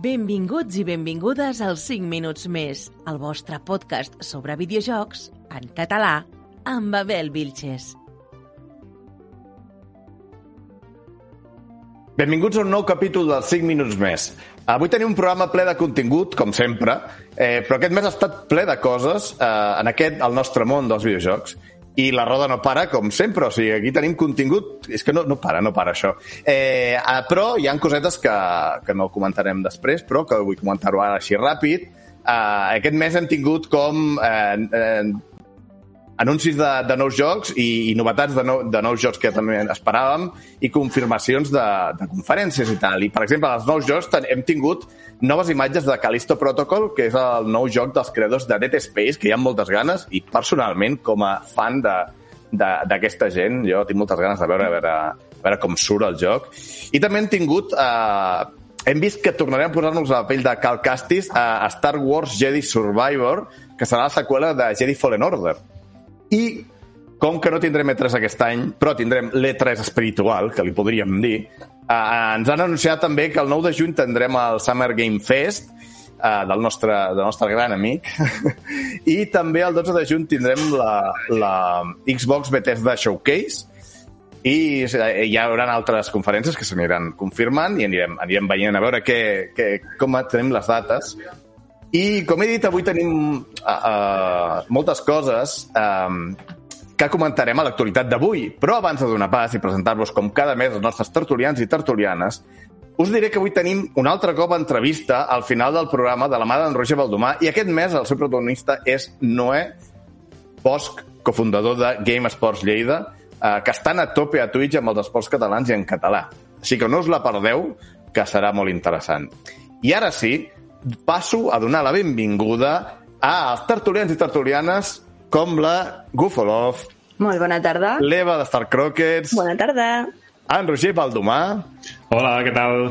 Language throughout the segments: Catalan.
Benvinguts i benvingudes als 5 minuts més, el vostre podcast sobre videojocs en català amb Abel Vilches. Benvinguts a un nou capítol dels 5 minuts més. Avui tenim un programa ple de contingut, com sempre, eh, però aquest mes ha estat ple de coses eh, en aquest, el nostre món dels videojocs. I la roda no para, com sempre. O sigui, aquí tenim contingut... És que no, no para, no para, això. Eh, eh, però hi han cosetes que, que no comentarem després, però que vull comentar-ho ara així ràpid. Eh, aquest mes hem tingut com eh, eh, anuncis de, de nous jocs i, i novetats de, no, de nous jocs que també esperàvem i confirmacions de, de conferències i tal. I, per exemple, als nous jocs hem tingut noves imatges de Callisto Protocol, que és el nou joc dels creadors de Dead Space, que hi ha moltes ganes, i personalment, com a fan d'aquesta gent, jo tinc moltes ganes de veure, a veure, a veure com surt el joc. I també hem tingut... Eh, hem vist que tornarem a posar-nos a la pell de Cal Castis a Star Wars Jedi Survivor, que serà la seqüela de Jedi Fallen Order i com que no tindrem E3 aquest any, però tindrem l'E3 espiritual, que li podríem dir, eh, ens han anunciat també que el 9 de juny tindrem el Summer Game Fest, eh, del, nostre, del nostre gran amic, i també el 12 de juny tindrem la, la Xbox Bethesda Showcase, i hi haurà altres conferències que s'aniran confirmant i anirem, anirem veient a veure què, què, com tenim les dates i, com he dit, avui tenim uh, uh, moltes coses um, que comentarem a l'actualitat d'avui. Però abans de donar pas i presentar-vos com cada mes els nostres tertulians i tertulianes, us diré que avui tenim una altra cop entrevista al final del programa de la mà d'en Roger Baldomà i aquest mes el seu protagonista és Noé Bosch, cofundador de Game Sports Lleida, eh, que estan a tope a Twitch amb els esports catalans i en català. Així que no us la perdeu, que serà molt interessant. I ara sí, passo a donar la benvinguda als tertulians i tertulianes com la Gufolov, Molt bona tarda. l'Eva de Star Crockets, Bona tarda. en Roger Baldomà Hola, què tal?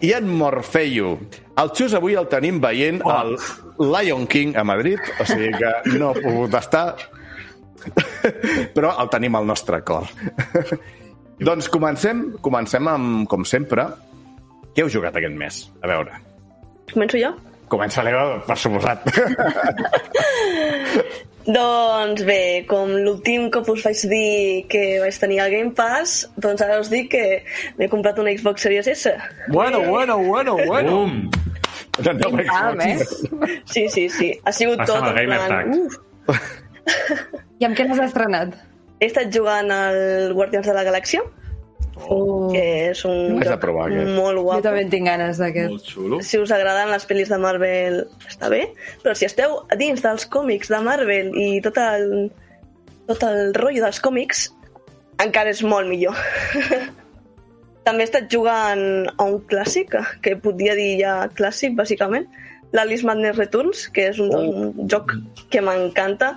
i en Morfeio. El Xus avui el tenim veient Oh. al Lion King a Madrid, o sigui que no ha pogut estar, però el tenim al nostre cor. doncs comencem, comencem amb, com sempre, què heu jugat aquest mes? A veure. Començo jo? Comença l'Eva, per suposat. Doncs bé, com l'últim cop us vaig dir que vaig tenir el Game Pass, doncs ara us dic que m'he comprat una Xbox Series S. Bueno, bueno, bueno, bueno. Bum! No, eh? Sí, sí, sí. Ha sigut Passa'm tot en plan... Uf. I amb què n'has estrenat? He estat jugant al Guardians de la Galàxia, Oh. que és un Haig de joc provar aquest. molt Jo guapo. també en tinc ganes d'aquest. Si us agraden les pel·lis de Marvel està bé, però si esteu a dins dels còmics de Marvel i tot el, tot el rotllo dels còmics, encara és molt millor. També he estat jugant a un clàssic, que podria dir ja clàssic, bàsicament, l'Alice Madness Returns, que és un, un joc que m'encanta,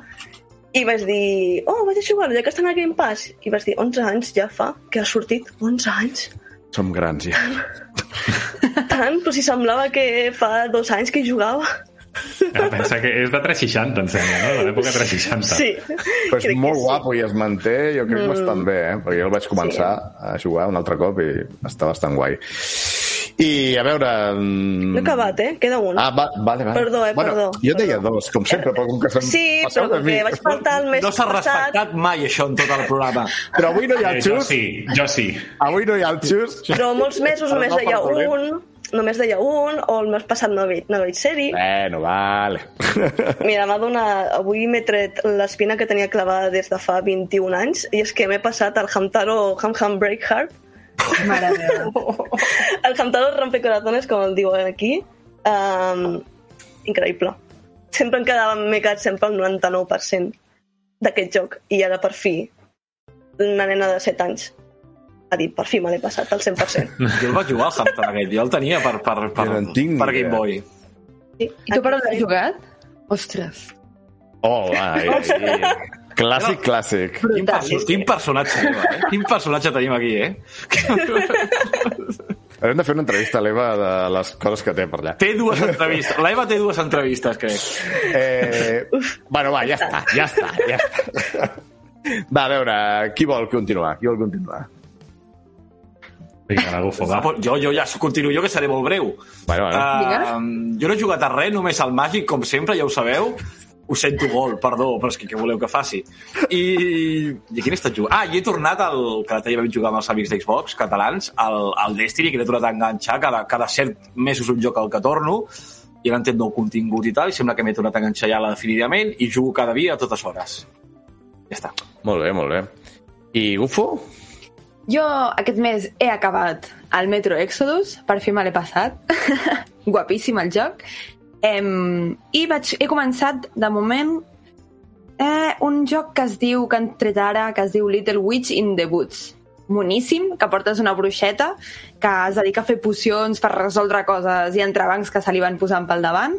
i vaig dir, oh, vaig a jugar-lo, ja que està a Game Pass. I vaig dir, 11 anys ja fa que ha sortit, 11 anys. Som grans, ja. Tant, però si semblava que fa dos anys que hi jugava. Ja, pensa que és de 360, em sembla, no? De l'època 360. Sí. Però és crec molt sí. guapo i es manté, jo crec que bastant bé, eh? perquè jo el vaig començar a jugar un altre cop i està bastant guai. I, a veure... mm, No he acabat, eh? Queda un. Ah, va, vale, vale. Perdó, eh, bueno, perdó, Jo deia dos, com sempre, però com que se'm sí, passeu però mi. que vaig faltar el mes No s'ha passat... respectat mai, això, en tot el programa. Però avui no hi ha Eh, el jo xus, sí, jo sí. avui no hi ha el xus. Però molts mesos només no, deia un, només deia un, o el mes passat no veig, no veig sèrie. Bueno, vale. Mira, m'ha donat... Avui m'he tret l'espina que tenia clavada des de fa 21 anys, i és que m'he passat al Hamtaro Ham Ham Break Heart, Mare meva. el Hamtaro Rompecorazones, com el diuen aquí. Um, increïble. Sempre em quedava, m'he quedat sempre al 99% d'aquest joc, i ara per fi una nena de 7 anys ha dit, per fi me l'he passat al 100%. Jo el vaig jugar al Hampton aquell, jo el tenia per, per, per, Jo no en tinc per Game. Boy. Sí, I tu per on has jugat? Ostres. Oh, ai, ai. Clàssic, clàssic. Quin, perso quin personatge, Eva, eh? Quin personatge tenim aquí, eh? Hem de fer una entrevista a l'Eva de les coses que té per allà. Té dues entrevistes. L'Eva té dues entrevistes, crec. Eh, bueno, va, ja està, ja està, ja està. Va, a veure, qui vol continuar? Qui vol continuar? Vinga, la Gufo, va. Jo, jo ja continuo jo, que seré molt breu. Bueno, bueno. Uh, jo no he jugat a res, només al Màgic, com sempre, ja ho sabeu. Ho sento molt, perdó, però és que què voleu que faci? I, i a quin he estat jugant? Ah, i he tornat al que l'altre dia vam jugar amb els amics d'Xbox catalans, al, al Destiny, que l'he tornat a enganxar, cada, cada cert mesos un joc al que torno, i ara entenc nou contingut i tal, i sembla que m'he tornat a enganxar ja definitivament, i jugo cada dia a totes hores. Ja està. Molt bé, molt bé. I Gufo? Jo aquest mes he acabat el Metro Exodus, per fi me l'he passat. Guapíssim el joc. Em, I vaig, he començat, de moment, eh, un joc que es diu, que han tret ara, que es diu Little Witch in the Woods. Moníssim, que portes una bruixeta que es dedica a fer pocions per resoldre coses i entrebancs que se li van posant pel davant.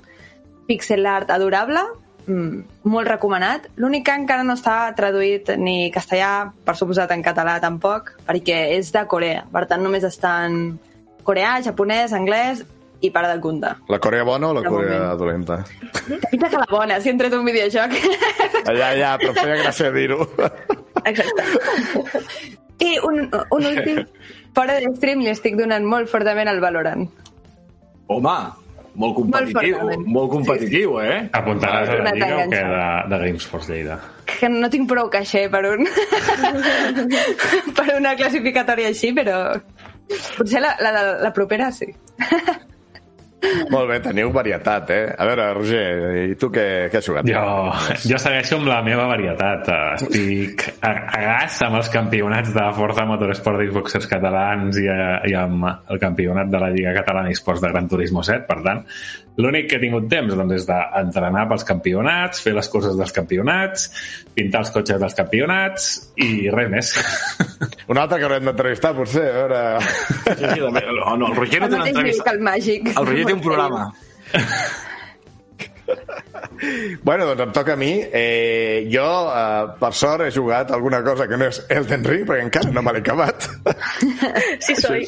Pixel art adorable, mm, molt recomanat. L'únic que encara no està traduït ni castellà, per suposat en català tampoc, perquè és de Corea. Per tant, només està en coreà, japonès, anglès i para de comptar. La Corea bona o la De Corea moment. dolenta? Pinta que la bona, si he entrat un videojoc. Ja, ja, però feia gràcia dir-ho. Exacte. I un, un últim, fora de stream li estic donant molt fortament al Valorant. Home, molt competitiu, fortament. molt competitiu, eh? Apuntaràs a la Lliga o què de, de Gamesports Lleida? Que no tinc prou caixer per un... per una classificatòria així, però... Potser la, la, la propera sí. Molt bé, teniu varietat, eh? A veure, Roger, i tu què, què has jugat? Jo, jo segueixo amb la meva varietat. Estic a, a gas amb els campionats de Forza Motorsport d'Xboxers catalans i, a, i amb el campionat de la Lliga Catalana d'Esports de Gran Turismo 7. Per tant, l'únic que he tingut temps doncs, és d'entrenar pels campionats, fer les coses dels campionats, pintar els cotxes dels campionats i res més. Un altre que haurem d'entrevistar, potser, a veure... Sí, sí, no, el Roger no té una entrevista. el màgic. El Roger té un programa. Bueno, doncs em toca a mi. Eh, jo, eh, per sort, he jugat alguna cosa que no és Elden Ring, perquè encara no me l'he acabat. Sí, soy.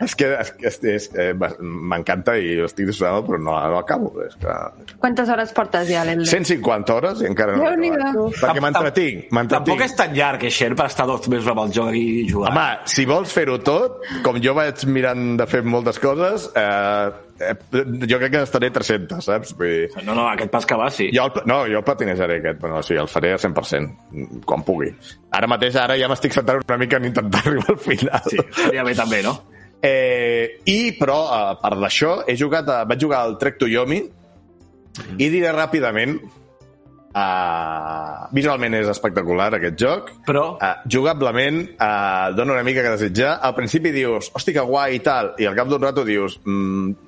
és que, és, que és, és, eh, m'encanta i estic disfrutant, però no, no acabo. És que... Quantes hores portes ja, l'Elden? 150 hores i encara no l'he acabat. Perquè m'entretinc, Tampoc m'entretinc. és tan llarg, Eixer, per estar dos mesos amb el joc i jugar. Home, si vols fer-ho tot, com jo vaig mirant de fer moltes coses, eh, eh, jo crec que estaré 300, saps? Vull dir, No, no, aquest pas que va, sí. jo el, no, jo el patinejaré aquest, però sí, el faré al 100%, quan pugui. Ara mateix, ara ja m'estic centrant una mica en intentar arribar al final. Sí, estaria bé també, no? Eh, I, però, a part d'això, he jugat a, vaig jugar al Trek to Yomi i diré ràpidament uh, visualment és espectacular aquest joc Però... uh, jugablement uh, dona una mica que desitjar al principi dius, hosti que guai i tal i al cap d'un rato dius mm,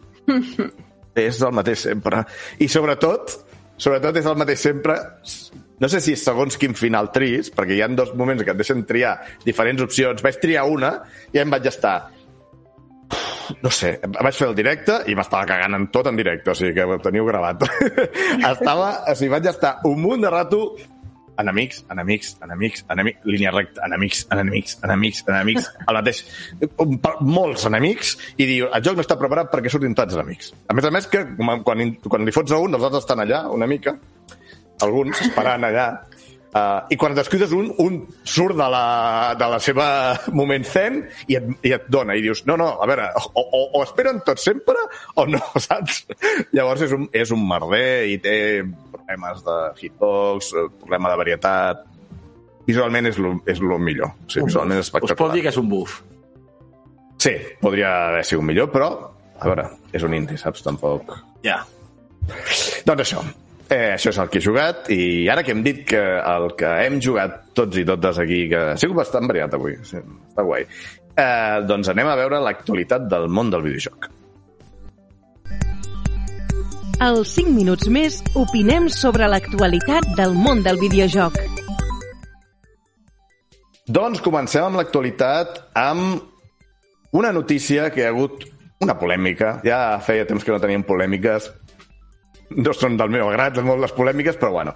és el mateix sempre i sobretot sobretot és el mateix sempre no sé si és segons quin final trist, perquè hi ha dos moments que et deixen triar diferents opcions. Vaig triar una i ja em vaig estar no sé, vaig fer el directe i m'estava cagant en tot en directe, o sigui que ho teniu gravat. estava, o sigui, vaig estar un munt de rato enemics, enemics, enemics, enemics, línia recta, enemics, enemics, enemics, enemics, el mateix, molts enemics, i diu, el joc no està preparat perquè surtin tants enemics. A més a més, que quan, quan li fots a un, els altres estan allà, una mica, alguns esperant allà, uh, i quan descuides un, un surt de la, de la seva moment zen i et, i et dona, i dius, no, no, a veure, o, o, o esperen tot sempre o no, saps? Llavors és un, és un merder i té problemes de hitbox, eh, problema de varietat, visualment és lo, és lo millor. O sigui, visualment és Us pot dir que és un buf. Sí, podria haver sigut millor, però, a veure, és un indie, saps? Tampoc... Ja. Doncs això, eh, això és el que he jugat i ara que hem dit que el que hem jugat tots i totes aquí, que ha sigut bastant variat avui, sí, està guai, eh, doncs anem a veure l'actualitat del món del videojoc. Als 5 minuts més opinem sobre l'actualitat del món del videojoc. Doncs comencem amb l'actualitat amb una notícia que ha hagut una polèmica. Ja feia temps que no teníem polèmiques. No són del meu agrat, molt les polèmiques, però bueno.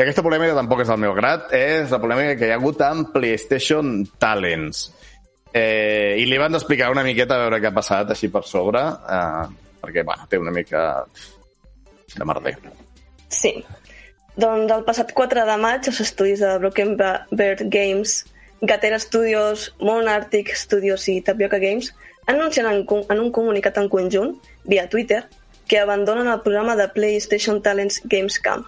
Aquesta polèmica tampoc és del meu agrat, és la polèmica que hi ha hagut amb PlayStation Talents. Eh, I li van explicar una miqueta a veure què ha passat així per sobre, eh, perquè bueno, té una mica de merder. Sí. Doncs el passat 4 de maig els estudis de Broken Bird Games Gatera Studios, Moon Arctic Studios i Tapioca Games anuncien en, en un comunicat en conjunt, via Twitter, que abandonen el programa de PlayStation Talents Gamescom.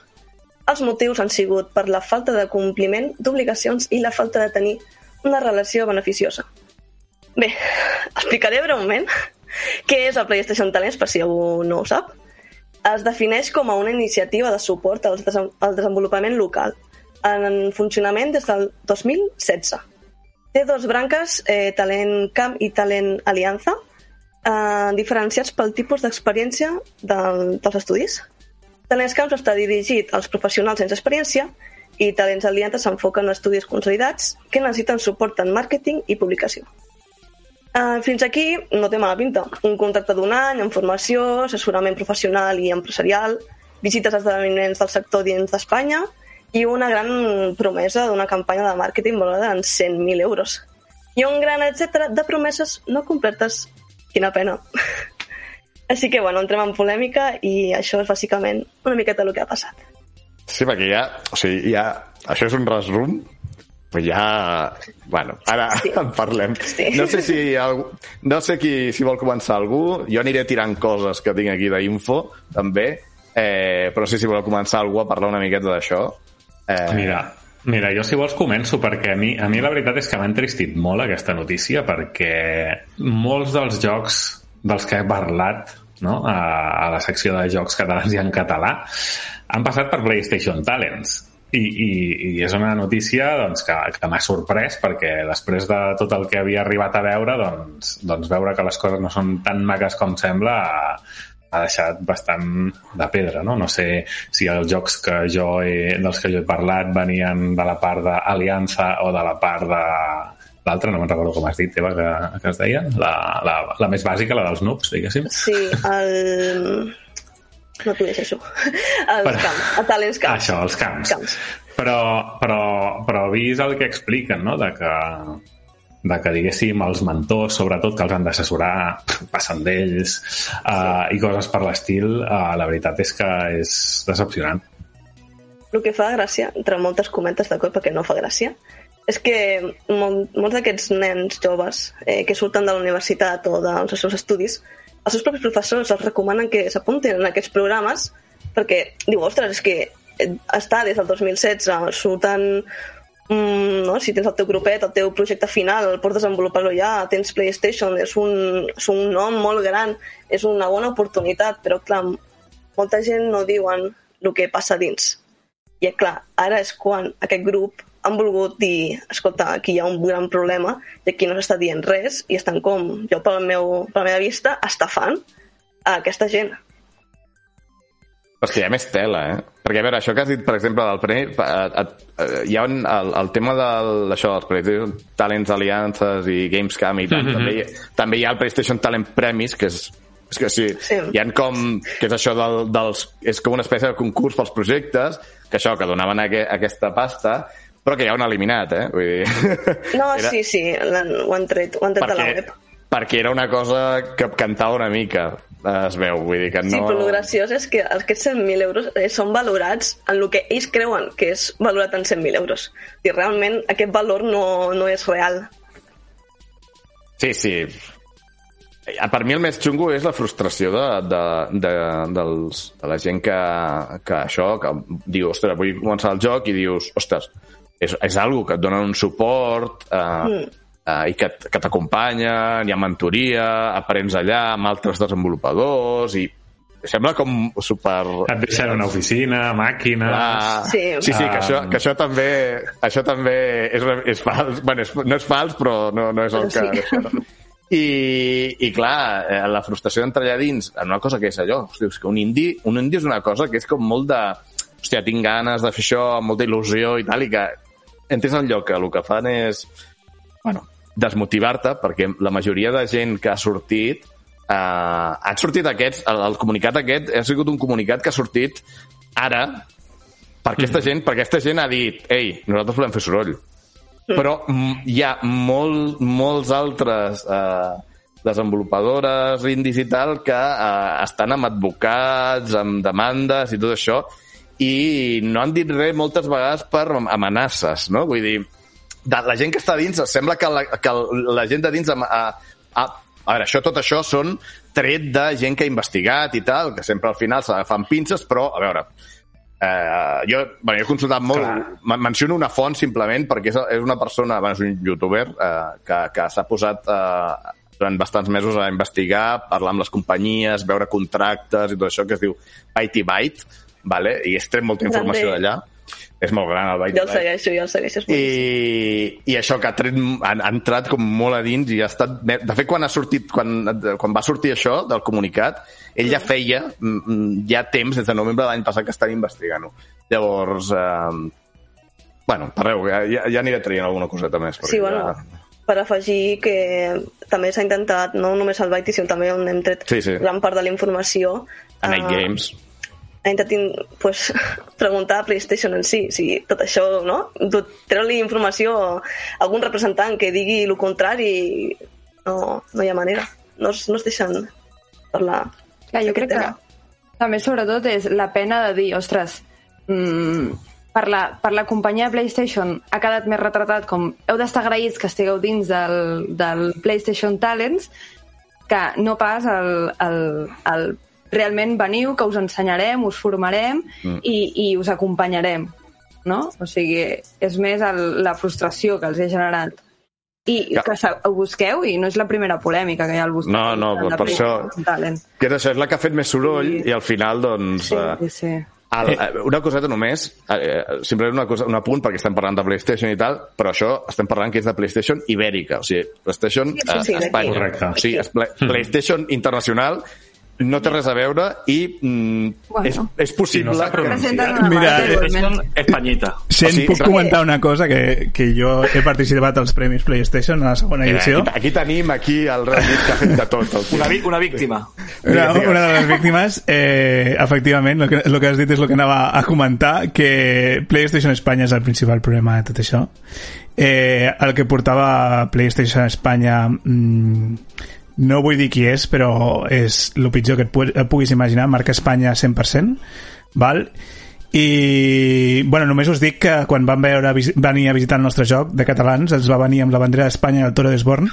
Els motius han sigut per la falta de compliment d'obligacions i la falta de tenir una relació beneficiosa. Bé, explicaré breument què és el PlayStation Talents, per si algú no ho sap. Es defineix com a una iniciativa de suport al, al desenvolupament local, en funcionament des del 2016. Té dos branques, eh, Talent Camp i Talent Alianza, eh, diferenciats pel tipus d'experiència del, dels estudis. Talents Camps està dirigit als professionals sense experiència i Talents Alianza s'enfoca en estudis consolidats que necessiten suport en màrqueting i publicació. Uh, fins aquí no té mala pinta. Un contracte d'un any amb formació, assessorament professional i empresarial, visites a esdeveniments del sector dins d'Espanya i una gran promesa d'una campanya de màrqueting valorada en 100.000 euros. I un gran etc de promeses no complertes. Quina pena. Així que, bueno, entrem en polèmica i això és bàsicament una miqueta el que ha passat. Sí, perquè ja... O sigui, ja... Això és un resum, però ja... Bueno, ara Sí. en parlem. Sí. No sé si algú, no sé qui, si vol començar algú. Jo aniré tirant coses que tinc aquí d'info, també. Eh, però no sé si vol començar algú a parlar una miqueta d'això. Eh, Mira, mira, jo si vols començo perquè a mi, a mi la veritat és que m'ha entristit molt aquesta notícia perquè molts dels jocs dels que he parlat no? a, a la secció de jocs catalans i en català han passat per PlayStation Talents i, i, i és una notícia doncs, que, que m'ha sorprès perquè després de tot el que havia arribat a veure doncs, doncs veure que les coses no són tan maques com sembla ha deixat bastant de pedra, no? No sé si els jocs que jo he, dels que jo he parlat venien de la part d'Aliança o de la part de l'altra, no me'n recordo com has dit, Eva, que, que es deia, la, la, la més bàsica, la dels noobs, diguéssim. Sí, el... No t'ho llegeixo. Els Però- camps, a Talents Camps. Això, els camps. Camps. Però, però, però vist el que expliquen, no? De que, de que diguéssim els mentors, sobretot que els han d'assessorar, passen d'ells uh, i coses per l'estil, uh, la veritat és que és decepcionant. El que fa gràcia, entre moltes comentes d'acord perquè no fa gràcia, és que mol, molts d'aquests nens joves eh, que surten de la universitat o dels seus estudis, els seus propis professors els recomanen que s'apuntin en aquests programes perquè diu, ostres, és que eh, està des del 2016, surten mm, no? si tens el teu grupet, el teu projecte final, el pots desenvolupar-lo ja, tens PlayStation, és un, és un nom molt gran, és una bona oportunitat, però clar, molta gent no diuen el que passa dins. I clar, ara és quan aquest grup han volgut dir, escolta, aquí hi ha un gran problema i aquí no s'està dient res i estan com, jo pel meu, per la meva vista, estafant a aquesta gent. Però és que hi ha més tela, eh? Perquè, a veure, això que has dit, per exemple, del premi, eh, eh, hi ha un, el, el tema del, d'això, dels PlayStation Talents Aliances i Gamescom i tant, Mhm. també, hi- també hi ha el PlayStation Talent Premis, que és és que sí, Sí. hi han com, que és això del, dels, és com una espècie de concurs pels projectes, que això, que donaven aqu aquesta pasta, però que ja ho han eliminat, eh? Vull dir... No, sí, sí, l'han- ho han tret, ho han tret de la perquè, web. perquè era una cosa que cantava una mica, eh, es veu, vull dir que no... Sí, però el graciós és que aquests 100.000 euros eh, són valorats en el que ells creuen que és valorat en 100.000 euros. I realment aquest valor no, no és real. Sí, sí. Eh, Per mi el més xungo és la frustració de, de, de, dels, de la gent que, que això, que diu, ostres, vull començar el joc i dius, ostres, és, és algo que et donen un suport eh, Mm. Eh, i que, que t'acompanyen, hi ha mentoria, aprens allà amb altres desenvolupadors i sembla com super... Et deixen una oficina, màquines... Clar. Sí. sí, sí, que això, que això també, això també és, és fals. Bueno, és, no és fals, però no, no és el Però que... sí. Això, no? I, I clar, eh, la frustració d'entrar allà dins en una cosa que és allò, hosti, és que un indie, un indie és una cosa que és com molt de... Hòstia, tinc ganes de fer això amb molta il·lusió i tal, i que entres en lloc que el que fan és bueno, desmotivar-te, perquè la majoria de gent que ha sortit eh, han sortit aquests, el, el comunicat aquest ha sigut un comunicat que ha sortit ara per aquesta gent, perquè aquesta gent ha dit ei, nosaltres volem fer soroll. Però mm, hi ha molt, molts altres eh, desenvolupadores indis i tal que eh, estan amb advocats, amb demandes i tot això i no han dit res moltes vegades per amenaces, no? Vull dir, de la gent que està dins, sembla que la, que la gent de dins... A, a, a, a veure, això, tot això són tret de gent que ha investigat i tal, que sempre al final s'agafen pinces, però, a veure, eh, jo, bueno, jo he consultat molt, men- menciono una font simplement perquè és, és una persona, bueno, és un youtuber eh, que, que s'ha posat eh, durant bastants mesos a investigar, parlar amb les companyies, veure contractes i tot això, que es diu Byte Byte, vale? i es tret molta informació d'allà. És molt gran el Byte Jo el segueixo, jo el segueixo. I, i això que ha, tret, ha, ha entrat com molt a dins i ha estat... De fet, quan, ha sortit, quan, quan va sortir això del comunicat, ell ja feia mm, mm, ja temps, des de novembre de l'any passat, que estan investigant-ho. Llavors, eh, bueno, parleu, ja, ja, ja aniré traient alguna coseta més. Sí, bueno, Ja... per afegir que també s'ha intentat, no només el Byte, sinó també on hem tret Sí, sí. gran part de la informació. A Night eh, Games. Ha intentat pues, preguntar a PlayStation en si, si tot això, no? Treure-li informació a algun representant que digui el contrari, no, no hi ha manera. No es, no es deixen parlar. Clar, jo crec que tema. també sobretot és la pena de dir, ostres, mm, per, la, per la companyia PlayStation ha quedat més retratat com heu d'estar agraïts que estigueu dins del, del PlayStation Talents que no pas el, el, el realment veniu, que us ensenyarem, us formarem mm. i, i us acompanyarem. No? O sigui, és més el, la frustració que els he generat. I Ja. que ho busqueu, i no és la primera polèmica que hi ha al buscar. No, no, de per això- Talent. Que és això, és la que ha fet més soroll Sí. i al final, doncs... Sí, eh, sí, sí. El, eh, una coseta només, eh, simplement una cosa, un apunt, perquè estem parlant de PlayStation i tal, però això estem parlant que és de PlayStation Ibèrica, o sigui, PlayStation Sí, sí, eh, sí. Espanya. Correcte. O sigui, és Pla- PlayStation Internacional no té res a veure i mm, Bueno. és, és possible I no que... una Mira, eh. Espanyita. Si O sigui, puc clar. comentar una cosa, que, que jo he participat als Premis PlayStation a la segona Mira, edició. aquí, aquí tenim aquí el Reddit que ha fet de tot. El. Una, una víctima. Una, Digues, digues. una de les víctimes, eh, efectivament, el que, el que has dit és el que anava a comentar, que PlayStation Espanya és el principal problema de tot això. Eh, el que portava PlayStation Espanya mm, no vull dir qui és, però és el pitjor que et, pu et puguis imaginar, marca Espanya 100%, val? I, bueno, només us dic que quan van veure, venir a visitar el nostre joc de catalans, els va venir amb la bandera d'Espanya i el Toro d'Esborn,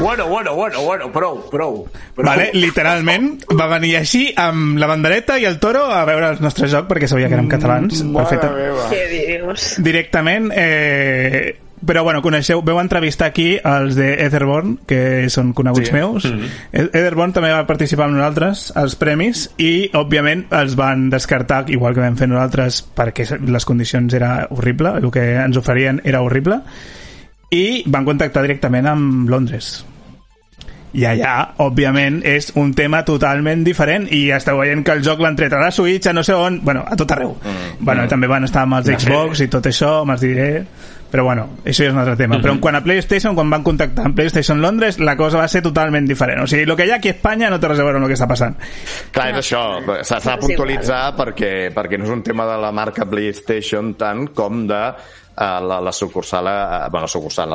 Bueno, bueno, bueno, bueno, prou, prou. prou. Vale, literalment va venir així amb la bandereta i el toro a veure el nostre joc perquè sabia que érem catalans perfecte. meva. Què dius? directament eh, però bueno, coneixeu, veu entrevistar aquí els de Etherborn, que són coneguts Sí. meus E- Etherborn també va participar amb nosaltres als premis i òbviament els van descartar igual que vam fer nosaltres perquè les condicions era horrible, el que ens oferien era horrible i van contactar directament amb Londres i allà, òbviament, és un tema totalment diferent i esteu veient que el joc l'han tret a la Switch, a no sé on, bueno, a tot arreu. Mm. Bueno, també van estar amb els Xbox i tot això, me'ls diré... Però bueno, això ja és un altre tema. Però en quant a PlayStation, quan van contactar amb PlayStation Londres, la cosa va ser totalment diferent. O sigui, el que hi ha aquí a Espanya no té res a veure amb el que està passant. Clar, és això. S'ha de puntualitzar perquè, perquè no és un tema de la marca PlayStation tant com de eh, la, la sucursal, eh, bueno, la sucursal,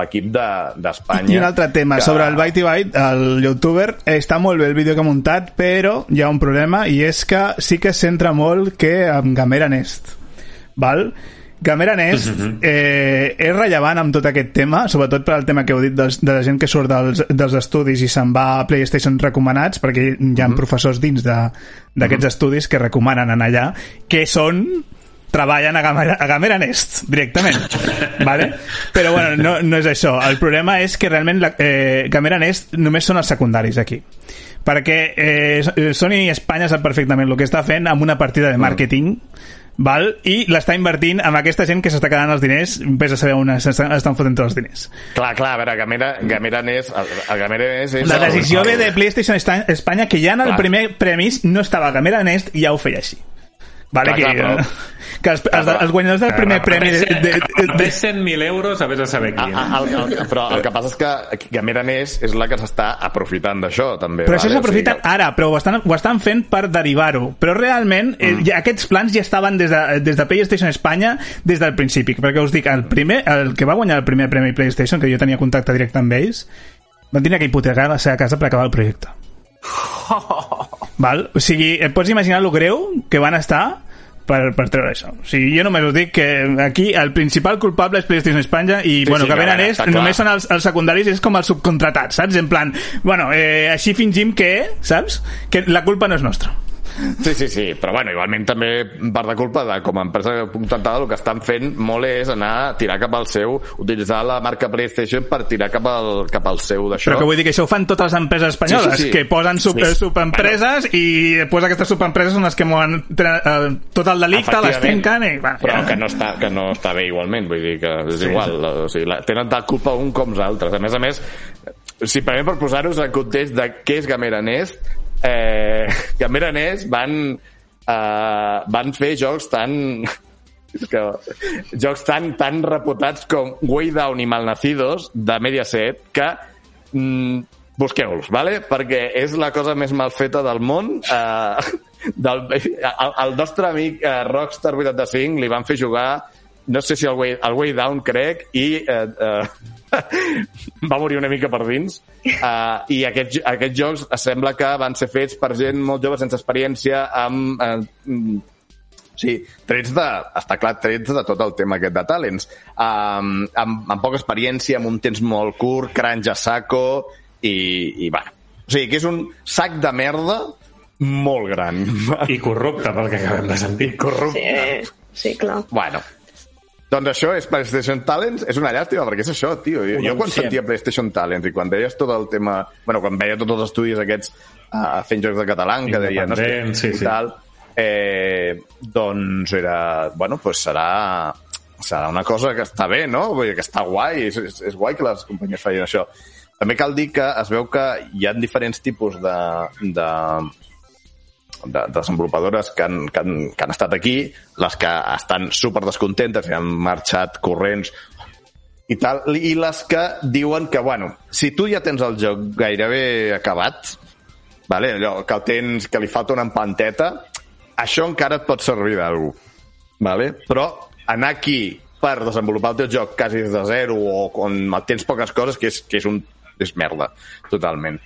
l'equip de- d'Espanya. I un altre tema, que- sobre el Byte Byte, el youtuber, està molt bé el vídeo que ha muntat, però hi ha un problema, i és que sí que centra molt que amb Gamera Nest, val? Gamera Nest eh, és rellevant amb tot aquest tema, sobretot per al tema que heu dit dels, de la gent que surt dels, dels estudis i se'n va a PlayStation recomanats, perquè hi ha professors dins d'aquests estudis que recomanen anar allà, que són treballen a Gamera, a Gamera Nest directament vale? però bueno, no, no és això. El problema és que realment la, eh, Gamera Nest només són els secundaris aquí perquè eh, Sony Espanya sap perfectament el que està fent amb una partida de màrqueting val? i l'està invertint amb aquesta gent que s'està quedant els diners vés a saber on estan fotent tots els diners Clar, clar, a veure, Gamera, Gamera el Gamera és... la decisió ve de PlayStation Espanya que ja en el Clar. primer premis no estava Gamera Nest i ja ho feia així vale? Clar, clar, que, però- que els, els, els guanyadors del primer premi de, de, de, de, Més 100.000 euros, a vés a saber qui. A, a, el, el, però el que passa és que Gamera NES és la que s'està aprofitant d'això, també. Però això vale? s'aprofiten O sigui, ara, però ho estan, ho estan fent per derivar-ho. Però realment eh, ja, aquests plans ja estaven des de, des de PlayStation Espanya des del principi. Perquè us dic, el, primer, el que va guanyar el primer premi PlayStation, que jo tenia contacte directe amb ells, van tenir que hipotecar la seva casa per acabar el projecte. Val? O sigui, et pots imaginar lo greu que van estar per, per treure això. O sigui, jo només us dic que aquí el principal culpable és PlayStation Espanya i, Sí, bueno, sí, que venen és, només són els, els secundaris, és com els subcontratats, saps? En plan, bueno, eh, així fingim que, saps? Que la culpa no és nostra. Sí, sí, sí, però bueno, igualment també part de culpa de com a empresa contractada el que estan fent molt és anar a tirar cap al seu, utilitzar la marca PlayStation per tirar cap al, cap al seu d'això. Però que vull dir que això ho fan totes les empreses espanyoles, Sí, sí, sí. que posen sub, Sí, sí. subempreses i després aquestes subempreses són les que mouen eh, tot el delicte, les trenquen i... Va, però ja. que no, està, que no està bé igualment vull dir que és sí, igual o sigui, la, tenen tal culpa un com els altres a més a més simplement per posar-vos en context de què és Gamera Nest eh, Gamera Nest van eh, van fer jocs tan que, jocs tan, tan reputats com Way Down i Malnacidos de Mediaset que mm, busqueu-los, vale? perquè és la cosa més mal feta del món eh, del, el, el nostre amic eh, Rockstar 85 li van fer jugar no sé si el Way, el way Down crec i eh, eh, va morir una mica per dins uh, i aquests, aquests jocs sembla que van ser fets per gent molt jove sense experiència amb eh, mm, Sí, trets de... Està clar, trets de tot el tema aquest de talents. Um, amb, amb poca experiència, amb un temps molt curt, cranja saco, i, i bueno. O sigui, que és un sac de merda molt gran. I corrupte, pel que acabem de sentir. Corrupte. Sí, sí, clar. Bueno, doncs això és PlayStation Talents, és una llàstima, perquè és això, tio. Jo, jo quan sentia PlayStation Talents i quan deies tot el tema... Bueno, quan veia tots els estudis aquests uh, fent jocs de català, que deia... No sí, sí. Tal, eh, doncs era... Bueno, pues serà serà una cosa que està bé, no? Vull dir que està guai, és, és, és guai que les companyies facin això. També cal dir que es veu que hi ha diferents tipus de, de, de desenvolupadores que han, que, han, que han estat aquí, les que estan super descontentes i han marxat corrents i tal, i les que diuen que, bueno, si tu ja tens el joc gairebé acabat, vale? allò que el tens, que li falta una empanteta, això encara et pot servir d'algú. Vale? Però anar aquí per desenvolupar el teu joc quasi des de zero o on tens poques coses, que és, que és un és merda, totalment.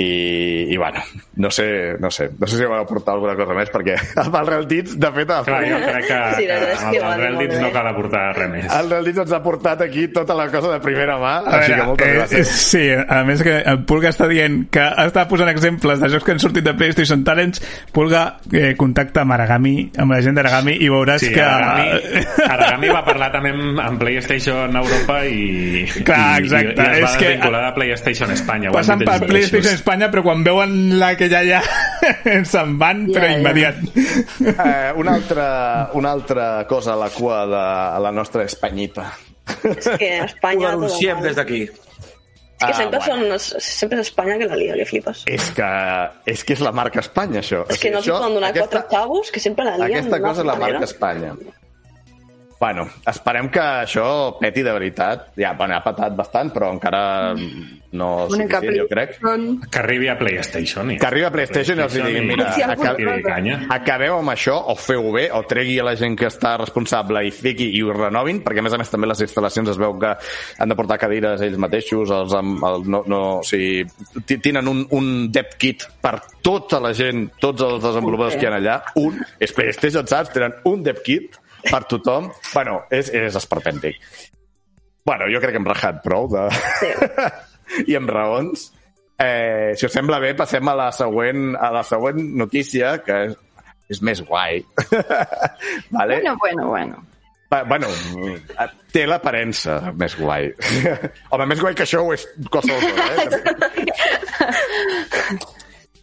I, i bueno, no sé, no sé, no sé si voleu portar alguna cosa més, perquè amb el Real Dits, de fet, el, Clar, jo crec que, Sí, és que que el, el Real Dits no cal aportar res més. el Real Dits ens ha portat aquí tota la cosa de primera mà, A així que veure, moltes eh, gràcies. sí, a més que el Pulga està dient que està posant exemples de jocs que han sortit de PlayStation Talents, Pulga eh, contacta amb Aragami, amb la gent d'Aragami i veuràs Sí, que... Aragami, Aragami va parlar també amb, amb PlayStation Europa i, Clar, i, exacte, i, i es és va que- desvincular de PlayStation Espanya. dit per PlayStation mateixos. Espanya, però quan veuen la que ja hi ha, se'n van, Ja, però immediat. Eh, una, altra, una altra cosa a la cua de la nostra espanyita. És que Ho Espanya... tot denunciem mal. des d'aquí. És que Ah, sempre, bueno. són, sempre és Espanya que la lia, li flipes. És que, és que és la marca Espanya, això. És que no s'hi poden donar quatre xavos, que sempre la lien. Aquesta cosa és la manera. marca Espanya. Bueno, esperem que això peti de veritat. Ja, bueno, ha patat bastant, però encara no suficient, jo crec. PlayStation. Que arribi a PlayStation. I... Que arribi a PlayStation i els diguin, mira, algun- aca- acabeu amb això, o feu bé, o tregui a la gent que està responsable i fiqui i ho renovin, perquè a més a més també les instal·lacions es veu que han de portar cadires ells mateixos, els, amb- el, no, no, o sigui, tenen un, un dev kit per tota la gent, tots els desenvolupadors que hi ha allà, un, és PlayStation, saps? Tenen un dev kit per tothom. Bueno, és, és esperpèntic. Bueno, jo crec que hem rajat prou de... Sí. i amb raons. Eh, si us sembla bé, passem a la següent, a la següent notícia, que és, és més guai. vale? Bueno, bueno, bueno. Va, bueno, eh, té l'aparença més guai. Home, més guai que això ho és qualsevol cosa, eh?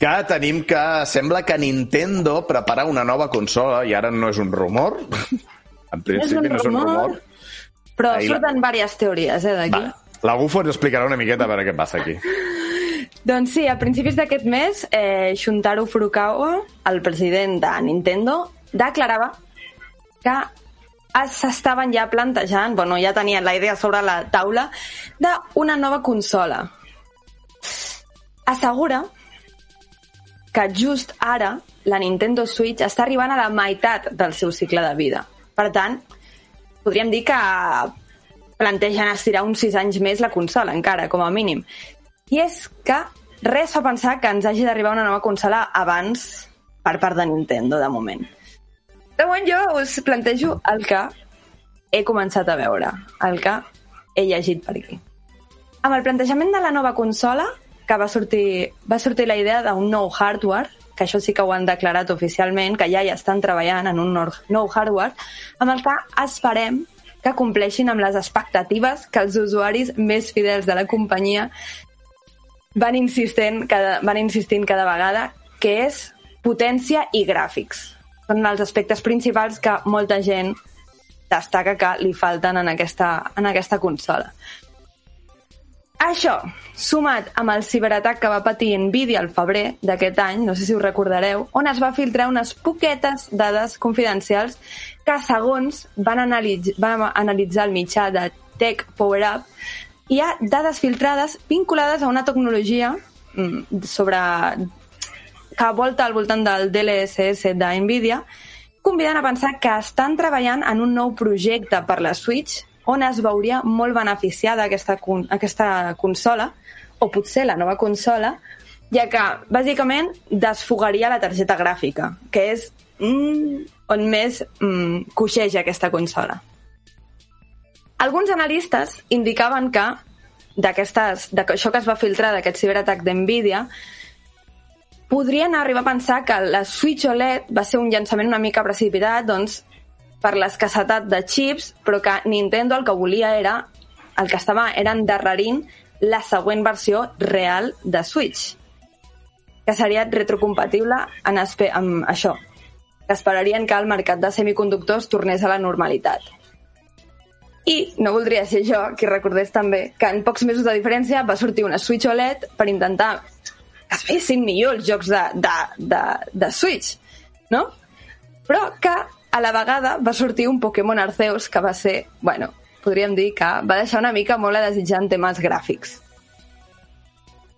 que tenim que sembla que Nintendo prepara una nova consola i ara no és un rumor. En principi un no és un rumor. Però Ahí la- surten diverses teories, eh, d'aquí. La Gufo ens explicarà una miqueta a veure què passa aquí. Doncs sí, a principis d'aquest mes, eh, Shuntaro Furukawa, el president de Nintendo, declarava que s'estaven ja plantejant, bueno, ja tenien la idea sobre la taula, d'una nova consola. Assegura que just ara la Nintendo Switch està arribant a la meitat del seu cicle de vida. Per tant, podríem dir que plantegen estirar uns 6 anys més la consola, encara, com a mínim. I és que res fa pensar que ens hagi d'arribar una nova consola abans per part de Nintendo, de moment. Següent jo us plantejo el que he començat a veure, el que he llegit per aquí. Amb el plantejament de la nova consola, que va sortir, va sortir la idea d'un nou hardware, que això sí que ho han declarat oficialment, que ja hi estan treballant en un nou- hardware, amb el que esperem que compleixin amb les expectatives que els usuaris més fidels de la companyia van insistent cada, van insistint cada vegada, que és potència i gràfics. Són els aspectes principals que molta gent destaca que li falten en aquesta, en aquesta consola. Això, sumat amb el ciberatac que va patir Nvidia al febrer d'aquest any, no sé si us recordareu, on es va filtrar unes poquetes dades confidencials que, segons van, analitz van analitzar el mitjà de Tech Power Up, hi ha dades filtrades vinculades a una tecnologia mm, sobre que volta al voltant del DLSS de Nvidia, convidant a pensar que estan treballant en un nou projecte per la Switch on es veuria molt beneficiada aquesta, aquesta consola, o potser la nova consola, ja que, bàsicament, desfogaria la targeta gràfica, que és mm, on més mm, coixeja aquesta consola. Alguns analistes indicaven que d'aquestes, d'això que es va filtrar d'aquest ciberatac d'NVIDIA podrien arribar a pensar que la Switch OLED va ser un llançament una mica precipitat doncs, per l'escassetat de xips, però que Nintendo el que volia era, el que estava era endarrerint la següent versió real de Switch, que seria retrocompatible en amb això, que esperarien que el mercat de semiconductors tornés a la normalitat. I no voldria ser jo qui recordés també que en pocs mesos de diferència va sortir una Switch OLED per intentar que es fessin millor els jocs de, de, de, de Switch, no? Però que a la vegada va sortir un Pokémon Arceus que va ser, bueno, podríem dir que va deixar una mica molt a desitjar en temes gràfics.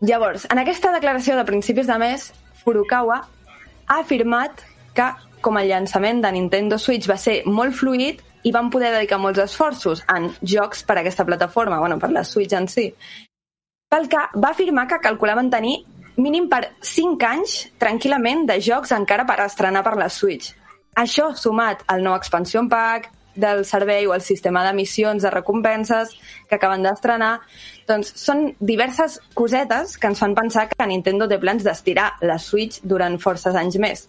Llavors, en aquesta declaració de principis de mes, Furukawa ha afirmat que, com el llançament de Nintendo Switch va ser molt fluid i van poder dedicar molts esforços en jocs per a aquesta plataforma, bueno, per la Switch en si, pel que va afirmar que calculaven tenir mínim per 5 anys tranquil·lament de jocs encara per estrenar per la Switch. Això, sumat al nou expansion pack del servei o el sistema de missions de recompenses que acaben d'estrenar, doncs són diverses cosetes que ens fan pensar que Nintendo té plans d'estirar la Switch durant forces anys més.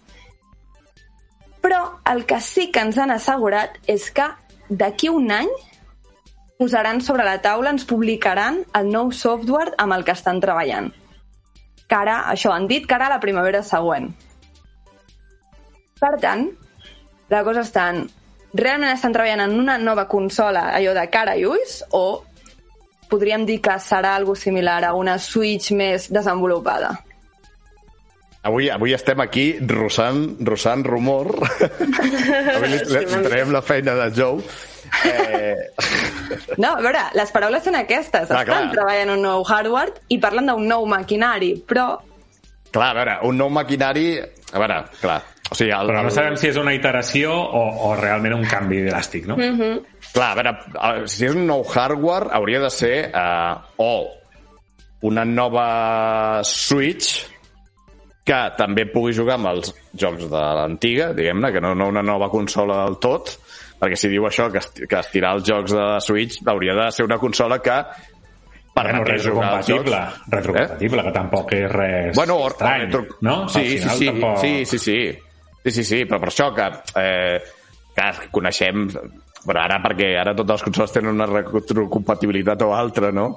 Però el que sí que ens han assegurat és que d'aquí un any posaran sobre la taula, ens publicaran el nou software amb el que estan treballant. Que ara, això, han dit que ara la primavera següent. Per tant, la cosa està en... Realment estan treballant en una nova consola, allò de cara i ulls, o podríem dir que serà algo similar a una Switch més desenvolupada? Avui, avui estem aquí rossant, rossant rumor. avui li, li, li traiem la feina de Joe. Eh... No, a veure, les paraules són aquestes. Clar, Estan clar. treballant un nou hardware i parlen d'un nou maquinari, però Clar, a veure, un nou maquinari... A veure, clar, o sigui... El, Però no sabem si és una iteració o, o realment un canvi dràstic, no? Mm -hmm. Clar, a veure, eh, si és un nou hardware, hauria de ser eh, o una nova Switch que també pugui jugar amb els jocs de l'antiga, diguem-ne, que no, no una nova consola del tot, perquè si diu això, que, que estirar els jocs de la Switch, hauria de ser una consola que Bueno, jugar als jocs. retrocompatible, retrocompatible, que tampoc és res Bueno, estrany, retro... no? Sí, sí, sí, tampoc... sí, sí, sí, sí, sí, sí, però per això que, eh, que coneixem, però ara perquè ara totes les consoles tenen una retrocompatibilitat o altra, no?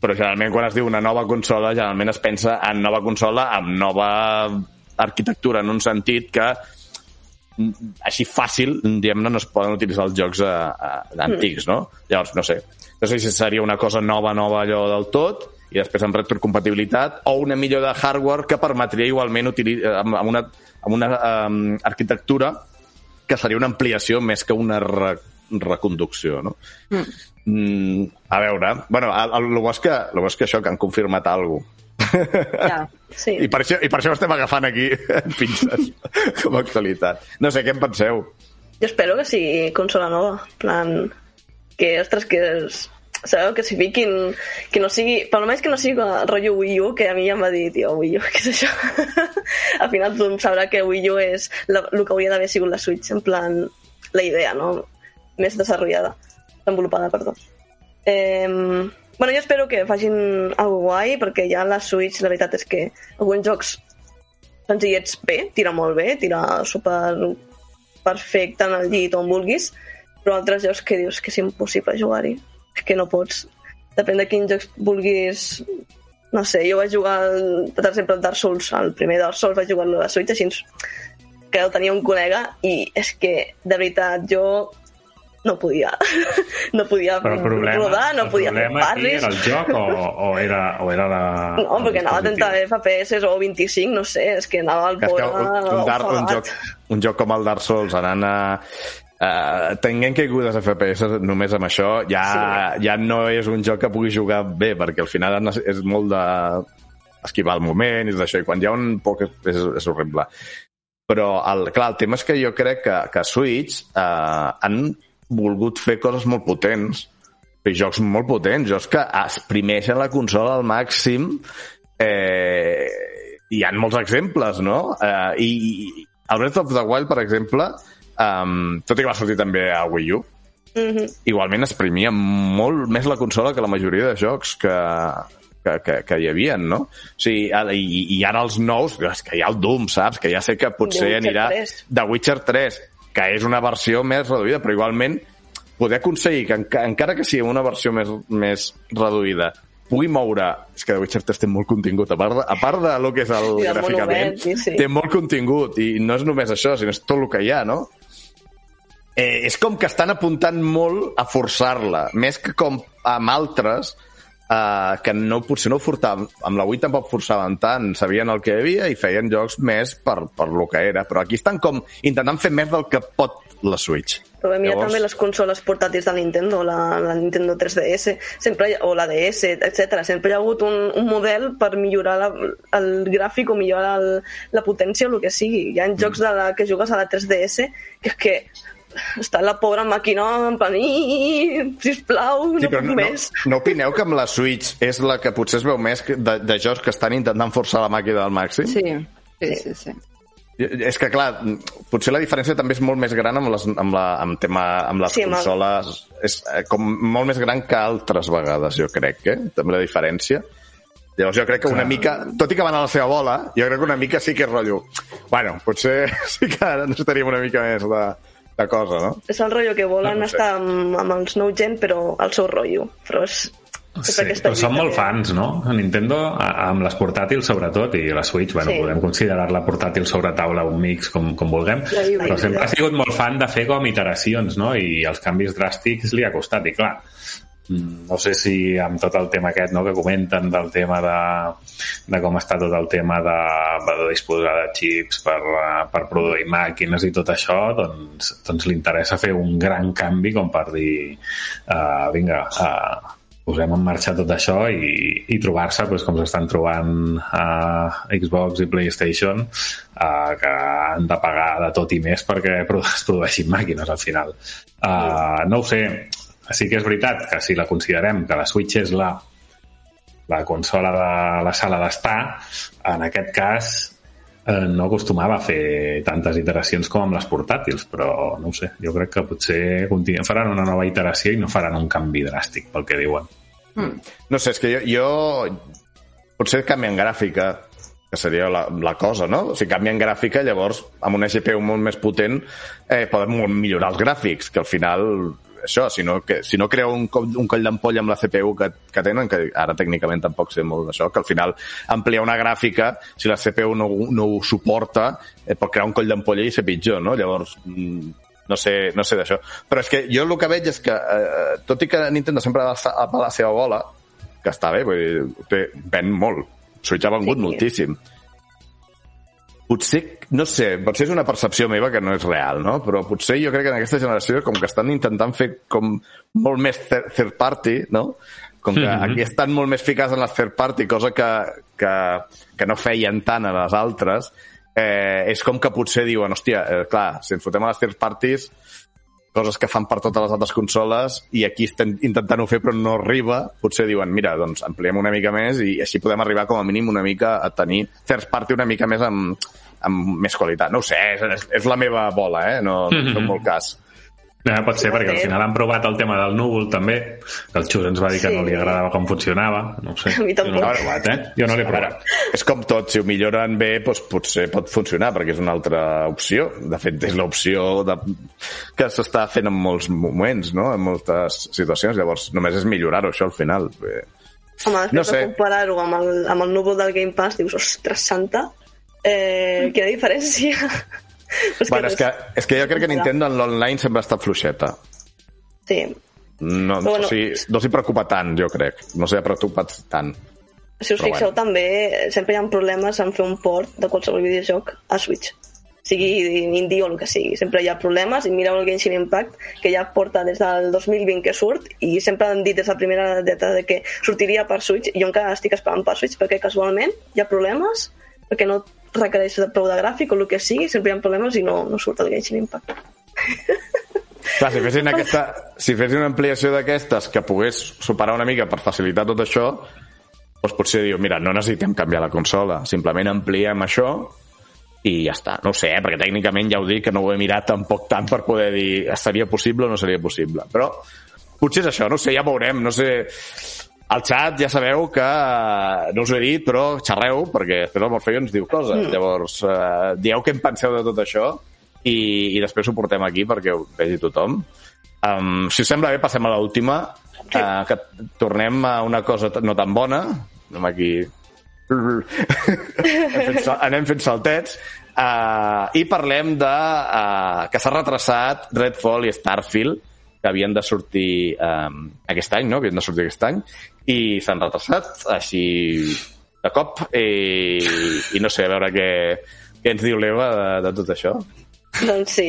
Però generalment quan es diu una nova consola, generalment es pensa en nova consola amb nova arquitectura, en un sentit que mm, així fàcil, diguem-ne, no es poden utilitzar els jocs eh, eh, antics, no? Llavors, no sé. No sé si seria una cosa nova, nova allò del tot, i després amb retrocompatibilitat, o una millor de hardware que permetria igualment utilitzar amb, amb una, amb una um, arquitectura que seria una ampliació més que una re, reconducció, no? Mm. a veure, bueno, el, el, el, bo és que, el bo és que això, que han confirmat alguna cosa. ja. Sí. I per, això, I per això estem agafant aquí, pinces, com a actualitat. No sé, què en penseu? Jo espero que sigui consola nova. Plan, que, ostres, que és... sabeu, que s'hi fiquin, que no sigui, per almenys que no sigui el rotllo Wii U, que a mi ja em va dir, tio, Wii U, què és això? Al final tothom sabrà que Wii U és la, el que hauria d'haver sigut la Switch, en plan, la idea, no? Més desenvolupada, desenvolupada, perdó. Eh, bueno, jo espero que facin algo guai, perquè ja la Switch, la veritat és que alguns jocs senzillets bé, tira molt bé, tira super perfecte en el llit on vulguis, però altres jocs que dius que és impossible jugar-hi que no pots. Depèn de quins jocs vulguis... No sé, jo vaig jugar, el, per exemple, el Dark Souls, el primer Dark Souls vaig jugar a la Switch, així que el tenia un col·lega i és que, de veritat, jo no podia. no podia Però el problema, rodar, no el podia fer problema aquí barris. era el joc o, o, era, o era la... No, perquè anava a tentar FPS o 25, no sé, és que anava al és pobre un, un, un, joc, un joc com el Dark Souls anant a, Uh, tenint caigudes FPS només amb això ja, sí. ja no és un joc que pugui jugar bé perquè al final és molt de esquivar el moment i tot això i quan hi ha un poc és, és horrible però el, clar, el tema és que jo crec que, que Switch uh, han volgut fer coses molt potents fer jocs molt potents jocs que exprimeixen la consola al màxim eh, hi ha molts exemples no? Uh, i, i el Breath of the Wild per exemple um, tot i que va sortir també a Wii U Mhm. igualment exprimia molt més la consola que la majoria de jocs que, que, que, que hi havia, no? O sigui, ara- i, i ara els nous, és que hi ha el Doom, saps? Que ja sé que potser anirà 3. de Witcher 3, que és una versió més reduïda, però igualment poder aconseguir que enca encara que sigui una versió més, més reduïda pugui moure... És que The Witcher 3 té molt contingut. A part de, a part de lo que és el I món gràficament, obert, sí, sí. té molt contingut. I no és només això, sinó és tot el que hi ha, no? Eh, és com que estan apuntant molt a forçar-la, més que com amb altres eh, que no, potser no forçaven, amb la Wii tampoc forçaven tant, sabien el que hi havia i feien jocs més per, per lo que era, però aquí estan com intentant fer més del que pot la Switch. Però mira Llavors- també les consoles portàtils de Nintendo, la, la Nintendo 3DS, sempre, o la DS, etc. Sempre hi ha hagut un, un model per millorar la, el gràfic o millorar el, la potència o el que sigui. Hi ha jocs de la, que jugues a la 3DS que és que està la pobra màquina en plan, "Ii, sisplau, no Sí, no, no, més. no opineu que amb la Switch és la que potser es veu més de, de jocs que estan intentant forçar la màquina al màxim? Sí, sí, sí. sí. És que, clar, potser la diferència també és molt més gran amb, les, amb, la, amb, tema, amb les Sí, amb el- consoles. És eh, com molt més gran que altres vegades, jo crec, eh? També la diferència. Llavors jo crec que una mica, tot i que van a la seva bola, jo crec que una mica sí que és rotllo. Bueno, potser sí que ara necessitaríem una mica més de, de cosa, no? És el rotllo que volen No, no sé. estar amb, amb els nou gen, però al seu rotllo. Però és, és Sí, però són molt fans, no? A Nintendo, a- amb les portàtils sobretot, i la Switch, bueno, Sí. podem considerar-la portàtil sobre taula, un mix, com, com vulguem, La però sempre ha sigut molt fan de fer com iteracions, no? I els canvis dràstics li ha costat, i clar, no sé si amb tot el tema aquest no, que comenten del tema de, de com està tot el tema de, de disposar de xips per, eh, per produir màquines i tot això, doncs, doncs li interessa fer un gran canvi com per dir uh, vinga, uh, posem en marxa tot això i, i trobar-se doncs, com s'estan trobant a Xbox i PlayStation uh, que han de pagar de tot i més perquè es produeixin màquines al final. Uh, no ho sé, sí que és veritat que si la considerem que la Switch és la la consola de la sala d'estar, en aquest cas eh, no acostumava a fer tantes iteracions com amb les portàtils, però no ho sé, jo crec que potser continu- faran una nova iteració i no faran un canvi dràstic pel que diuen. No sé, és que jo, jo potser canvien gràfica, que seria la, la cosa, no? Si canvien gràfica, llavors, amb una GPU molt més potent, eh, poden millorar els gràfics, que al final, això, si no, que, si no creu un, un coll d'ampolla amb la CPU que, que tenen, que ara tècnicament tampoc sé molt d'això, que al final ampliar una gràfica, si la CPU no, no ho suporta, eh, pot crear un coll d'ampolla i ser pitjor, no? Llavors, mm, no sé, no sé d'això. Però és que jo el que veig és que, eh, tot i que Nintendo sempre va a a la seva bola, que està bé, vull dir, ven molt. Switch ha vengut Sí. moltíssim. Potser, no sé, potser és una percepció meva que no és real, no? Però potser jo crec que en aquesta generació com que estan intentant fer com molt més thir- third party, no? Com que Mhm. aquí estan molt més ficats en les third party, cosa que, que, que no feien tant a les altres, eh, és com que potser diuen, hòstia, eh, clar, si ens fotem a les third parties, coses que fan per totes les altres consoles i aquí estem intentant-ho fer però no arriba, potser diuen, mira, doncs ampliem una mica més i així podem arribar com a mínim una mica a tenir first party una mica més amb, amb més qualitat. No ho sé, és, és la meva bola, eh? No, no mm -hmm. molt cas. Eh, pot ser, perquè al final han provat el tema del núvol, també. que El Xus ens va dir que Sí. no li agradava com funcionava. No ho sé. A mi Jo no tampoc. l'he provat, eh? Jo no l'he provat. és com tot, si ho milloren bé, doncs potser pot funcionar, perquè és una altra opció. De fet, és l'opció de... que s'està fent en molts moments, no? en moltes situacions. Llavors, només és millorar-ho, això, al final. Bé. Home, No sé. de comparar-ho amb, el, amb el núvol del Game Pass, dius, ostres, santa, eh, quina diferència. Però Bueno, és que, és que jo crec que. Nintendo en l'online sempre ha estat fluixeta. Sí. No, Però bueno. o sigui, no s'hi preocupa tant, jo crec. No s'hi ha preocupat tant. Si us Però fixeu, bueno. també sempre hi ha problemes en fer un port de qualsevol videojoc a Switch. Sigui indie o el que sigui. Sempre hi ha problemes i mireu el Genshin Impact, que ja porta des del 2020 que surt i sempre han dit des de la primera data de que sortiria per Switch i jo encara estic esperant per Switch perquè casualment hi ha problemes perquè no requereix de prou de gràfic o el que sigui, sempre hi ha problemes i no, no surt el Genshin Impact. Clar, si fessin, aquesta, si fessin una ampliació d'aquestes que pogués superar una mica per facilitar tot això, doncs potser diu, mira, no necessitem canviar la consola, simplement ampliem això i ja està. No ho sé, eh? perquè tècnicament ja ho dic, que no ho he mirat tampoc tant per poder dir seria possible o no seria possible. Però potser és això, no sé, ja veurem, no sé... Al xat ja sabeu que, eh, no us ho he dit, però xerreu, perquè després el Morfeu ens diu coses. Mm. Llavors, eh, dieu què en penseu de tot això i, i després ho portem aquí perquè ho vegi tothom. Um, si us sembla bé, passem a l'última, sí. uh, que tornem a una cosa no tan bona. Anem aquí... fent, anem fent saltets. Uh, I parlem de uh, que s'ha retrasat Redfall i Starfield, que havien de sortir um, aquest any, no? Havien de sortir aquest any, i s'han retrasat així de cop, i, i no sé, a veure què, què ens diu l'Eva de, de tot això. Doncs sí,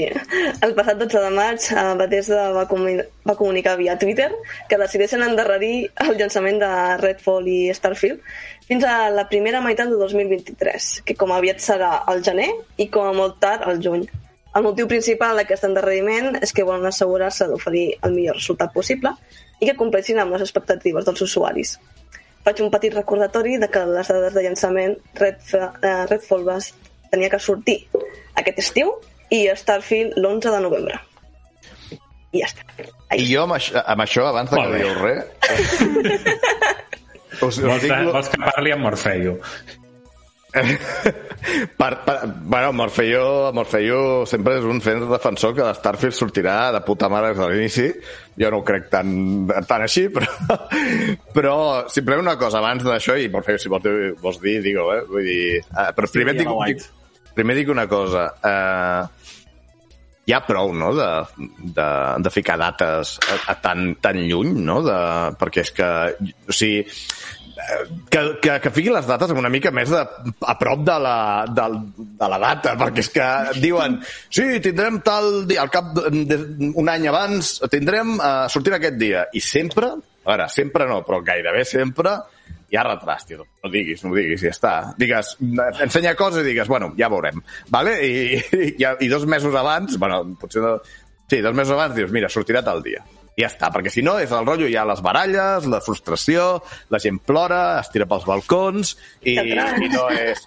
el passat 12 de maig eh, Bethesda va, comuni va comunicar via Twitter que decideixen endarrerir el llançament de Redfall i Starfield fins a la primera meitat de 2023, que com aviat serà al gener i com a molt tard al juny. El motiu principal d'aquest endarreriment és que volen assegurar-se d'oferir el millor resultat possible i que compleixin amb les expectatives dels usuaris. Faig un petit recordatori de que les dades de llançament Redfa eh, Redfall va, tenia que sortir aquest estiu i Starfield l'11 de novembre. I ja està. I jo amb això, amb això abans de Molt que dieu res... us, us Vols, dic, vols que parli amb Morfeu? per, per, bueno, Morfeo, Morfeo sempre és un fent defensor que l'Starfield sortirà de puta mare des de l'inici. Jo no ho crec tan, tan així, però, però simplement una cosa abans d'això, i Morfeo, si vols, vols dir, digue eh? Vull dir, eh, però primer, Sí, dic, dic, primer dic una cosa. Eh, hi ha prou, no?, de, de, de ficar dates a, a tan, tan lluny, no?, de, perquè és que, o sigui, que, que, que fiqui les dates una mica més de, a prop de la, de, de la data, perquè és que diuen sí, tindrem tal dia, al cap d'un any abans, tindrem uh, sortint aquest dia, i sempre, a veure, sempre no, però gairebé sempre hi ha retras, tio. No diguis, no diguis, ja està. Digues, ensenya coses i digues, bueno, ja veurem. Vale? I, i, i dos mesos abans, bueno, potser no... Sí, dos mesos abans dius, mira, sortirà tal dia. I ja està, perquè si no és el rotllo, hi ha les baralles, la frustració, la gent plora, es tira pels balcons, i, i no és...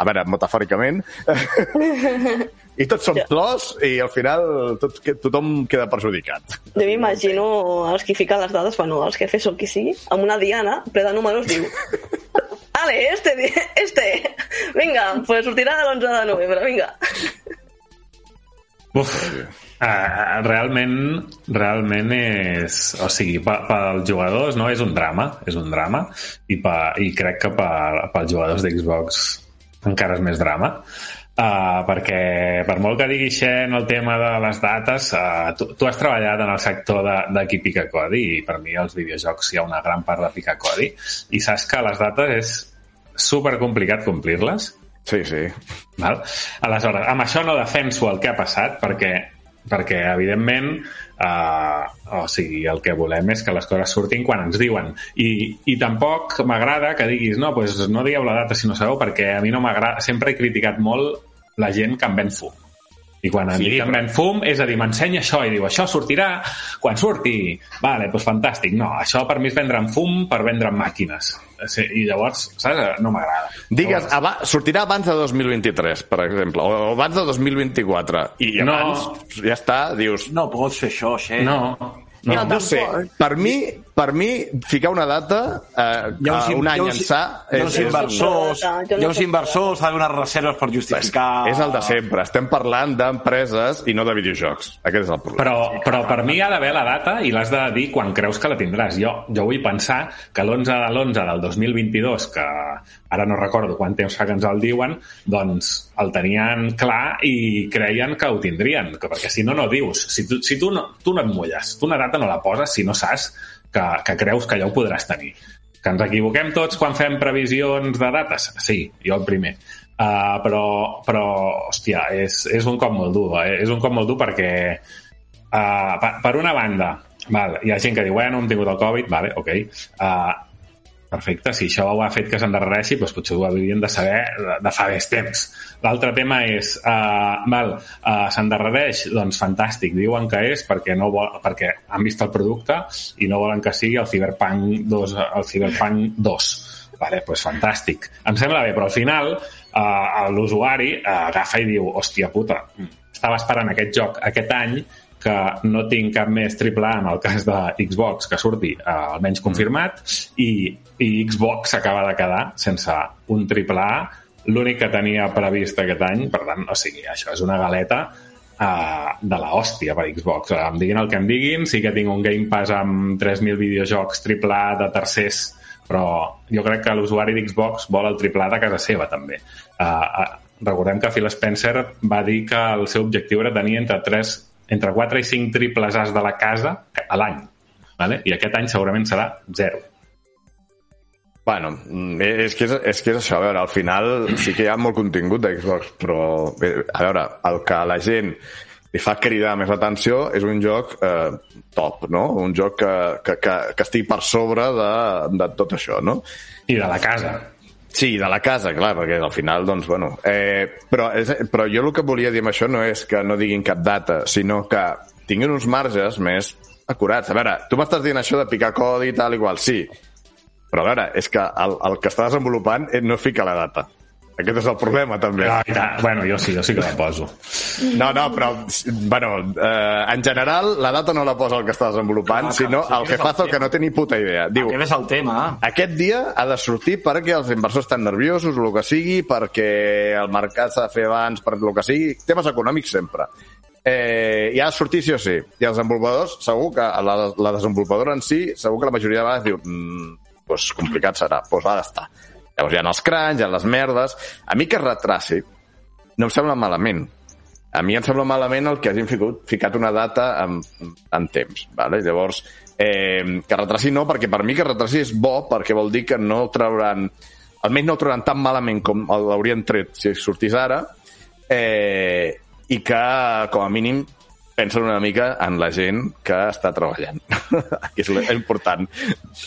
A veure, metafòricament... I tots són plors i al final tot, que- tothom queda perjudicat. Jo m'imagino els que fiquen les dades, bueno, els que fes o qui sigui, amb una diana, ple de números, diu Ale, este, este, vinga, pues sortirà l'11 de novembre, vinga. Uf, uh, realment, realment és... O sigui, pe- pels jugadors no és un drama, és un drama, i, pe, i crec que per, pels jugadors d'Xbox encara és més drama, uh, perquè per molt que digui Xen el tema de les dates, uh, tu, tu has treballat en el sector de, de qui pica codi, i per mi als videojocs hi ha una gran part de picar codi, i saps que les dates és super complicat complir-les, Sí, sí. Val? Aleshores, amb això no defenso el que ha passat perquè, perquè evidentment, eh, o sigui, el que volem és que les coses surtin quan ens diuen. I, i tampoc m'agrada que diguis no, pues no digueu la data si no sabeu, perquè a mi no m'agrada... Sempre he criticat molt la gent que en ven fum. I quan em Sí, dic però- em fum, és a dir, m'ensenya això i diu, això sortirà quan surti. Vale, doncs fantàstic. No, això per mi és vendre en fum per vendre en màquines. Sí, I llavors, saps? No m'agrada. Digues, Llavors, aba sortirà abans de 2023, per exemple, o abans de 2024, i No. abans ja està, dius... No pots fer això, Xe. No, No, No, no sé, per mi, per mi ficar una data eh, Hi ha uns, un hi any ha uns, ençà hi ha uns inversors, no hi ha uns inversors, ha unes reserves per justificar... és el de sempre. Estem parlant d'empreses i no de videojocs. Aquest és el problema. Però, però per mi hi ha d'haver la data i l'has de dir quan creus que la tindràs. Jo, jo vull pensar que l'11 de l'11 del 2022, que ara no recordo quant temps fa que ens el diuen, doncs el tenien clar i creien que ho tindrien, que, perquè si no, no dius. Si tu, si tu, no, tu no et mulles, tu una data no la poses si no saps que, que creus que ja ho podràs tenir. Que ens equivoquem tots quan fem previsions de dates? Sí, jo el primer. Uh, però, però, hòstia, és, és un cop molt dur, eh? És un cop molt dur perquè, uh, per, per una banda, val, hi ha gent que diu, bueno, hem tingut el Covid, vale, ok, uh, perfecte, si això ho ha fet que s'endarrereixi, doncs potser ho haurien de saber de, fa més temps. L'altre tema és, uh, val, uh, s'endarrereix, doncs fantàstic, diuen que és perquè, no vol, perquè han vist el producte i no volen que sigui el Cyberpunk 2, el Cyberpunk 2. Vale, doncs fantàstic. Em sembla bé, però al final uh, l'usuari uh, agafa i diu, hòstia puta, estava esperant aquest joc aquest any que no tinc cap més AAA en el cas de Xbox que surti eh, almenys confirmat i, i Xbox s'acaba de quedar sense un AAA l'únic que tenia previst aquest any per tant, o sigui, això és una galeta uh, de la hòstia per Xbox. Em diguin el que em diguin, sí que tinc un Game Pass amb 3.000 videojocs AAA de tercers però jo crec que l'usuari d'Xbox vol el AAA de casa seva també. Uh, uh, recordem que Phil Spencer va dir que el seu objectiu era tenir entre 3 entre 4 i 5 triples As de la casa a l'any. Vale? I aquest any segurament serà 0. Bueno, mm, és que és, és que és això, a veure, al final sí que hi ha molt contingut de Xbox, però a veure, el que la gent li fa cridar més atenció és un joc eh, top, no? Un joc que, que, que, que estigui per sobre de, de tot això, no? I de la casa. Sí, de la casa, clar, perquè al final, doncs, bueno... Eh, però, és, però jo el que volia dir amb això no és que no diguin cap data, sinó que tinguin uns marges més acurats. A veure, tu m'estàs dient això de picar codi i tal, igual, sí. Però a veure, és que el, el que està desenvolupant eh, no fica la data. Aquest és el problema, també. Ah, i tant. bueno, jo sí, jo sí que la poso. No, no, però, bueno, eh, en general, la data no la posa el que està desenvolupant, Clar, sinó clar, el sí, jefazo el que no té ni puta idea. Diu, Aquest és el tema. aquest dia ha de sortir perquè els inversors estan nerviosos, o el que sigui, perquè el mercat s'ha de fer abans, per el que sigui, temes econòmics sempre. Eh, i ha de sortir sí o sí. I els desenvolupadors, segur que la, la desenvolupadora en si, segur que la majoria de vegades diu mm, pues complicat serà, doncs ha d'estar. Llavors hi ha els cranys, hi ha les merdes... A mi que es retraci no em sembla malament. A mi em sembla malament el que hagin ficat, ficat una data en, en temps. Vale? Llavors, eh, que retraci no, perquè per mi que retraci és bo, perquè vol dir que no trauran almenys no trauran tan malament com l'haurien tret si sortís ara eh, i que com a mínim pensen una mica en la gent que està treballant que és important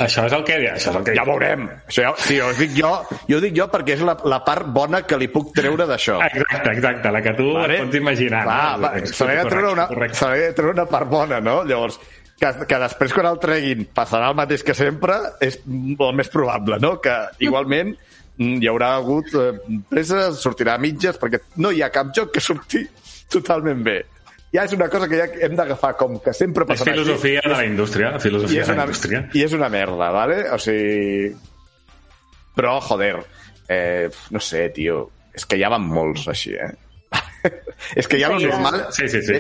Això és el que... Això és el que ja veurem això ja, sí, ho dic jo, jo ho dic jo perquè és la, la part bona que li puc treure d'això Exacte, exacte, la que tu vale. pots imaginar. Va, no? va, se li ha de treure una, correcte. se de treure una part bona, no? Llavors, que, que després quan el treguin passarà el mateix que sempre és el més probable, no? Que igualment mm, hi haurà hagut eh, presa, sortirà a mitges, perquè no hi ha cap joc que surti totalment bé. Ja és una cosa que ja hem d'agafar com que sempre És passarà filosofia de la indústria, I filosofia és, de la una, indústria. I és una merda, ¿vale? O sigui... Però, joder, eh, no sé, tio, és que ja van molts així, eh? és que ja lo normal... Sí, sí, sí.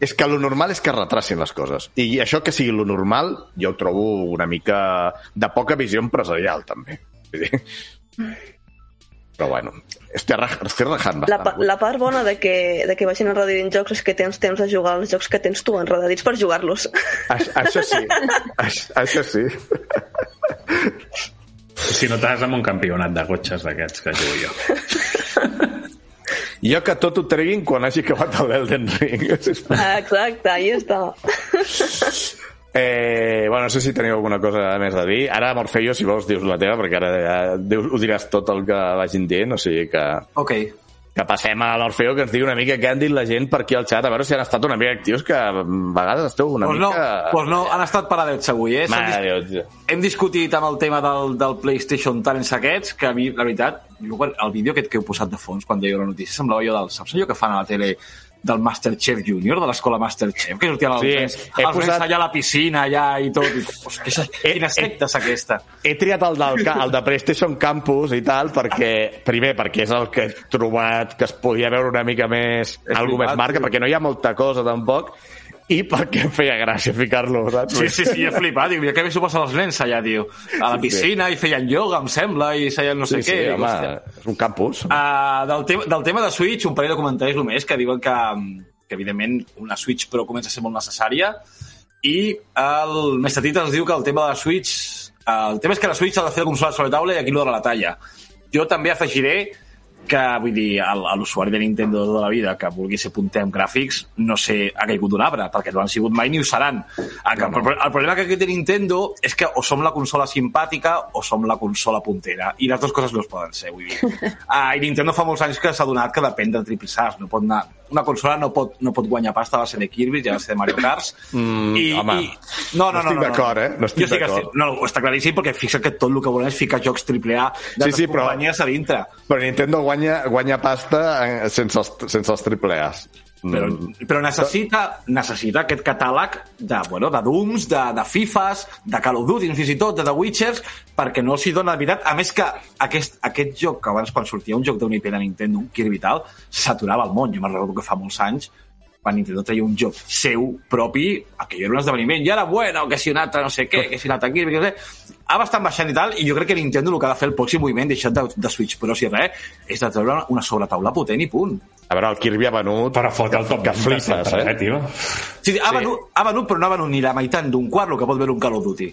És que lo normal és que retracin les coses. I això que sigui lo normal, jo ho trobo una mica de poca visió empresarial, també. Però bueno, estic, raj estic rajant La, bastant. pa- la part bona de que, de que vagin enredint jocs és que tens temps de jugar als jocs que tens tu enredadits per jugar-los. Això, sí, això, això sí. Si no t'has amb un campionat de gotxes d'aquests que jugo jo. Jo que tot ho treguin quan hagi acabat l'Elden Ring. Exacte, ahí està. Eh, bueno, no sé si teniu alguna cosa més a dir. Ara, Morfeo, si vols, dius la teva, perquè ara ja dius, ho diràs tot el que vagin dient, o sigui que... Ok. que passem a l'Orfeo que ens digui una mica què han dit la gent per aquí al xat, a veure si han estat una mica actius, que a vegades esteu una Pues no, mica... pues no, han estat paradets avui, eh? Mare dis-. Hem discutit amb el tema del, del PlayStation Talents aquests, que a mi, la veritat, jo, el vídeo aquest que heu posat de fons quan deia la notícia, semblava jo del... Saps allò que fan a la tele del Masterchef Junior, de l'escola Masterchef, que sortien els, Sí, nens, he els posat- allà a la piscina, allà i tot. I, quina, Eh, quina secta és aquesta? He triat el, del, el de PlayStation Campus i tal, perquè, primer, perquè és el que he trobat que es podia veure una mica més, És algo més marca, tio. perquè no hi ha molta cosa tampoc, i perquè feia gràcia ficar-lo, saps? Sí, sí, sí, he flipat. Dic, mira que bé s'ho passen els nens allà, tio. A la Sí, sí. piscina i feien yoga, em sembla, i feien no sé sí, sí, què. home, Hòstia. és un campus. Uh, del, tema, del tema de Switch, un parell de comentaris només que diuen que, que evidentment una Switch Pro comença a ser molt necessària i el Mestre Tita ens diu que el tema de la Switch el tema és que la Switch ha de fer la consola sobre la taula i aquí no de la talla. Jo també afegiré que, vull dir, el- a l'usuari de Nintendo de tota la vida que vulgui ser punter en gràfics, no sé, ha caigut d'un arbre, perquè no han sigut mai ni ho seran. El, no, no. el problema que té Nintendo és que o som la consola simpàtica o som la consola puntera, i les dues coses no es poden ser, vull dir. Uh, I Nintendo fa molts anys que s'ha donat que depèn del triple no pot anar... Una consola no pot, no pot guanyar pasta a base de Kirby i a base de Mario Kart. Mm, home, no, no, no estic no, d'acord, eh? No estic d'acord. estic, no, no, està claríssim perquè fixa que tot el que volen és ficar jocs AAA de Sí, sí, però- companyies a dintre. Però Nintendo guanya, guanya pasta eh, sense els, sense els triple A's. Però, però necessita, necessita aquest catàleg de, bueno, de Dooms, de, de Fifas, de Call of Duty, fins i tot, de The Witchers, perquè no s'hi dona la veritat. A més que aquest, aquest joc, que abans quan sortia un joc d'una IP de Nintendo, un Kirby tal, s'aturava al món. Jo me'n recordo que fa molts anys quan Nintendo treia un joc seu propi, aquell era un esdeveniment, i ara, bueno, que si un altre no sé què, que si un altre Kirby, que no sé... Ara estan baixant i tal, i jo crec que Nintendo el que ha de fer el pròxim moviment, deixat de, de Switch Pro, si res, és de treure una sobretaula potent i punt. A veure, el Kirby ha venut... Però fot el top que 20 flipes, eh? eh, tio? Sí, ha, venut, ha venut, però no ha venut ni la meitat d'un quart el que pot veure un Call of Duty.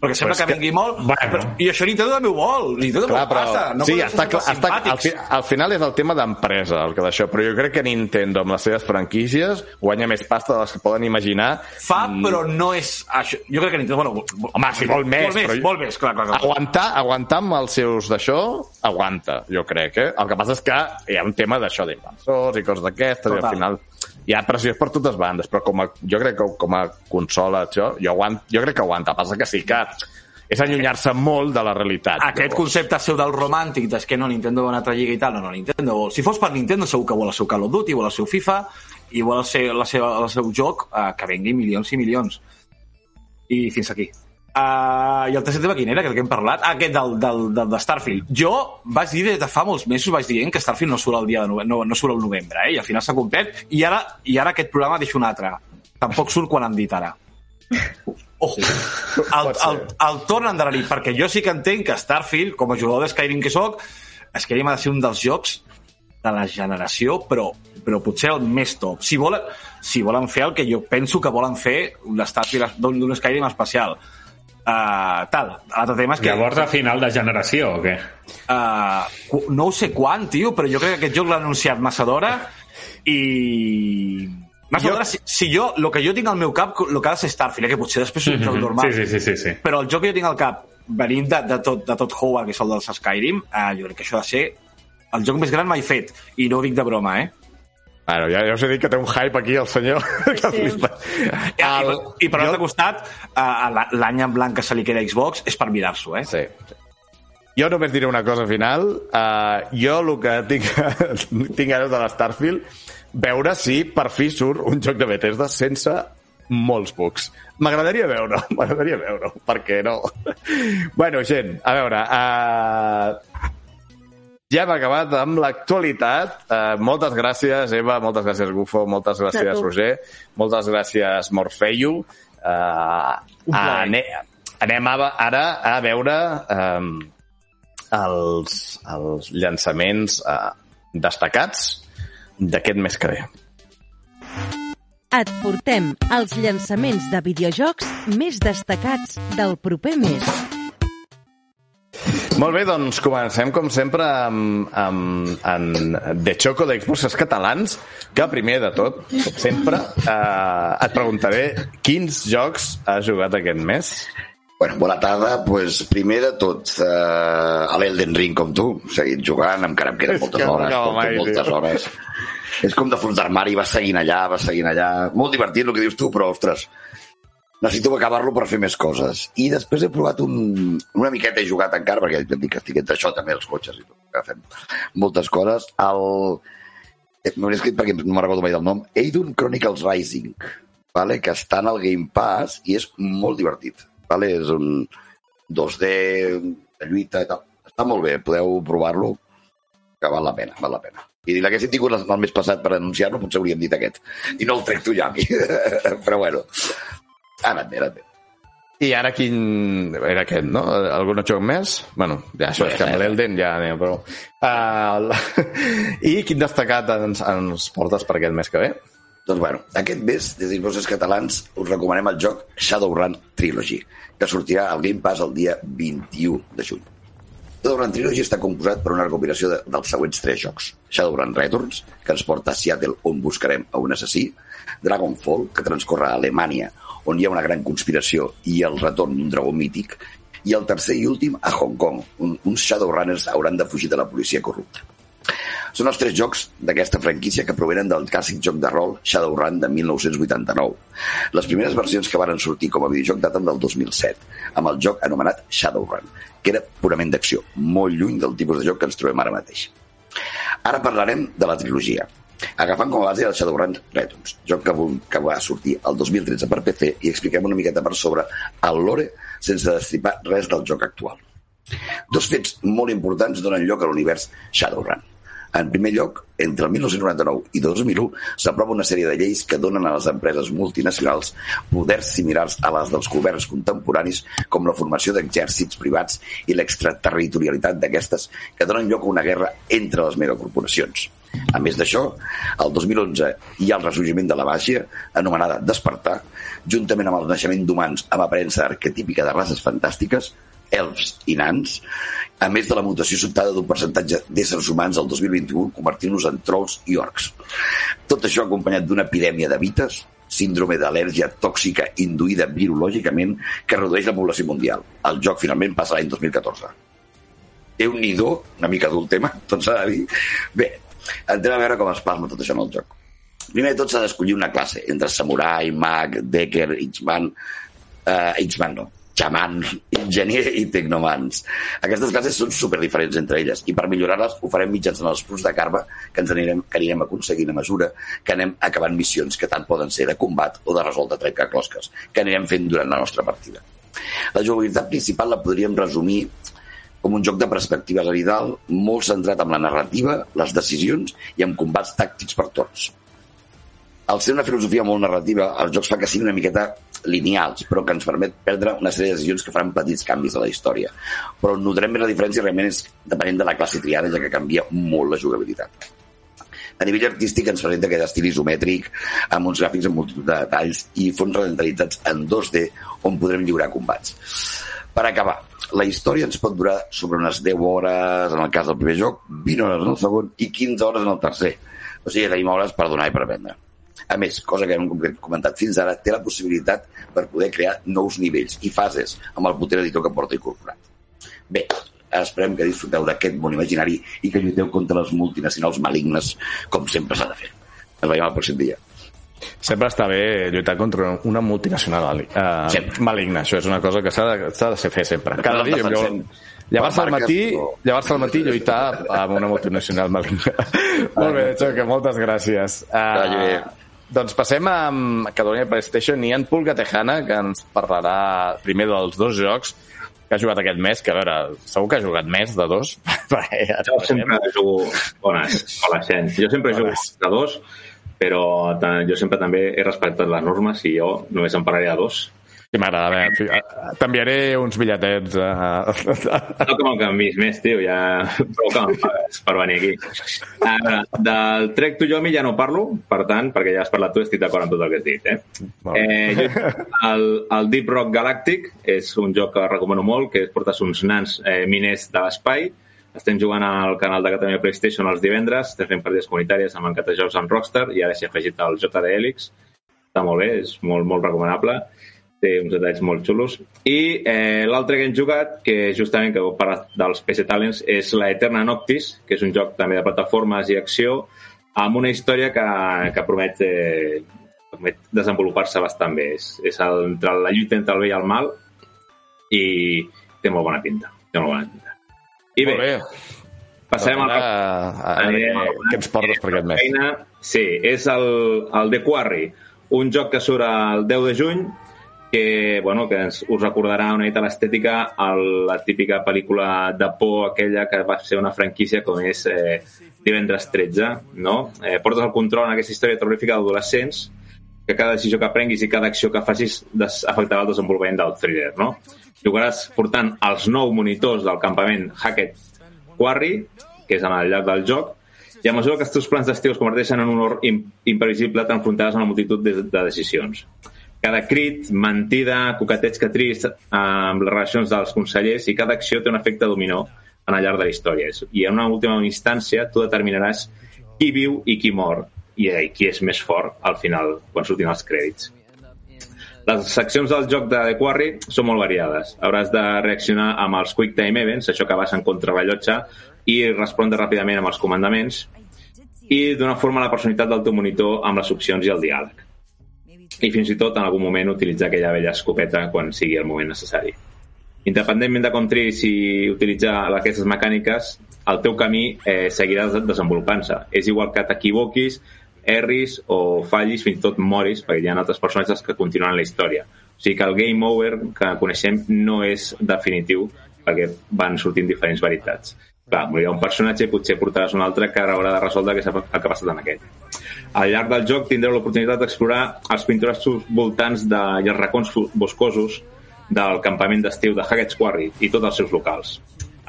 Perquè sembla que, que- vengui molt, Bueno. però, i això Nintendo també ho vol. Nintendo Clar, vol però, pasta. No sí, està, clar, està, al, fi, al final és el tema d'empresa, el que d'això, però jo crec que Nintendo, amb les seves franquícies, guanya més pasta de les que poden imaginar. Fa, però no és... Això. Jo crec que Nintendo... Bueno, Mm. Home, sí, molt més, Molt més, però- molt més, clar, clar, clar. Aguantar, aguantar amb els seus d'això, aguanta, jo crec, eh? El que passa és que hi ha un tema d'això d'inversors i coses d'aquestes, i al final hi ha pressió per totes bandes, però com a, jo crec que com a consola, això, jo, aguant, jo crec que aguanta. Passa que sí que és allunyar-se molt de la realitat. Aquest concepte seu del romàntic, des que no, Nintendo va a una altra lliga i tal, no, no, Nintendo vol... Si fos per Nintendo, segur que vol el seu Call of Duty, vol el seu FIFA, i vol el seu, la seva, el seu joc eh, que vengui milions i milions. I fins aquí. Uh, I el tercer tema quin era, que hem parlat? Ah, aquest del, del, del, de Starfield. Jo vaig dir des de fa molts mesos, vaig dient que Starfield no surt el dia de novembre, no, no surt el novembre, eh? i al final s'ha complert, i ara, i ara aquest programa deixa un altre. Tampoc surt quan han dit ara. Ojo, el, el, el tornen d'endarrerir, perquè jo sí que entenc que Starfield, com a jugador de Skyrim que sóc, Skyrim ha de ser un dels jocs de la generació, però, però potser el més top. Si volen, si volen fer el que jo penso que volen fer un Starfield d'un Skyrim especial. Uh, tal, l'altre tema és que... Llavors, a final de generació, o què? Uh, no ho sé quan, tio, però jo crec que aquest joc l'ha anunciat massa d'hora i... Massa Jo- d'hora, si, si jo, el que jo tinc al meu cap, el que ha de ser Starfield, eh, que potser després és un joc normal, Sí, sí, sí, sí, sí. però el joc que jo tinc al cap, venint de, de, tot, de tot Howard, que és el dels Skyrim, uh, jo crec que això ha de ser el joc més gran mai fet, i no ho dic de broma, eh? Bueno, ja, ja us he dit que té un hype aquí, el senyor. Sí. I, El- i, i per l'altre costat, uh, l'any en blanc que se li queda a Xbox és per mirar-s'ho, eh? Sí. Jo només diré una cosa final. Uh, jo el que tinc, tinc ganes de l'Starfield, veure si per fi surt un joc de Bethesda sense molts bugs. M'agradaria veure m'agradaria veure perquè no. bueno, gent, a veure... Uh, ja hem acabat amb l'actualitat. Uh, moltes gràcies, Eva, moltes gràcies, Gufo, moltes gràcies. Roger, moltes gràcies, Morfeio. Uh, ane anem a, ara a veure um, els, els llançaments uh, destacats d'aquest mes que ve. Et portem els llançaments de videojocs més destacats del proper mes. Molt bé, doncs comencem com sempre amb, amb, amb The Choco d'Xboxes catalans, que primer de tot, com sempre, eh, et preguntaré quins jocs has jugat aquest mes? Bueno, bona tarda. Pues, primer de tot, eh, a l'Elden Ring com tu, seguint jugant, encara em queden moltes que no hores, porto mai, moltes tio. hores. És com de fons d'armari, vas seguint allà, vas seguint allà. Molt divertit el que dius tu, però, ostres, necessito acabar-lo per fer més coses. I després he provat un, una miqueta, he jugat encara, perquè et dic que estic entre això també, els cotxes i tot, que fem moltes coses. El... M'ho he escrit perquè no me'n recordo mai del nom. Eidun Chronicles Rising, vale? que està en el Game Pass i és molt divertit. Vale? És un 2D de lluita i tal. Està molt bé, podeu provar-lo, que val la pena, val la pena. I si l'haguéssim tingut el mes passat per anunciar-lo, potser hauríem dit aquest. I no el trec tu ja a mi. Però bueno, ha anat bé, ha anat bé. I ara quin... Era aquest, no? Algun joc més? Bueno, ja això és que amb l'Elden ja anem, però... Uh, I quin destacat ens, ens portes per aquest mes que ve? Doncs bueno, aquest mes, des d'Invostres Catalans, us recomanem el joc Shadowrun Trilogy, que sortirà al Game Pass el dia 21 de juny. Shadowrun Trilogy està composat per una recopilació de, dels següents tres jocs. Shadowrun Returns, que ens porta a Seattle, on buscarem a un assassí. Dragonfall, que transcorre a Alemanya, on hi ha una gran conspiració i el retorn d'un dragó mític. I el tercer i últim, a Hong Kong, on uns Shadowrunners hauran de fugir de la policia corrupta. Són els tres jocs d'aquesta franquícia que provenen del clàssic joc de rol Shadowrun de 1989. Les primeres versions que varen sortir com a videojoc daten del 2007, amb el joc anomenat Shadowrun, que era purament d'acció, molt lluny del tipus de joc que ens trobem ara mateix. Ara parlarem de la trilogia, agafant com a base el Shadowrun Returns, joc que, que va sortir el 2013 per PC i expliquem una miqueta per sobre el lore sense destripar res del joc actual. Dos fets molt importants donen lloc a l'univers Shadowrun. En primer lloc, entre el 1999 i 2001 s'aprova una sèrie de lleis que donen a les empreses multinacionals poders similars a les dels governs contemporanis com la formació d'exèrcits privats i l'extraterritorialitat d'aquestes que donen lloc a una guerra entre les megacorporacions. A més d'això, el 2011 hi ha el ressorgiment de la màgia, anomenada Despertar, juntament amb el naixement d'humans amb aparença arquetípica de races fantàstiques, elfs i nans, a més de la mutació sobtada d'un percentatge d'éssers humans al 2021 convertint-los en trolls i orcs. Tot això acompanyat d'una epidèmia de vites, síndrome d'al·lèrgia tòxica induïda virològicament que redueix la població mundial. El joc finalment passa l'any 2014. déu nhi una mica dur el tema, tot s'ha de dir. Bé, entrem a veure com es plasma tot això en el joc. Primer de tot s'ha d'escollir una classe entre samurai, mag, decker, X-Man... Uh, X-Man no, xaman, enginyer i tecnomans. Aquestes classes són super diferents entre elles i per millorar-les ho farem mitjançant els punts de carba que ens anirem, que anirem aconseguint a mesura que anem acabant missions que tant poden ser de combat o de resoldre trencaclosques que anirem fent durant la nostra partida. La jugabilitat principal la podríem resumir com un joc de perspectiva zenital molt centrat en la narrativa, les decisions i amb combats tàctics per torns. Al ser una filosofia molt narrativa, els jocs fa que siguin una miqueta lineals, però que ens permet perdre una sèrie de decisions que faran petits canvis a la història. Però notarem més la diferència realment és depenent de la classe triada, ja que canvia molt la jugabilitat. A nivell artístic ens presenta aquest estil isomètric, amb uns gràfics amb multitud de detalls i fons renderitzats en 2D on podrem lliurar combats. Per acabar, la història ens pot durar sobre unes 10 hores en el cas del primer joc, 20 hores en el segon i 15 hores en el tercer. O sigui, tenim hores per donar i per vendre. A més, cosa que hem comentat fins ara, té la possibilitat per poder crear nous nivells i fases amb el potent editor que porta incorporat. Bé, esperem que disfruteu d'aquest món imaginari i que lluiteu contra les multinacionals malignes, com sempre s'ha de fer. Ens veiem el pròxim dia. Sempre està bé lluitar contra una multinacional uh, Sempre. maligna. Això és una cosa que s'ha de, de ser fer sempre. Cada dia llevar-se al matí, però- llevar-se al matí i lluitar amb una multinacional maligna. Molt bé, Xoca, moltes gràcies. bé. Doncs passem a Catalunya PlayStation i en Pulga Tejana, que ens parlarà primer dels dos jocs que ha jugat aquest mes, que a veure, segur que ha jugat més de dos. Ja Jo sempre jugo... Bones, hola, Xen. Jo sempre jugo de dos, però jo sempre també he respectat les normes i jo només en parlaré de dos. Sí, m'agrada. A fi- T'enviaré uns bitlletets. Uh... No que me'l canvis més, tio, ja prou que me'n pagues per venir aquí. Ara, del Trek to Yomi ja no parlo, per tant, perquè ja has parlat tu, estic d'acord amb tot el que has dit, eh? Molt bé. Eh, jo, el, el Deep Rock Galactic és un joc que recomano molt, que portes uns nans eh, miners de l'espai. Estem jugant al canal de Catalunya PlayStation els divendres, estem fent partides comunitàries amb Encata Jocs amb Rockstar i ara s'hi ha afegit el JD Helix. Està molt bé, és molt, molt recomanable. Té uns detalls molt xulos. I eh, l'altre que hem jugat, que justament que heu parlat dels PC Talents, és la Eterna Noctis, que és un joc també de plataformes i acció, amb una història que, que promet, eh, promet desenvolupar-se bastant bé. És, és el, entre la lluita entre el bé i el mal i té molt bona pinta. Té molt bona pinta. I bé, bé. passem al... Doncs ara, a, a, veure què ens portes per aquest mes? Sí, és el, el The Quarry, un joc que surt el 10 de juny, que, bueno, que ens, us recordarà una mica l'estètica a la típica pel·lícula de por aquella que va ser una franquícia com és eh, Divendres 13, no? Eh, portes el control en aquesta història terrorífica d'adolescents que cada decisió que prenguis i cada acció que facis afectarà el desenvolupament del thriller, no? Jugaràs portant els nou monitors del campament Hackett Quarry, que és en el llarg del joc, i a mesura que els teus plans d'estiu es converteixen en un horror im imprevisible, t'enfrontaràs a una multitud de, de decisions. Cada crit, mentida, coqueteig que trist amb les relacions dels consellers i cada acció té un efecte dominó en el llarg de la història. I en una última instància tu determinaràs qui viu i qui mor i eh, qui és més fort al final, quan surtin els crèdits. Les seccions del joc de The Quarry són molt variades. Hauràs de reaccionar amb els Quick Time Events, això que vas en contrarrellotge, i respondre ràpidament amb els comandaments, i donar forma a la personalitat del teu monitor amb les opcions i el diàleg. I fins i tot, en algun moment, utilitzar aquella vella escopeta quan sigui el moment necessari. Independentment de com triïs si utilitzar aquestes mecàniques, el teu camí eh, seguirà des- desenvolupant-se. És igual que t'equivoquis, erris o fallis, fins i tot moris, perquè hi ha altres personatges que continuen la història. O sigui que el game over que coneixem no és definitiu, perquè van sortint diferents veritats. Clar, morirà un personatge i potser portaràs un altre que haurà de resoldre s'ha- el que ha passat en aquest. Al llarg del joc tindreu l'oportunitat d'explorar els pintorescos voltants de, i els racons boscosos del campament d'estiu de Hackett's Quarry i tots els seus locals.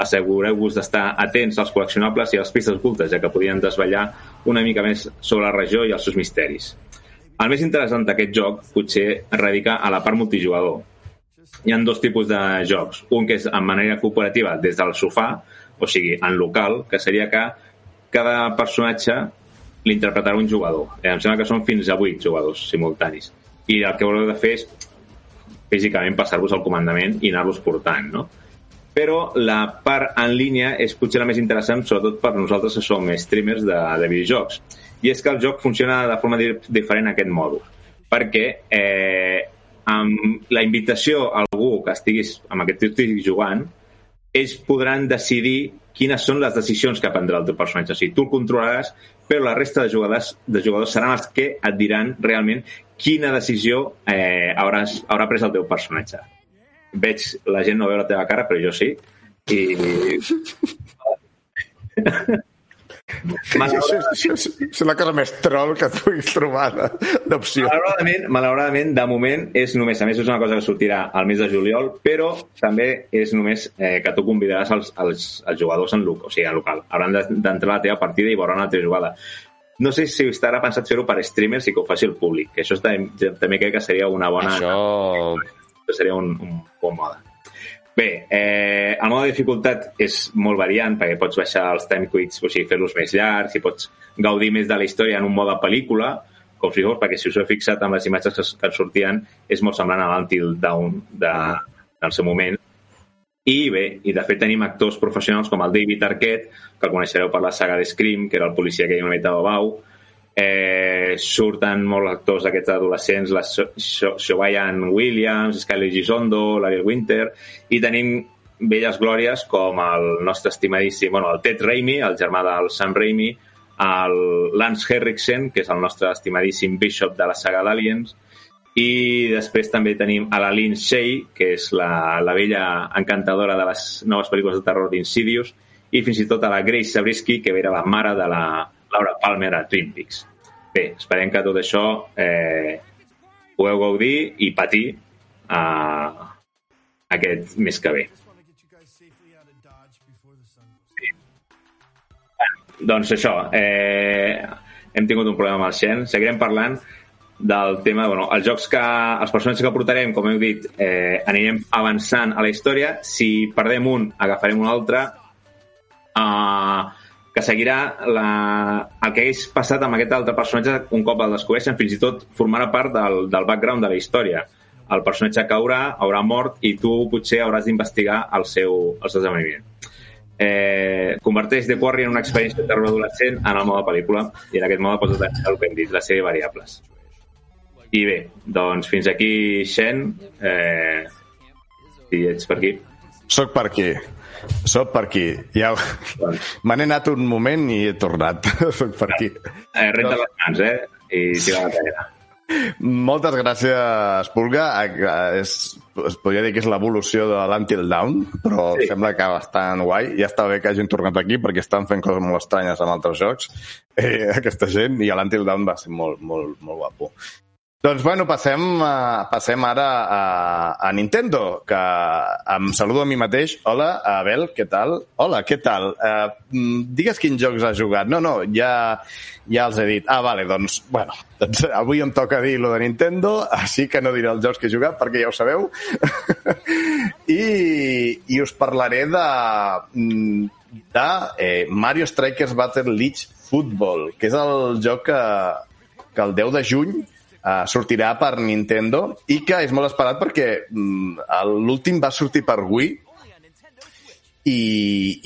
Assegureu-vos d'estar atents als col·leccionables i a les pistes ocultes, ja que podrien desvetllar una mica més sobre la regió i els seus misteris. El més interessant d'aquest joc potser radica a la part multijugador. Hi ha dos tipus de jocs. Un que és en manera cooperativa des del sofà, o sigui, en local, que seria que cada personatge l'interpretarà un jugador. Eh, em sembla que són fins a 8 jugadors simultanis. I el que haureu de fer és físicament passar-vos el comandament i anar-los portant, no? Però la part en línia és potser la més interessant, sobretot per nosaltres que som streamers de, de videojocs. I és que el joc funciona de forma di diferent a aquest mòdul. Perquè eh, amb la invitació a algú que estiguis, amb aquest tio estiguis jugant, ells podran decidir quines són les decisions que prendrà el teu personatge. O sigui, tu el controlaràs, però la resta de jugadors, de jugadors seran els que et diran realment quina decisió eh, hauràs, haurà pres el teu personatge. Veig la gent no veu la teva cara, però jo sí. I... Això, això, això, és la cosa més troll que et puguis trobar d'opció. Malauradament, malauradament, de moment és només, a més és una cosa que sortirà al mes de juliol, però també és només eh, que tu convidaràs els, els, els jugadors en local, o sigui, en local. Hauran de- d'entrar a la teva partida i veuran la teva jugada. No sé si estarà pensat fer-ho per streamers i que ho faci el públic, que això també, també crec que seria una bona... Això... seria un, un bon mode. Bé, eh, el mode de dificultat és molt variant perquè pots baixar els time quits, o sigui, fer-los més llargs, i pots gaudir més de la història en un mode pel·lícula, com si fos, perquè si us heu fixat amb les imatges que, que sortien, és molt semblant a l'Until Down de, del seu moment. I bé, i de fet tenim actors professionals com el David Arquette, que el coneixereu per la saga de Scream, que era el policia que hi ha una mica de Bau, eh, surten molts actors d'aquests adolescents, la Shobayan Williams, Skyler Gisondo, l'Ariel Winter, i tenim velles glòries com el nostre estimadíssim, bueno, el Ted Raimi, el germà del Sam Raimi, el Lance Henriksen, que és el nostre estimadíssim Bishop de la saga d'Aliens, i després també tenim a la Lynn Shay, que és la, la vella encantadora de les noves pel·lícules de terror d'Insidious, i fins i tot a la Grace Zabriskie, que era la mare de la Laura Palmer a Twin Peaks. Bé, esperem que tot això eh, pugueu gaudir i patir eh, aquest mes que ve. Doncs això, eh, hem tingut un problema amb el Xen. Seguirem parlant del tema, bueno, els jocs que, els personatges que portarem, com heu dit, eh, anirem avançant a la història. Si perdem un, agafarem un altre, eh, que seguirà la, el que hagués passat amb aquest altre personatge un cop el descobreixen, fins i tot formarà part del, del background de la història. el personatge caurà, haurà mort i tu potser hauràs d'investigar el seu, el seu esdeveniment. Eh, converteix The Quarry en una experiència de terror adolescent en el mode pel·lícula i en aquest mode pots utilitzar el que hem dit, la sèrie de variables. I bé, doncs fins aquí, Shen. Eh, si ets per aquí. Soc per aquí. Soc per aquí. Ja... Me n'he anat un moment i he tornat. Soc per aquí. Eh, renta les mans, eh? I tira la pedra. Moltes gràcies, Pulga. Eh, És, es podria dir que és l'evolució de l'Until Down, però sí. sembla que bastant guai. Ja està bé que hagin tornat aquí perquè estan fent coses molt estranyes amb altres jocs, eh, aquesta gent, i l'Until Down va ser molt, molt, molt guapo. Doncs bueno, passem, uh, passem ara a, a Nintendo, que em saludo a mi mateix. Hola, Abel, què tal? Hola, què tal? Uh, digues quins jocs has jugat. No, no, ja, ja els he dit. Ah, vale, doncs, bueno, doncs avui em toca dir lo de Nintendo, així que no diré els jocs que he jugat perquè ja ho sabeu. I, I us parlaré de, de eh, Mario Strikers Battle League Football, que és el joc que, que el 10 de juny uh, sortirà per Nintendo i que és molt esperat perquè mm, l'últim va sortir per Wii i,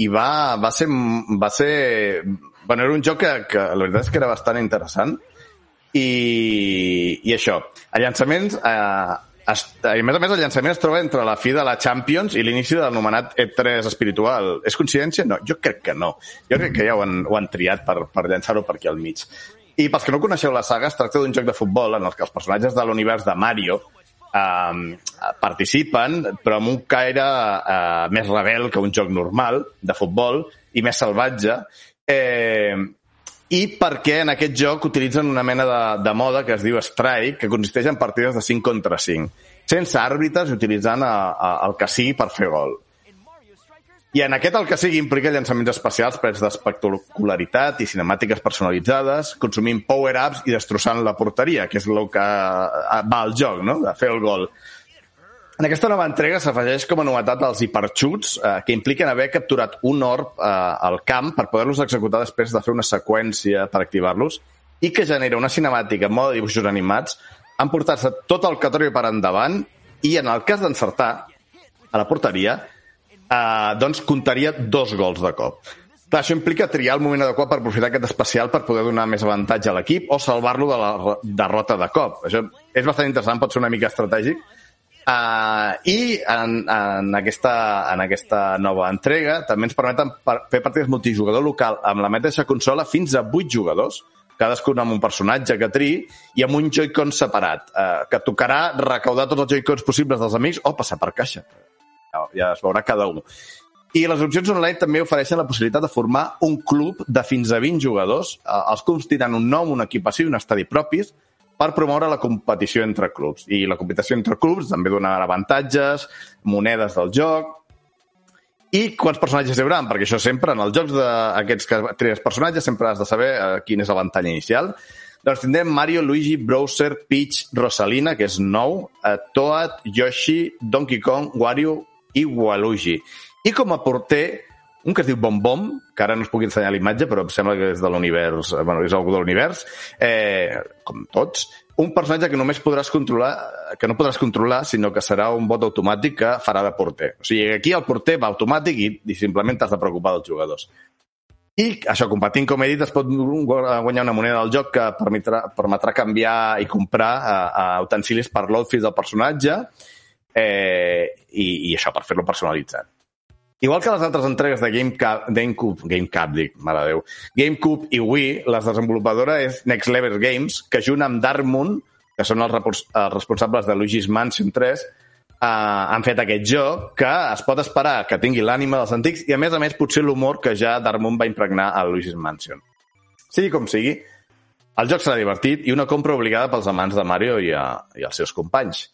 i va, va, ser, va ser... Bueno, era un joc que, que la veritat és que era bastant interessant i, i això, el llançament eh, es, a més a més el llançament es troba entre la fi de la Champions i l'inici de l'anomenat E3 espiritual. És coincidència? No, jo crec que no. Jo crec que ja ho han, ho han triat per, per llançar-ho per aquí al mig. I pels que no coneixeu la saga, es tracta d'un joc de futbol en el que els personatges de l'univers de Mario eh, participen, però amb un caire eh, més rebel que un joc normal de futbol i més salvatge. Eh, i perquè en aquest joc utilitzen una mena de, de moda que es diu Strike, que consisteix en partides de 5 contra 5, sense àrbitres utilitzant a, a, el que sigui per fer gol. I en aquest el que sigui implica llançaments especials plens d'espectacularitat i cinemàtiques personalitzades, consumint power-ups i destrossant la porteria, que és el que eh, va al joc, no? de fer el gol. En aquesta nova entrega s'afegeix com a novetat els hiperxuts, eh, que impliquen haver capturat un orb eh, al camp per poder-los executar després de fer una seqüència per activar-los i que genera una cinemàtica en mode dibuixos animats, emportar-se tot el que per endavant i, en el cas d'encertar a la porteria, eh, doncs comptaria dos gols de cop. Clar, això implica triar el moment adequat per aprofitar aquest especial per poder donar més avantatge a l'equip o salvar-lo de la derrota de cop. Això és bastant interessant, pot ser una mica estratègic. Uh, I en, en, aquesta, en aquesta nova entrega també ens permeten fer partides multijugador local amb la mateixa consola fins a 8 jugadors, cadascun amb un personatge que tri i amb un Joy-Con separat, uh, que tocarà recaudar tots els Joy-Cons possibles dels amics o passar per caixa ja es veurà cada un. I les opcions online també ofereixen la possibilitat de formar un club de fins a 20 jugadors. Eh, els clubs tindran un nom, una equipació i un estadi propis per promoure la competició entre clubs. I la competició entre clubs també donarà avantatges, monedes del joc, i quants personatges hi haurà, perquè això sempre, en els jocs d'aquests que tries personatges, sempre has de saber eh, quin és l'avantall inicial. Doncs tindrem Mario, Luigi, Browser, Peach, Rosalina, que és nou, eh, Toad, Yoshi, Donkey Kong, Wario, i Waluigi. I com a porter, un que es diu Bom Bom, que ara no us puc ensenyar l'imatge, però em sembla que és de l'univers, bueno, és algú de l'univers, eh, com tots, un personatge que només podràs controlar, que no podràs controlar, sinó que serà un vot automàtic que farà de porter. O sigui, aquí el porter va automàtic i, i simplement t'has de preocupar dels jugadors. I això, competint, com he dit, es pot guanyar una moneda del joc que permetrà, permetrà canviar i comprar a, a utensilis per l'outfit del personatge eh, i, i això, per fer-lo personalitzat. Igual que les altres entregues de GameCube, GameCube, GameCube dic, mare de Déu, GameCube i Wii, les desenvolupadores és Next Level Games, que junt amb Darkmoon, que són els, els responsables de Luigi's Mansion 3, eh, han fet aquest joc que es pot esperar que tingui l'ànima dels antics i, a més a més, potser l'humor que ja Darkmoon va impregnar a Luigi's Mansion. Sigui com sigui, el joc serà divertit i una compra obligada pels amants de Mario i, a, i els seus companys.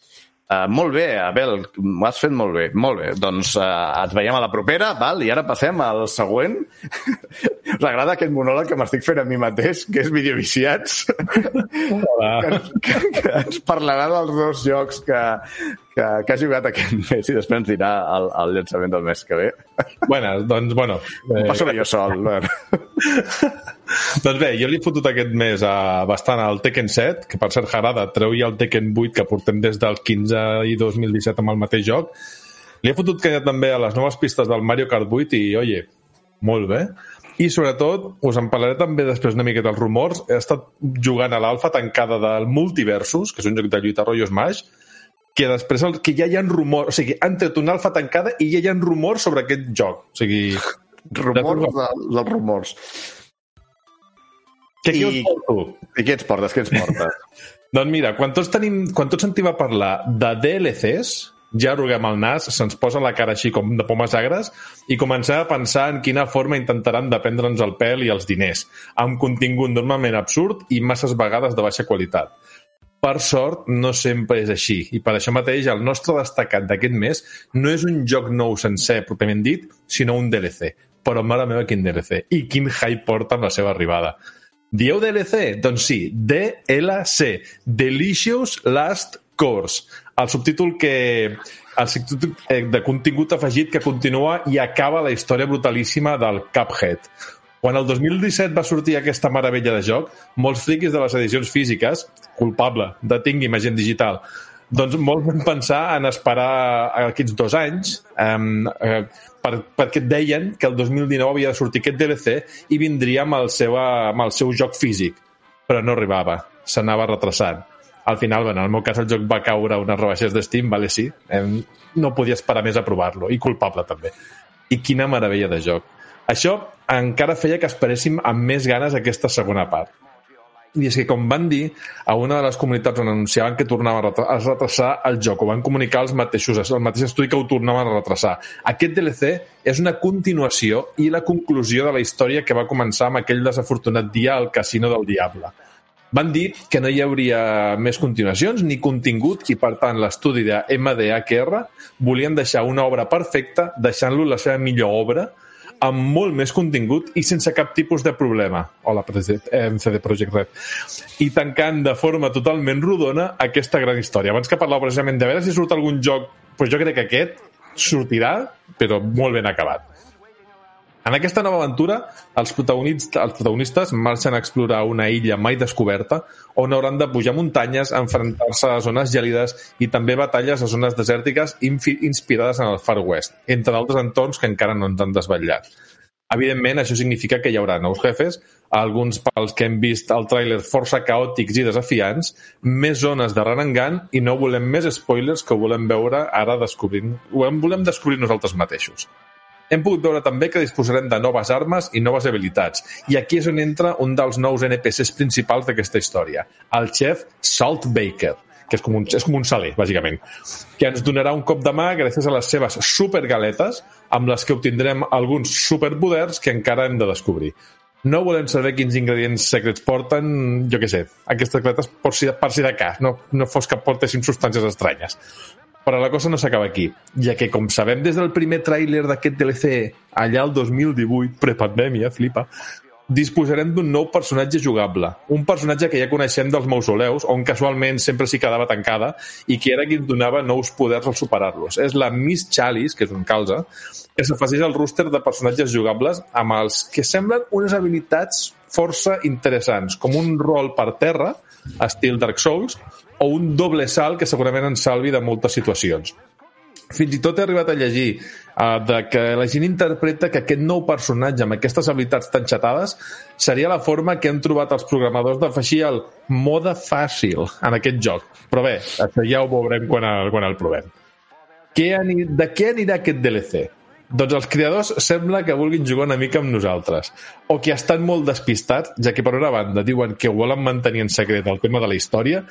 Uh, molt bé, Abel, ho has fet molt bé. Molt bé, doncs uh, ens veiem a la propera, val? i ara passem al següent. Us agrada aquest monòleg que m'estic fent a mi mateix, que és Videoviciats? Hola. que, que, que ens parlarà dels dos jocs que, que, que ha jugat aquest mes i després ens dirà el, el llançament del mes que ve. Bueno, doncs, bueno... Eh... Passo jo sol. doncs bé, jo li he fotut aquest mes a, bastant al Tekken 7, que per cert Harada treu ja el Tekken 8 que portem des del 15 i 2017 amb el mateix joc. Li he fotut canya també a les noves pistes del Mario Kart 8 i, oye, molt bé. I sobretot, us en parlaré també després una miqueta dels rumors. He estat jugant a l'alfa tancada del Multiversus, que és un joc de lluita rotllo Smash, que després el, que ja hi ha rumors, o sigui, han tret una alfa tancada i ja hi ha rumors sobre aquest joc. O sigui, Rumors de, dels rumors. Aquí I- us porto. I què ens portes? Què ens portes? Doncs mira, quan tots, tenim, quan tots sentim a parlar de DLCs, ja arruguem el nas, se'ns posa la cara així com de pomes agres i comencem a pensar en quina forma intentaran de prendre'ns el pèl i els diners, amb contingut normalment absurd i masses vegades de baixa qualitat. Per sort, no sempre és així, i per això mateix el nostre destacat d'aquest mes no és un joc nou sencer, pròpiament dit, sinó un DLC. Però, mare meva, quin DLC. I quin hype porta amb la seva arribada. Dieu DLC? Doncs sí, DLC, Delicious Last Course, el subtítol que el subtítol eh, de contingut afegit que continua i acaba la història brutalíssima del Cuphead. Quan el 2017 va sortir aquesta meravella de joc, molts friquis de les edicions físiques, culpable, detingui'm, agent digital, doncs molts van pensar en esperar aquests dos anys um, eh, per, perquè deien que el 2019 havia de sortir aquest DLC i vindria amb el seu, amb el seu joc físic, però no arribava, s'anava retrasant. Al final, bueno, en el meu cas el joc va caure unes rebaixes d'Steam, vale, sí, em, no podia esperar més a provar-lo, i culpable també. I quina meravella de joc. Això encara feia que esperéssim amb més ganes aquesta segona part. I és que, com van dir, a una de les comunitats on anunciaven que tornava a retra- a retrasar el joc, ho van comunicar els mateixos, el mateix estudi que ho tornaven a retrasar. Aquest DLC és una continuació i la conclusió de la història que va començar amb aquell desafortunat dia al Casino del Diable. Van dir que no hi hauria més continuacions ni contingut i, per tant, l'estudi de MDHR volien deixar una obra perfecta deixant-lo la seva millor obra amb molt més contingut i sense cap tipus de problema. Hola, president, eh, CD Projekt Red. I tancant de forma totalment rodona aquesta gran història. Abans que parlàveu precisament de veure si surt algun joc, doncs jo crec que aquest sortirà, però molt ben acabat. En aquesta nova aventura, els protagonistes, els protagonistes marxen a explorar una illa mai descoberta on hauran de pujar muntanyes, enfrontar-se a zones gèlides i també batalles a zones desèrtiques inspirades en el Far West, entre altres entorns que encara no ens han desvetllat. Evidentment, això significa que hi haurà nous jefes, alguns pels que hem vist al tràiler força caòtics i desafiants, més zones de gun i no volem més spoilers que volem veure ara descobrint, ho volem descobrir nosaltres mateixos. Hem pogut veure també que disposarem de noves armes i noves habilitats. I aquí és on entra un dels nous NPCs principals d'aquesta història, el xef Salt Baker, que és com, un, és com un saler, bàsicament, que ens donarà un cop de mà gràcies a les seves supergaletes, amb les que obtindrem alguns superpoders que encara hem de descobrir. No volem saber quins ingredients secrets porten, jo què sé, aquestes galetes per si, per si de cas, no, no fos que portessin substàncies estranyes. Però la cosa no s'acaba aquí, ja que, com sabem des del primer tràiler d'aquest DLC, allà el 2018, prepandèmia, flipa, disposarem d'un nou personatge jugable. Un personatge que ja coneixem dels mausoleus, on casualment sempre s'hi quedava tancada, i que era qui donava nous poders al superar-los. És la Miss Chalice, que és un calze, que s'afegeix al rooster de personatges jugables amb els que semblen unes habilitats força interessants, com un rol per terra, estil Dark Souls, o un doble salt que segurament ens salvi de moltes situacions. Fins i tot he arribat a llegir uh, de que la gent interpreta que aquest nou personatge amb aquestes habilitats tan xatades seria la forma que han trobat els programadors d'afegir el mode fàcil en aquest joc. Però bé, això ja ho veurem quan el, quan el provem. Què ani... De què anirà aquest DLC? Doncs els creadors sembla que vulguin jugar una mica amb nosaltres, o que estan molt despistats, ja que per una banda diuen que volen mantenir en secret el tema de la història,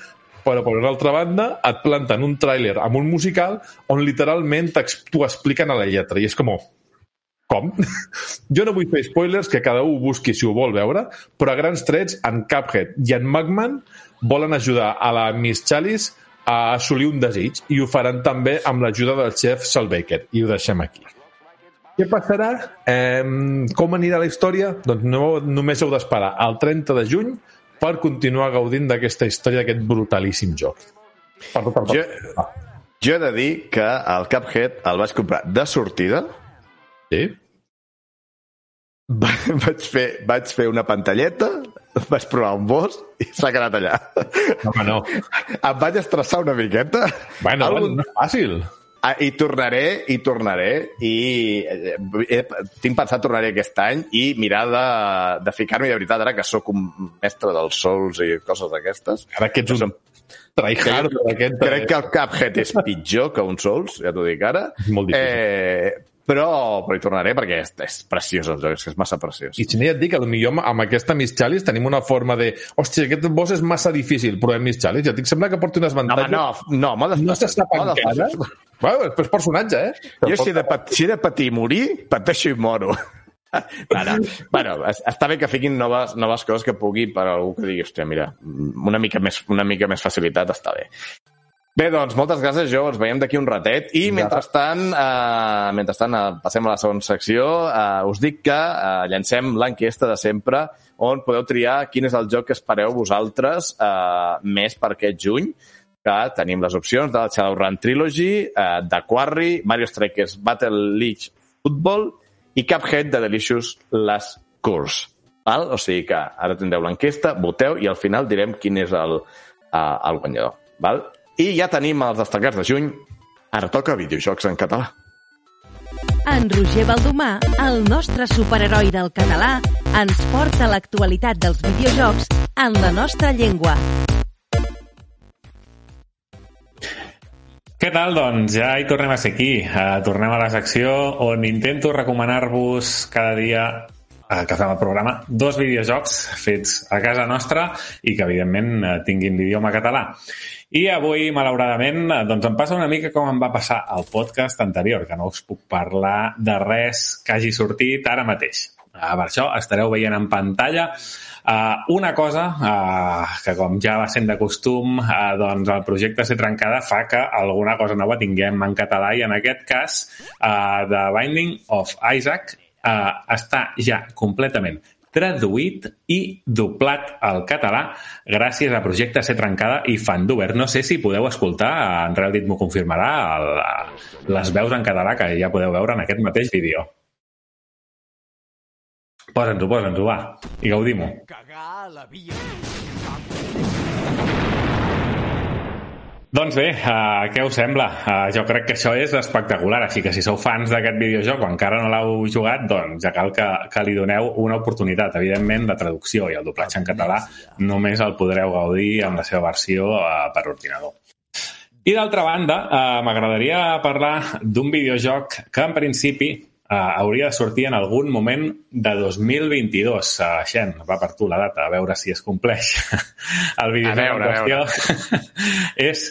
però per una altra banda et planten un tràiler amb un musical on literalment t'ho expliquen a la lletra, i és com, com? Jo no vull fer spoilers, que cada un busqui si ho vol veure, però a grans trets, en Cuphead i en Magman volen ajudar a la Miss Chalice a assolir un desig, i ho faran també amb l'ajuda del xef Sal Baker, i ho deixem aquí. Què passarà? Eh, com anirà la història? Doncs no, només heu d'esperar al 30 de juny per continuar gaudint d'aquesta història, d'aquest brutalíssim joc. Perdó, perdó. Jo, jo he de dir que el Cuphead el vaig comprar de sortida Sí? va- vaig fer, vaig fer una pantalleta, vaig provar un bosc i s'ha quedat allà. Home, no. Em vaig estressar una miqueta. Bueno, Algun- no és fàcil. Ah, I tornaré, i tornaré, i eh, eh, tinc pensat tornar aquest any i mirar de, de ficar-m'hi de veritat, ara que sóc un mestre dels sols i coses d'aquestes. Ara que ets un tryhard d'aquest... Crec que el Cuphead és pitjor que un Souls, ja t'ho dic ara. És molt difícil. Eh, però, però hi tornaré perquè és, és preciós el joc, és que és massa preciós. I si no ja et dic, potser amb, amb aquesta Miss Chalice tenim una forma de... Hòstia, aquest boss és massa difícil, provem Miss Chalice. Ja et dic, sembla que porti unes No, home, avantatges. no, no, modes no se sap encara. Bueno, és personatge, eh? Jo si he, de, pat- si he de patir i morir, pateixo i moro. No, no. Bueno, es- està bé que fiquin noves, noves coses que pugui per algú que digui, hòstia, mira, una mica més, una mica més facilitat està bé. Bé, doncs, moltes gràcies, Jo. Ens veiem d'aquí un ratet. I, mentrestant, eh, mentrestant eh, passem a la segona secció. Eh, us dic que eh, llancem l'enquesta de sempre, on podeu triar quin és el joc que espereu vosaltres eh, més per aquest juny que tenim les opcions del Shadowrun Trilogy, eh, de Quarry, Mario Strikers Battle League Football i Cuphead de Delicious Last Course. Val? O sigui que ara tindreu l'enquesta, voteu i al final direm quin és el, uh, el guanyador. Val? I ja tenim els destacats de juny. Ara toca videojocs en català. En Roger Baldomà, el nostre superheroi del català, ens porta l'actualitat dels videojocs en la nostra llengua. Què tal? Doncs ja hi tornem a ser aquí. Uh, tornem a la secció on intento recomanar-vos cada dia uh, que fem el programa dos videojocs fets a casa nostra i que, evidentment, uh, tinguin l'idioma català. I avui, malauradament, doncs em passa una mica com em va passar al podcast anterior, que no us puc parlar de res que hagi sortit ara mateix. Uh, per això estareu veient en pantalla uh, una cosa uh, que, com ja va sent de costum, uh, doncs el projecte ser trencada fa que alguna cosa nova tinguem en català i en aquest cas uh, The Binding of Isaac uh, està ja completament traduït i doblat al català gràcies a Projecte Ser Trencada i Fandover. No sé si podeu escoltar, en Realdit m'ho confirmarà, el, les veus en català que ja podeu veure en aquest mateix vídeo. Posa'ns-ho, posa'ns-ho, va, i gaudim-ho. Doncs bé, uh, què us sembla? Uh, jo crec que això és espectacular, així que si sou fans d'aquest videojoc o encara no l'heu jugat, doncs ja cal que, que li doneu una oportunitat. Evidentment, la traducció i el doblatge en català només el podreu gaudir amb la seva versió uh, per ordinador. I d'altra banda, uh, m'agradaria parlar d'un videojoc que en principi uh, hauria de sortir en algun moment de 2022. Uh, Xen, va per tu la data, a veure si es compleix. El videojoc A veure, en a qüestió és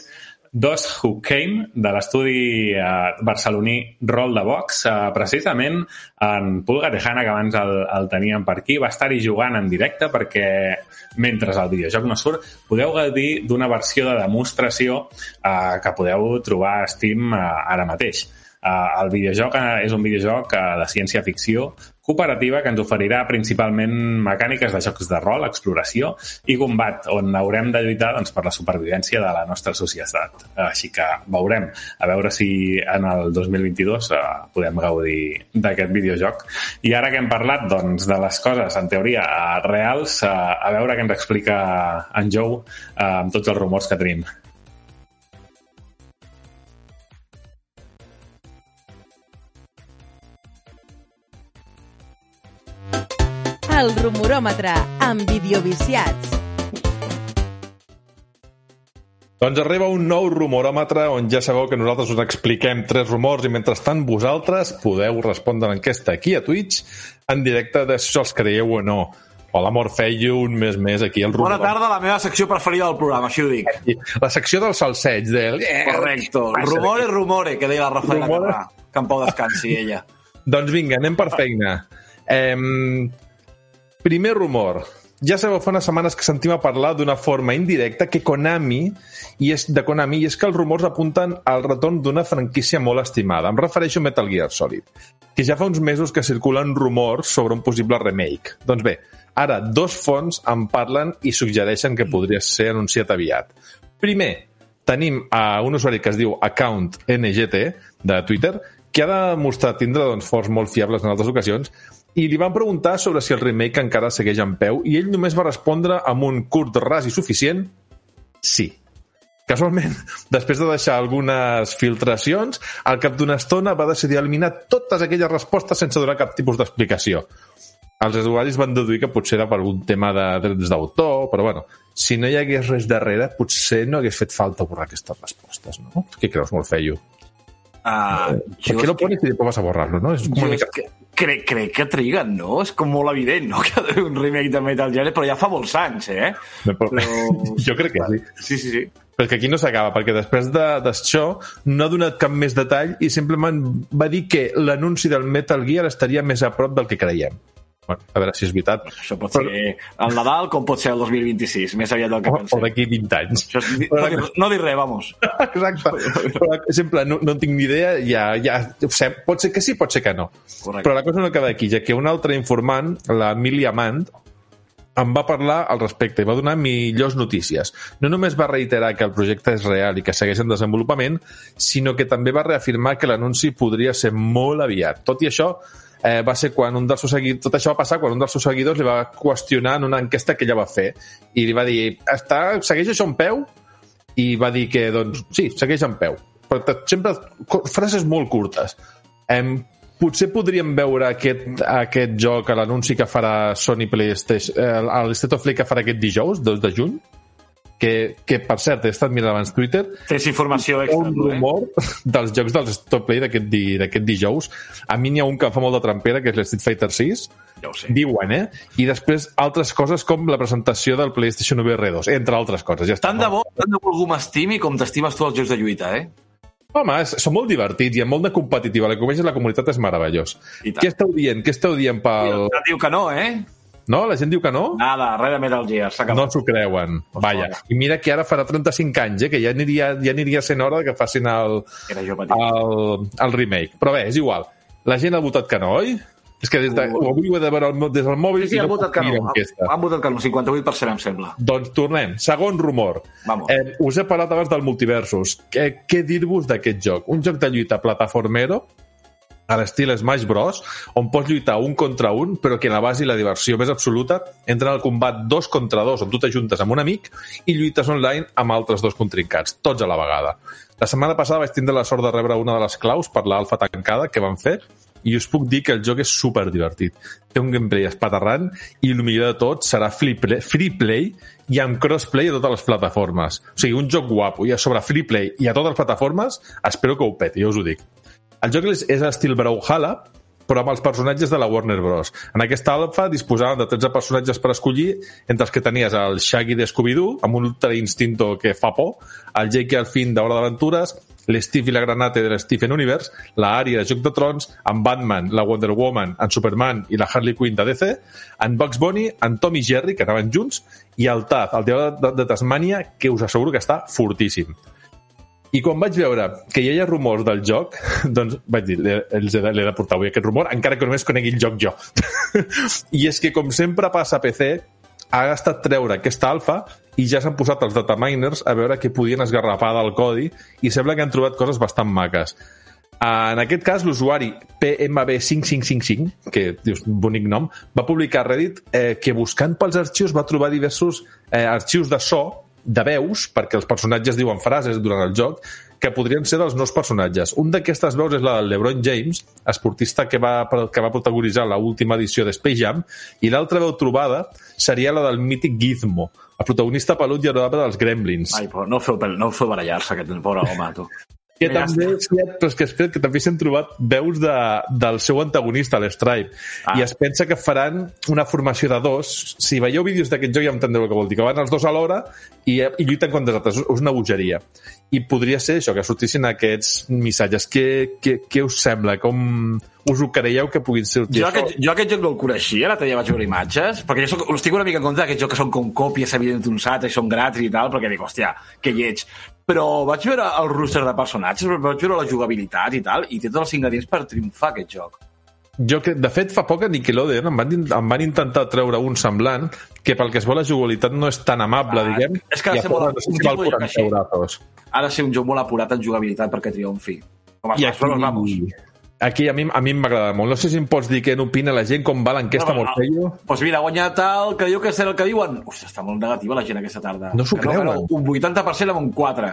Dos Who Came, de l'estudi eh, barceloní Roll the Box. Eh, precisament en Pulga Tejana, que abans el, el teníem per aquí, va estar-hi jugant en directe perquè mentre el videojoc no surt, podeu gaudir d'una versió de demostració eh, que podeu trobar a Steam eh, ara mateix. Uh, el videojoc uh, és un videojoc uh, de ciència-ficció cooperativa que ens oferirà principalment mecàniques de jocs de rol, exploració i combat, on haurem de lluitar doncs, per la supervivència de la nostra societat. Així que veurem, a veure si en el 2022 uh, podem gaudir d'aquest videojoc. I ara que hem parlat doncs, de les coses, en teoria, reals, uh, a veure què ens explica en Joe uh, amb tots els rumors que tenim. El rumoròmetre, amb videoviciats. Doncs arriba un nou rumoròmetre on ja sabeu que nosaltres us expliquem tres rumors i mentrestant vosaltres podeu respondre a l'enquesta aquí a Twitch en directe de si els creieu o no. Hola, Morfeio, un mes més aquí al Bona rumoròmetre. tarda, la meva secció preferida del programa, així ho dic. La secció del salseig, del... Correcto. Rumore, rumore, que deia la Rafaela Rumore. Carrà. Que en pau descansi, ella. Doncs vinga, anem per feina. Eh, primer rumor. Ja sabeu, fa unes setmanes que sentim a parlar d'una forma indirecta que Konami, i és de Konami, i és que els rumors apunten al retorn d'una franquícia molt estimada. Em refereixo a Metal Gear Solid, que ja fa uns mesos que circulen rumors sobre un possible remake. Doncs bé, ara dos fonts en parlen i suggereixen que podria ser anunciat aviat. Primer, tenim a un usuari que es diu Account NGT de Twitter, que ha demostrat tindre doncs, forts molt fiables en altres ocasions, i li van preguntar sobre si el remake encara segueix en peu i ell només va respondre amb un curt ras i suficient sí. Casualment, després de deixar algunes filtracions, al cap d'una estona va decidir eliminar totes aquelles respostes sense donar cap tipus d'explicació. Els usuaris van deduir que potser era per algun tema de drets d'autor, però bueno, si no hi hagués res darrere, potser no hagués fet falta borrar aquestes respostes, no? Què creus, molt feio? Uh, ¿Por qué lo pones y después vas a borrarlo, no? És Jo és comunicació. que crec, crec que triguen, no? És com molt evident, no?, que ha un remake de Metal Gear, però ja fa molts anys, eh? No, però... Però- jo crec que sí. Sí, sí, sí. Que aquí no s'acaba, perquè després de- d'això no ha donat cap més detall i simplement va dir que l'anunci del Metal Gear estaria més a prop del que creiem. A veure si és veritat. Això pot ser el Nadal com pot ser el 2026, més aviat del que O, o pensem. d'aquí 20 anys. Això és, no, dir, no dir res, vamos. Exacte. Però, sempre, no, no tinc ni idea, ja, ja, ho sé, pot ser que sí, pot ser que no. Correcte. Però la cosa no acaba aquí, ja que un altre informant, la Emilia Mand, em va parlar al respecte i va donar millors notícies. No només va reiterar que el projecte és real i que segueix en desenvolupament, sinó que també va reafirmar que l'anunci podria ser molt aviat. Tot i això, eh, va ser quan un dels seus seguidors, tot això va passar quan un dels seus seguidors li va qüestionar en una enquesta que ella va fer i li va dir, està, segueix això en peu? I va dir que, doncs, sí, segueix en peu. Però sempre frases molt curtes. Em, potser podríem veure aquest, aquest joc a l'anunci que farà Sony PlayStation, eh, a l'State of Play que farà aquest dijous, 2 de juny, que, que per cert, he estat mirant abans Twitter, Tens informació extra, un eh? rumor dels jocs del Stop Play d'aquest di, dijous. A mi n'hi ha un que fa molt de trampera, que és l'Street Fighter 6. Ja ho sé. Diuen, eh? I després altres coses com la presentació del PlayStation VR 2, entre altres coses. Ja està. Tant de bo, tant de bo algú m'estimi com t'estimes tu els jocs de lluita, eh? Home, són molt divertits i amb molt de competitiva. La que la comunitat és meravellós. Què esteu dient? Què esteu dient pel... Diu que no, eh? No? La gent diu que no? Nada, res de Metal Gear, s'ha No s'ho creuen. Vaja. I mira que ara farà 35 anys, eh? que ja aniria, ja aniria sent hora que facin el, el, el remake. Però bé, és igual. La gent ha votat que no, oi? És que des de, avui ho he de veure des del mòbil Sí, sí, han no votat que no. enquesta. Han votat que no, 58% em sembla. Doncs tornem. Segon rumor. Vamos. Eh, us he parlat abans del Multiversus. Què, què dir-vos d'aquest joc? Un joc de lluita plataformero a l'estil Smash Bros, on pots lluitar un contra un, però que la base i la diversió més absoluta entra en el combat dos contra dos, on tu t'ajuntes amb un amic i lluites online amb altres dos contrincants, tots a la vegada. La setmana passada vaig tindre la sort de rebre una de les claus per l'alfa tancada que van fer i us puc dir que el joc és super divertit. Té un gameplay espaterrant i el millor de tot serà free play, free play i amb crossplay a totes les plataformes. O sigui, un joc guapo i a sobre free play i a totes les plataformes, espero que ho peti, ja us ho dic. El joc és, és estil Brawlhalla, però amb els personatges de la Warner Bros. En aquesta alfa disposaven de 13 personatges per escollir, entre els que tenies el Shaggy de Scooby-Doo, amb un ultra instinto que fa por, el Jake i el Finn d'Hora d'Aventures, l'Steve i la Granate de l'Stephen Universe, la Arya de Joc de Trons, en Batman, la Wonder Woman, en Superman i la Harley Quinn de DC, en Bugs Bunny, en Tom i Jerry, que anaven junts, i el Taz, el diable de, de Tasmània, que us asseguro que està fortíssim. I quan vaig veure que hi ha rumors del joc, doncs vaig dir, els he de, portar avui aquest rumor, encara que només conegui el joc jo. I és que, com sempre passa a PC, ha gastat treure aquesta alfa i ja s'han posat els dataminers a veure què podien esgarrapar del codi i sembla que han trobat coses bastant maques. En aquest cas, l'usuari PMB5555, que dius, bonic nom, va publicar a Reddit eh, que buscant pels arxius va trobar diversos eh, arxius de so, de veus, perquè els personatges diuen frases durant el joc, que podrien ser dels nous personatges. Un d'aquestes veus és la del LeBron James, esportista que va, que va protagonitzar la última edició de Space Jam, i l'altra veu trobada seria la del mític Gizmo, el protagonista pelut i adorable dels Gremlins. Ai, però no feu, no feu barallar-se, aquest pobre home, tu. Que també, sí, però és que, espera, que també s'han trobat veus de, del seu antagonista, l'Stripe, Ah. i es pensa que faran una formació de dos. Si veieu vídeos d'aquest joc ja entendreu el que vol dir, que van els dos alhora i, i lluiten contra els altres. És una bogeria. I podria ser això, que sortissin aquests missatges. Què, què, què us sembla? Com us ho creieu que puguin sortir? Jo aquest, jo aquest joc no el coneixia, l'altre dia vaig veure imatges, perquè jo soc, estic una mica en contra d'aquests jocs que són com còpies evidents d'uns altres i són gratis i tal, perquè dic, hòstia, que lleig. Però vaig veure el roster de personatges, vaig veure la jugabilitat i tal, i té tots els ingredients per triomfar aquest joc. Jo que, de fet, fa poc a Nickelodeon em van, em van intentar treure un semblant que pel que es veu la jugabilitat no és tan amable, Ah, diguem. és que ha de ser molt- un val tipus de 40 caixer. euros. Ha de ser un joc molt apurat en jugabilitat perquè triomfi. Com I Bros, vamos. Aquí a mi, a mi m'agrada molt. No sé si em pots dir què n'opina la gent, com va l'enquesta No, no, no. Morfello. Doncs mira, ha guanyat el que diu que serà el que diuen. Uf, està molt negativa la gent aquesta tarda. No s'ho creu. que Un 80% amb un 4.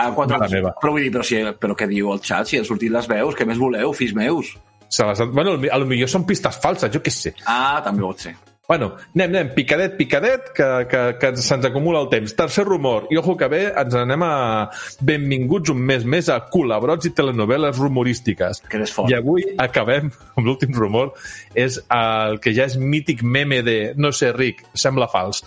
A 4 Mare meva. però vull dir, però, si, però què diu el xat? Si han sortit les veus, què més voleu, fills meus? Se les, bueno, a lo millor són pistes falses, jo què sé. Ah, també pot ser. Bueno, anem, anem, picadet, picadet, que, que, que se'ns acumula el temps. Tercer rumor, i ojo que bé, ens anem a benvinguts un mes més a col·laborats i telenovel·les rumorístiques. Que. I avui acabem amb l'últim rumor, és el que ja és mític meme de no sé, ric, sembla fals.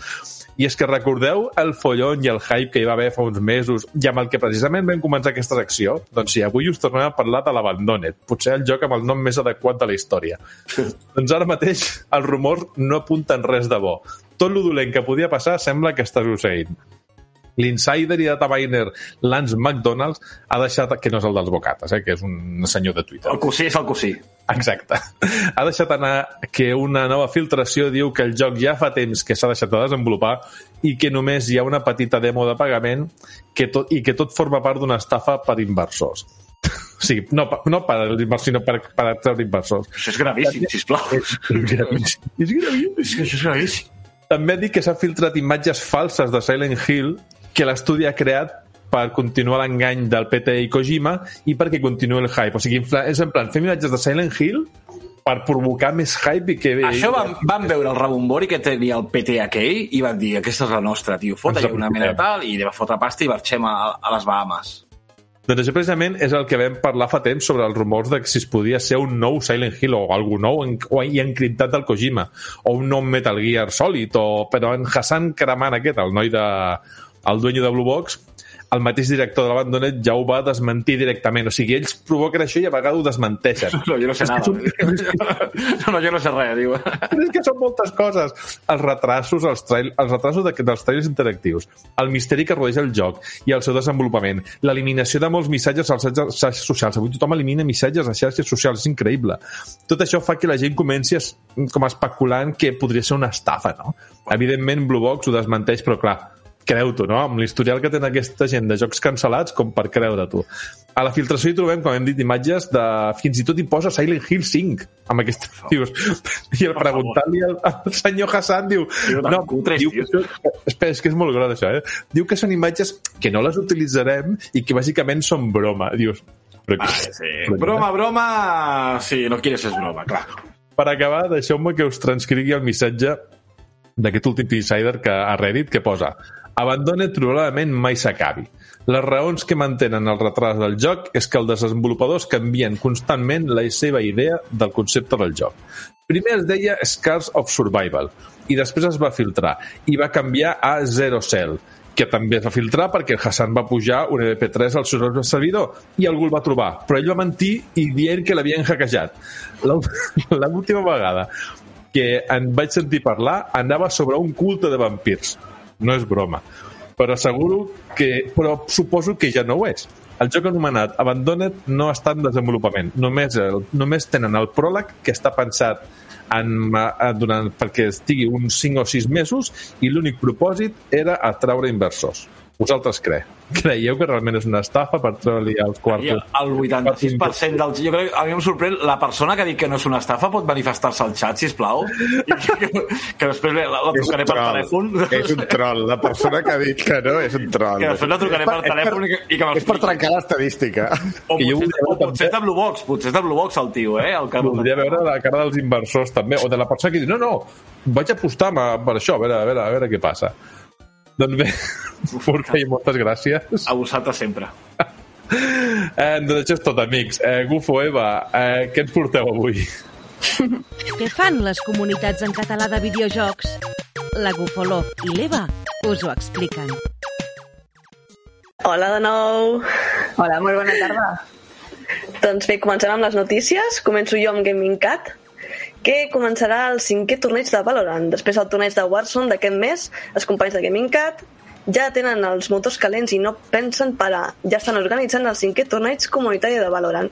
I és que recordeu el follon i el hype que hi va haver fa uns mesos i amb el que precisament vam començar aquesta secció? Doncs sí, avui us tornem a parlar de l'Abandoned, potser el joc amb el nom més adequat de la història. doncs ara mateix els rumors no apunten res de bo. Tot lo dolent que podia passar sembla que està succeint. L'insider i dataminer Lance McDonald's ha deixat, que no és el dels bocates, eh, que és un senyor de Twitter. El cosí és el cosí. Exacte. Ha deixat anar que una nova filtració diu que el joc ja fa temps que s'ha deixat de desenvolupar i que només hi ha una petita demo de pagament que tot, i que tot forma part d'una estafa per inversors. Sigui, no, no per inversors, sinó per, per atreure inversors. Això és gravíssim, sisplau. És gravíssim. És gravíssim. És que això és gravíssim. També ha dit que s'ha filtrat imatges falses de Silent Hill que l'estudi ha creat per continuar l'engany del PT i Kojima i perquè continuï el hype. O sigui, és en plan, fem imatges de Silent Hill per provocar més hype i que... Això van, van veure el rebombori que tenia el PT aquell i van dir, aquesta és la nostra, tio, fot Ens allà una mena tal i va fotre pasta i marxem a, a les Bahamas. Doncs això precisament és el que vam parlar fa temps sobre els rumors de si es podia ser un nou Silent Hill o algú nou en, o, i encriptat del Kojima o un nou Metal Gear Solid o, però en Hassan Karaman aquest, el noi de el dueño de Blue Box el mateix director de l'Abandonet ja ho va desmentir directament. O sigui, ells provoquen això i a vegades ho desmenteixen. No, jo no sé nada. són- No, no, jo no sé res, diu. Però és que són moltes coses. Els retrasos, els, trail, els retrasos de, dels trailers interactius, el misteri que rodeja el joc i el seu desenvolupament, l'eliminació de molts missatges als xarxes socials. Avui tothom elimina missatges a xarxes socials, és increïble. Tot això fa que la gent comenci com especulant que podria ser una estafa, no? Evidentment, Blue Box ho desmenteix, però clar, creu-t'ho, no? Amb l'historial que tenen aquesta gent de jocs cancel·lats, com per creure-t'ho. A la filtració hi trobem, com hem dit, imatges de... Fins i tot hi posa Silent Hill 5, amb aquesta... Dius, I el preguntar-li al, al senyor Hassan, diu... Tio, tan cutres, diu que, espera, és que és molt gros, això, eh? Diu que són imatges que no les utilitzarem i que bàsicament són broma. Dius... Però, Ah, sí. Broma, broma... Sí, no quieres es broma, clar. Per acabar, deixeu-me que us transcrigui el missatge d'aquest últim insider que a Reddit que posa Abandone probablement mai s'acabi. Les raons que mantenen el retras del joc és que els desenvolupadors canvien constantment la seva idea del concepte del joc. Primer es deia Scars of Survival i després es va filtrar i va canviar a Zero Cell que també es va filtrar perquè el Hassan va pujar un MP3 al seu servidor i algú el va trobar, però ell va mentir i dient que l'havien hackejat. L'ú- L'última vegada que en vaig sentir parlar anava sobre un culte de vampirs. No és broma. Però asseguro que... Però suposo que ja no ho és. El joc anomenat Abandoned no està en desenvolupament. Només, el, només tenen el pròleg que està pensat en, en, durant, perquè estigui uns 5 o 6 mesos i l'únic propòsit era atraure inversors. Vosaltres cre creieu que realment és una estafa per treure-li els quartos? el 86% del... Jo crec, a mi em sorprèn, la persona que ha dit que no és una estafa pot manifestar-se al xat, sisplau? Que, que, després la, la És trucaré per telèfon. És un troll. La persona que ha dit que no és un troll. Que després la trucaré per És telèfon i que, i que És per trencar l'estadística. O Que jo potser, voldria o potser és de Blue Box, potser és de Blue Box el tio, eh? El que... Voldria veure la cara dels inversors també, o de la persona que diu, no, no, vaig apostar per això, a veure, a veure, a veure què passa. Doncs bé, Forca, i moltes gràcies. A vosaltres sempre. Eh, doncs això és tot, amics. Eh, Gufo, Eva, eh, què ens porteu avui? Què fan les comunitats en català de videojocs? La Gufolov i l'Eva us ho expliquen. Hola de nou. Hola, molt bona tarda. Doncs bé, comencem amb les notícies. Començo jo amb Gaming Cat, que començarà el cinquè torneig de Valorant. Després del torneig de Warzone d'aquest mes, els companys de Gaming Cat ja tenen els motors calents i no pensen parar. Ja estan organitzant el cinquè torneig comunitari de Valorant,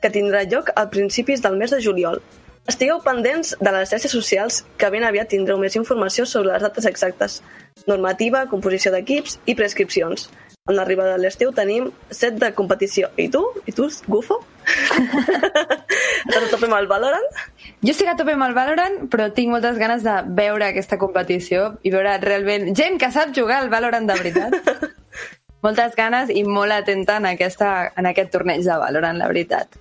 que tindrà lloc a principis del mes de juliol. Estigueu pendents de les xarxes socials que ben aviat tindreu més informació sobre les dates exactes, normativa, composició d'equips i prescripcions. Amb l'arribada de l'estiu tenim set de competició. I tu? I tu, Gufo? Estàs a tope amb el Valorant? Jo estic a tope amb el Valorant, però tinc moltes ganes de veure aquesta competició i veure realment gent que sap jugar al Valorant de veritat. moltes ganes i molt atenta en, aquesta, en aquest torneig de Valorant, la veritat.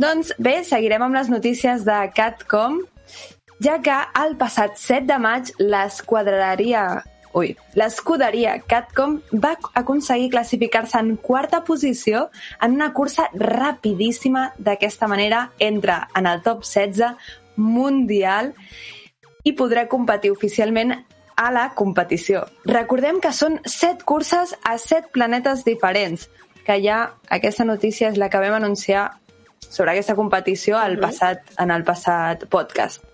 Doncs bé, seguirem amb les notícies de Catcom, ja que el passat 7 de maig l'esquadraria Ui, l'escuderia Catcom va aconseguir classificar-se en quarta posició en una cursa rapidíssima. D'aquesta manera entra en el top 16 mundial i podrà competir oficialment a la competició. Recordem que són set curses a set planetes diferents, que ja aquesta notícia és la que vam anunciar sobre aquesta competició al passat, en el passat podcast.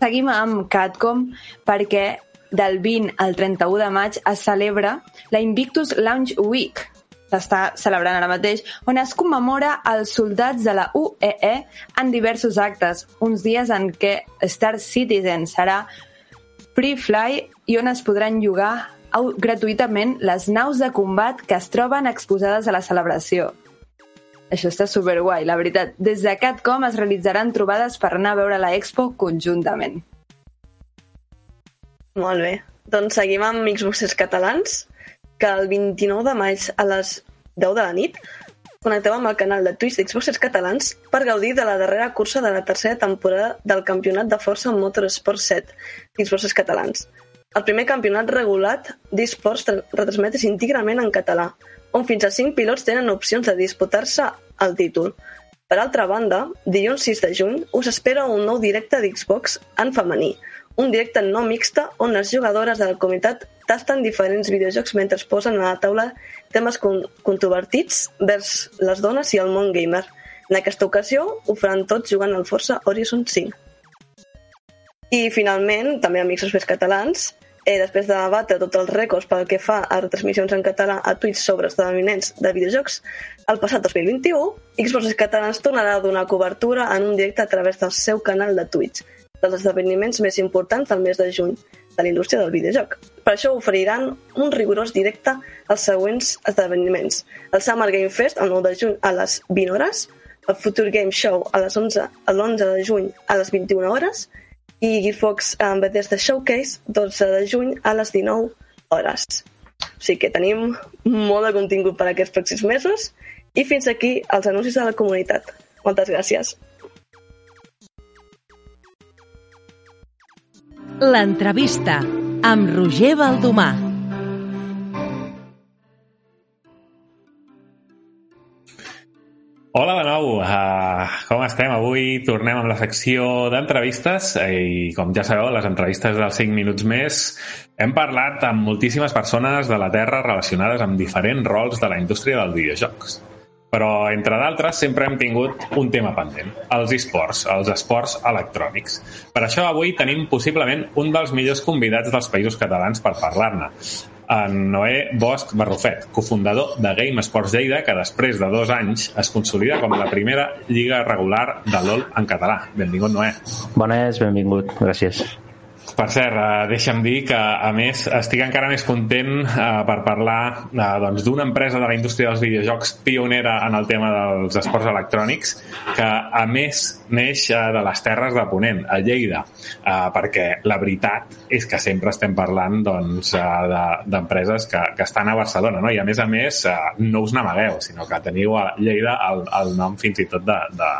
Seguim amb Catcom perquè del 20 al 31 de maig es celebra la Invictus Launch Week, s'està celebrant ara mateix, on es commemora els soldats de la UEE en diversos actes, uns dies en què Star Citizen serà free fly i on es podran llogar gratuïtament les naus de combat que es troben exposades a la celebració. Això està superguai, la veritat. Des de Catcom es realitzaran trobades per anar a veure la Expo conjuntament. Molt bé. Doncs seguim amb Xboxers catalans, que el 29 de maig a les 10 de la nit connecteu amb el canal de Twitch d'Xboxers catalans per gaudir de la darrera cursa de la tercera temporada del campionat de força Motorsport 7 d'Xboxers catalans. El primer campionat regulat d'esports retransmet íntegrament en català, on fins a 5 pilots tenen opcions de disputar-se el títol. Per altra banda, dilluns 6 de juny us espera un nou directe d'Xbox en femení, un directe no mixte on les jugadores de la comunitat tasten diferents videojocs mentre posen a la taula temes con controvertits vers les dones i el món gamer. En aquesta ocasió ho faran tots jugant al Forza Horizon 5. I finalment, també amics experts catalans, eh, després de batre tots els rècords pel que fa a retransmissions en català a Twitch sobre esdeveniments de videojocs, el passat 2021, Xbox Catalans tornarà a donar cobertura en un directe a través del seu canal de Twitch, dels esdeveniments més importants del mes de juny de la indústria del videojoc. Per això oferiran un rigorós directe als següents esdeveniments. El Summer Game Fest, el 9 de juny a les 20 hores, el Future Game Show a les 11, l'11 de juny a les 21 hores i Gearbox um, Bethesda Showcase, 12 de juny a les 19 hores. O sigui que tenim molt de contingut per a aquests pròxims mesos i fins aquí els anuncis de la comunitat. Moltes gràcies. L'entrevista amb Roger Baldomà. Hola de nou, uh, com estem? Avui tornem amb la secció d'entrevistes i com ja sabeu, les entrevistes dels 5 minuts més hem parlat amb moltíssimes persones de la Terra relacionades amb diferents rols de la indústria dels videojocs. Però, entre d'altres, sempre hem tingut un tema pendent, els esports, els esports electrònics. Per això avui tenim possiblement un dels millors convidats dels països catalans per parlar-ne, en Noé Bosch Barrufet, cofundador de Game Sports Lleida, que després de dos anys es consolida com la primera lliga regular de LOL en català. Benvingut, Noé. Bones, benvingut, gràcies. Per cert, uh, deixa'm dir que, a més, estic encara més content uh, per parlar uh, doncs, d'una empresa de la indústria dels videojocs pionera en el tema dels esports electrònics, que, a més, neix de les terres de Ponent, a Lleida, perquè la veritat és que sempre estem parlant doncs, uh, d'empreses de, que, que estan a Barcelona, no? i a més a més no us n'amagueu, sinó que teniu a Lleida el, el nom fins i tot de, de,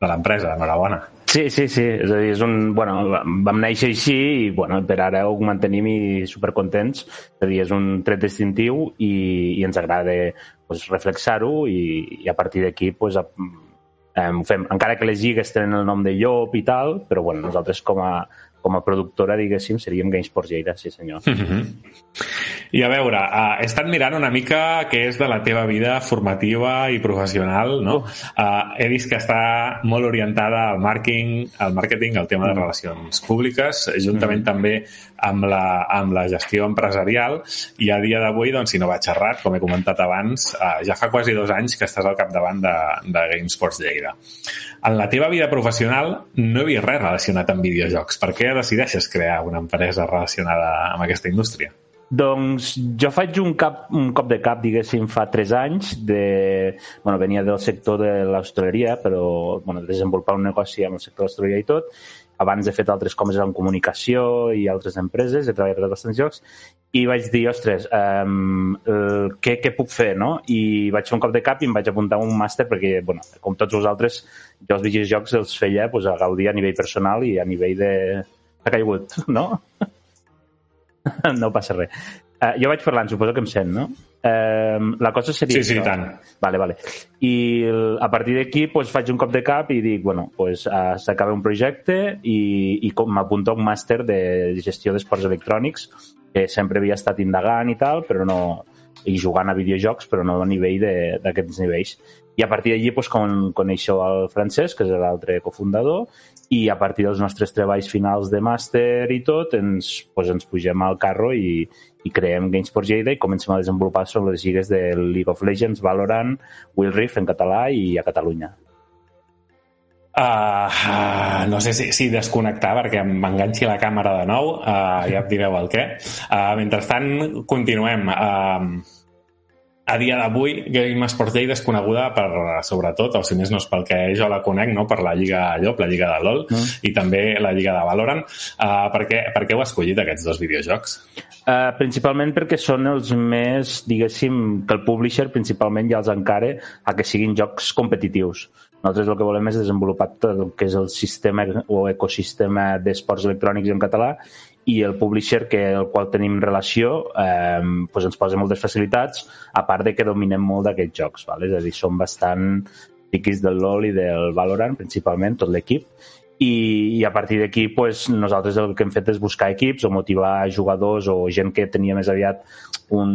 de l'empresa. Enhorabona. Sí, sí, sí. És a dir, és un... Bueno, vam néixer així i, bueno, per ara ho mantenim i supercontents. És a dir, és un tret distintiu i, i ens agrada pues, reflexar-ho i, i a partir d'aquí pues, eh, ho fem. Encara que les lligues tenen el nom de Llop i tal, però bueno, nosaltres com a, com a productora, diguéssim, seríem GameSports Lleida, sí senyor. Mm -hmm. I a veure, uh, he estat mirant una mica què és de la teva vida formativa i professional, no? Uh, he vist que està molt orientada al marketing, al marketing, al tema de relacions públiques, juntament mm. també amb la, amb la gestió empresarial, i a dia d'avui, doncs, si no vaig errat, com he comentat abans, uh, ja fa quasi dos anys que estàs al capdavant de, de GameSports Lleida. En la teva vida professional no he vist res relacionat amb videojocs. Per què decideixes crear una empresa relacionada amb aquesta indústria? Doncs jo faig un, cap, un cop de cap, diguéssim, fa 3 anys. De, bueno, venia del sector de l'hostaleria, però bueno, desenvolupar un negoci amb el sector de l'hostaleria i tot. Abans he fet altres coses en comunicació i altres empreses, he treballat a bastants jocs, i vaig dir, ostres, um, el, què, què puc fer, no? I vaig fer un cop de cap i em vaig apuntar a un màster perquè, bueno, com tots vosaltres, jo els videojocs els feia pues, a gaudir a nivell personal i a nivell de... Ha caigut, no? no passa res. Uh, jo vaig parlant, suposo que em sent, no? Uh, la cosa seria... Sí, sí, això. tant. Vale, vale. I a partir d'aquí pues, faig un cop de cap i dic, bueno, pues, uh, s'acaba un projecte i, i m'apunto a un màster de gestió d'esports electrònics que sempre havia estat indagant i tal, però no i jugant a videojocs, però no a nivell de- d'aquests nivells. I a partir d'allí pues, con, coneixo el Francesc, que és l'altre cofundador, i a partir dels nostres treballs finals de màster i tot, ens, pues, ens pugem al carro i, i creem GameSport Lleida i comencem a desenvolupar sobre les lligues de League of Legends, Valorant, Will Rift en català i a Catalunya. Uh, uh, no sé si, si desconnectar perquè m'enganxi la càmera de nou, uh, ja em direu el què. Uh, mentrestant, continuem. Uh, a dia d'avui, Game Sports Lleida és coneguda per, sobretot, o si més no és pel que jo la conec, no? per la Lliga Llop, la Lliga de LOL, Mm. i també la Lliga de Valorant. Uh, per, què, per què heu escollit aquests dos videojocs? Uh, principalment perquè són els més, diguéssim, que el publisher principalment ja els encare a que siguin jocs competitius. Nosaltres el que volem és desenvolupar tot el que és el sistema o ecosistema d'esports electrònics en català i el publisher que el qual tenim relació eh, pues ens posa moltes facilitats a part de que dominem molt d'aquests jocs vale? és a dir, som bastant piquis del LoL i del Valorant principalment, tot l'equip i, i a partir d'aquí pues, nosaltres el que hem fet és buscar equips o motivar jugadors o gent que tenia més aviat un,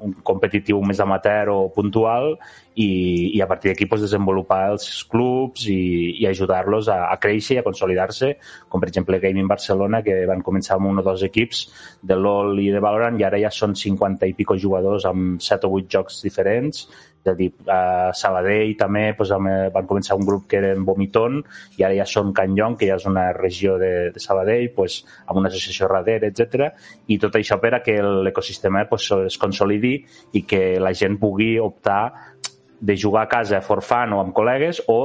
un competitiu més amateur o puntual i, i a partir d'aquí pues, desenvolupar els clubs i, i ajudar-los a, a créixer i a consolidar-se, com per exemple Gaming Barcelona, que van començar amb un o dos equips de LoL i de Valorant i ara ja són 50 i pico jugadors amb 7 o 8 jocs diferents és a dir, a Sabadell també doncs, amb, eh, van començar un grup que eren Vomiton i ara ja són Can Llong, que ja és una regió de, de Sabadell, doncs, amb una associació darrere, etc. I tot això per a que l'ecosistema doncs, es consolidi i que la gent pugui optar de jugar a casa for fun o amb col·legues o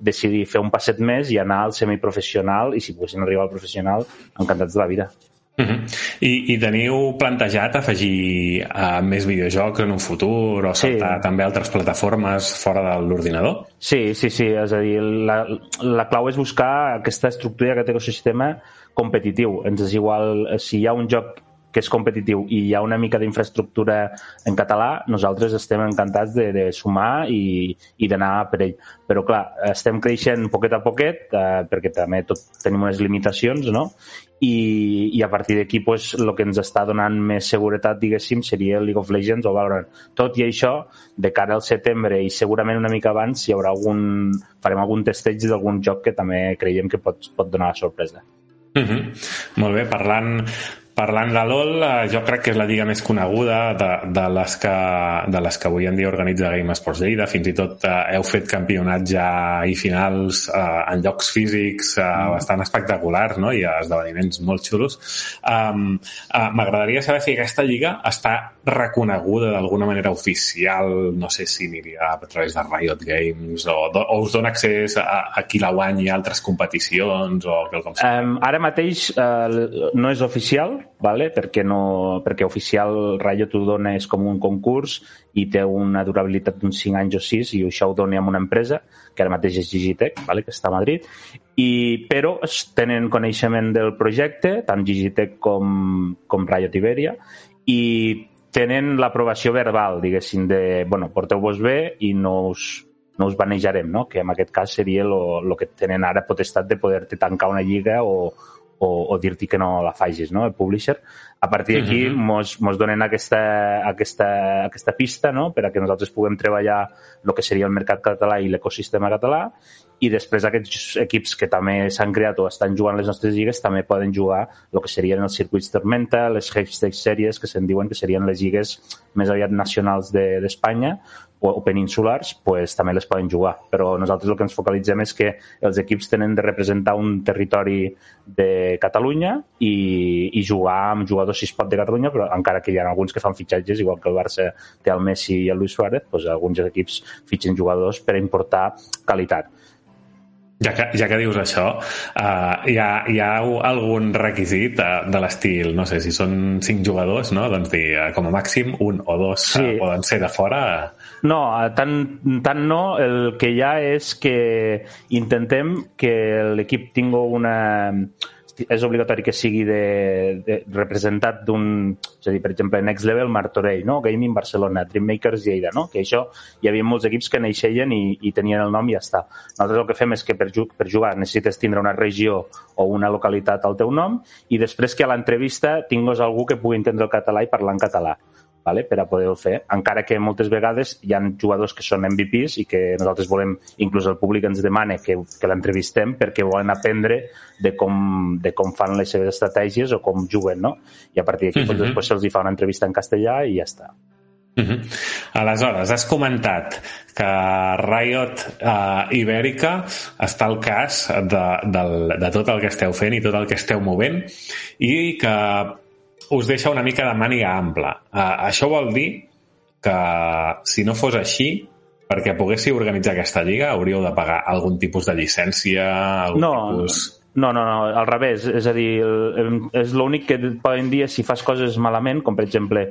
decidir fer un passet més i anar al semiprofessional i si poguessin arribar al professional encantats de la vida. Uh -huh. I, I teniu plantejat afegir uh, més videojocs en un futur o saltar sí. també altres plataformes fora de l'ordinador? Sí, sí, sí. És a dir, la, la clau és buscar aquesta estructura, aquest ecosistema competitiu. Ens és igual eh, si hi ha un joc que és competitiu i hi ha una mica d'infraestructura en català, nosaltres estem encantats de, de sumar i, i d'anar per ell. Però, clar, estem creixent poquet a poquet, eh, perquè també tot tenim unes limitacions, no? I, i a partir d'aquí pues, que ens està donant més seguretat, diguéssim, seria League of Legends o Valorant. Tot i això, de cara al setembre i segurament una mica abans hi haurà algun, farem algun testeig d'algun joc que també creiem que pot, pot donar la sorpresa. Uh -huh. Molt bé, parlant, parlant de LOL, eh, jo crec que és la lliga més coneguda de, de, les que, de les que avui en dia organitza Game Sports Lleida. Fins i tot eh, heu fet campionats ja i finals eh, en llocs físics eh, mm. bastant espectaculars no? i esdeveniments molt xulos. Um, uh, M'agradaria saber si aquesta lliga està reconeguda d'alguna manera oficial, no sé si aniria a través de Riot Games o, o us dona accés a, a qui la guanyi altres competicions o quelcom Um, ara mateix uh, no és oficial, vale? perquè, no, perquè oficial Riot t'ho dona és com un concurs i té una durabilitat d'uns 5 anys o 6 i això ho dona amb una empresa que ara mateix és Gigitech, vale? que està a Madrid i, però tenen coneixement del projecte, tant Gigitech com, com Riot Iberia i tenen l'aprovació verbal, diguéssim, de, bueno, porteu-vos bé i no us, no us banejarem, no? que en aquest cas seria el que tenen ara potestat de poder-te tancar una lliga o, o, o dir-te que no la facis, no? el publisher. A partir d'aquí uh -huh. mos, mos donen aquesta, aquesta, aquesta pista no? per a que nosaltres puguem treballar el que seria el mercat català i l'ecosistema català i després aquests equips que també s'han creat o estan jugant les nostres lligues també poden jugar el que serien els circuits Tormenta, les hashtag sèries que se'n diuen que serien les lligues més aviat nacionals de- d'Espanya o, o peninsulars, pues, també les poden jugar. Però nosaltres el que ens focalitzem és que els equips tenen de representar un territori de Catalunya i, i jugar amb jugadors si es pot de Catalunya, però encara que hi ha alguns que fan fitxatges, igual que el Barça té el Messi i el Luis Suárez, pues, alguns equips fitxen jugadors per importar qualitat. Ja que, ja que dius això, uh, hi, ha, hi ha algun requisit uh, de l'estil, no sé, si són cinc jugadors, no? doncs dir, uh, com a màxim un o dos sí. Uh, poden ser de fora. No, eh, tant, tant no. El que hi ha és que intentem que l'equip tingui una... És obligatori que sigui de, de representat d'un... És a dir, per exemple, Next Level, Martorell, no? Gaming Barcelona, Dreammakers Lleida, no? Que això hi havia molts equips que neixeien i, i tenien el nom i ja està. Nosaltres el que fem és que per, per jugar necessites tindre una regió o una localitat al teu nom i després que a l'entrevista tingues algú que pugui entendre el català i parlar en català vale? per a poder-ho fer, encara que moltes vegades hi ha jugadors que són MVPs i que nosaltres volem, inclús el públic ens demana que, que l'entrevistem perquè volen aprendre de com, de com fan les seves estratègies o com juguen, no? I a partir d'aquí Mhm. pues, després se'ls fa una entrevista en castellà i ja està. Uh -huh. Aleshores, has comentat que Riot uh, Ibèrica està al cas de, del, de tot el que esteu fent i tot el que esteu movent i que us deixa una mica de màniga ampla. Uh, això vol dir que si no fos així, perquè poguéssiu organitzar aquesta lliga hauríeu de pagar algun tipus de llicència, algun No, tipus... No, no, no, al revés. És a dir, és l'únic que et poden dir si fas coses malament, com per exemple,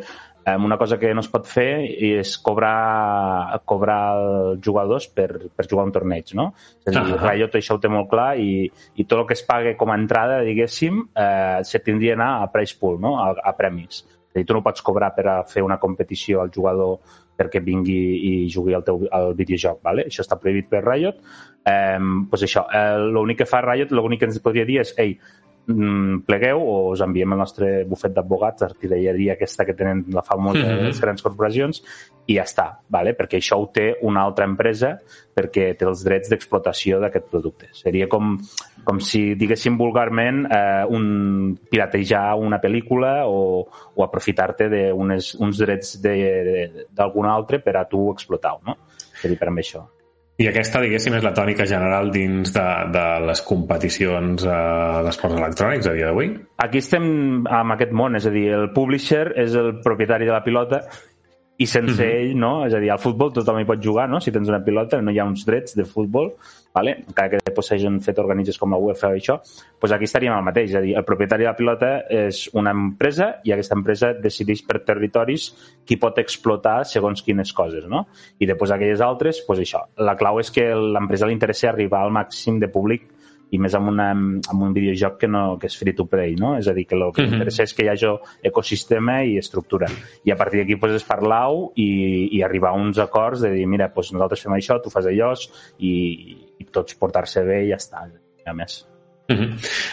una cosa que no es pot fer és cobrar, cobrar els jugadors per, per jugar un torneig, no? És a dir, Ah. Riot això ho té molt clar i, i tot el que es pague com a entrada, diguéssim, eh, se tindria d'anar a price pool, no? a, a premis. És a dir, tu no pots cobrar per a fer una competició al jugador perquè vingui i jugui al teu al videojoc, ¿vale? això està prohibit per Riot. Eh, pues això, eh, l'únic que fa Riot, l'únic que ens podria dir és ei, plegueu o us enviem el nostre bufet d'advocats, l'artilleria aquesta que tenen la famosa Mhm. les grans corporacions, i ja està, ¿vale? perquè això ho té una altra empresa perquè té els drets d'explotació d'aquest producte. Seria com, com si diguéssim vulgarment eh, un, piratejar una pel·lícula o, o aprofitar-te d'uns drets d'algun altre per a tu explotar-ho, no? Seria per amb això. I aquesta, diguéssim, és la tònica general dins de, de les competicions eh, d'esports electrònics a dia d'avui? Aquí estem amb aquest món, és a dir, el publisher és el propietari de la pilota i sense Mhm. ell, no? És a dir, al futbol tothom hi pot jugar, no? Si tens una pilota, no hi ha uns drets de futbol, vale? encara que després s'hagin fet organismes com la UEFA i això, doncs aquí estaríem al mateix, és a dir, el propietari de la pilota és una empresa i aquesta empresa decideix per territoris qui pot explotar segons quines coses, no? I després aquelles altres, doncs això, la clau és que l'empresa li interessa arribar al màxim de públic i més amb, una, amb un videojoc que, no, que és free to play, no? És a dir, que el que Mhm. interessa és que hi hagi ecosistema i estructura. I a partir d'aquí pues, és parlar-ho i, i arribar a uns acords de dir, mira, pues, nosaltres fem això, tu fas allò i, i tots portar-se bé i ja està. A més. Uh -huh.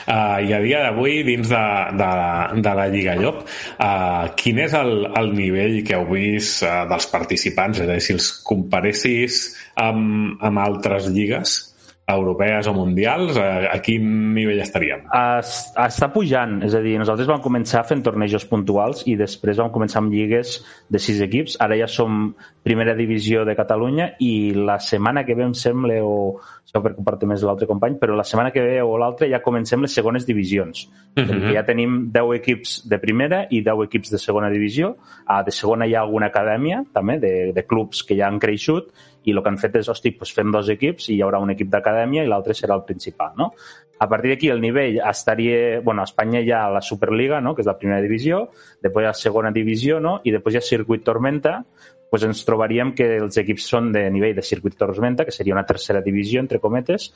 uh, I a dia d'avui, dins de, de, de la Lliga Llop, uh, quin és el, el nivell que heu vist uh, dels participants? És a dir, si els comparessis amb, amb altres lligues europees o mundials, uh, a quin nivell estaríem? Es, està pujant, és a dir, nosaltres vam començar fent tornejos puntuals i després vam començar amb lligues de sis equips, ara ja som primera divisió de Catalunya i la setmana que ve em sembla, o això perquè ho porta més l'altre company, però la setmana que ve o l'altra ja comencem les segones divisions. Uh. -huh. Ja tenim 10 equips de primera i 10 equips de segona divisió. A de segona hi ha alguna acadèmia, també, de, de clubs que ja han creixut i el que han fet és, hosti, doncs fem dos equips i hi haurà un equip d'acadèmia i l'altre serà el principal, no? A partir d'aquí el nivell estaria... Bueno, a Espanya hi ha la Superliga, no?, que és la primera divisió, després hi ha la segona divisió, no?, i després hi ha Circuit Tormenta, doncs ens trobaríem que els equips són de nivell de Circuit Tormenta, que seria una tercera divisió, entre cometes,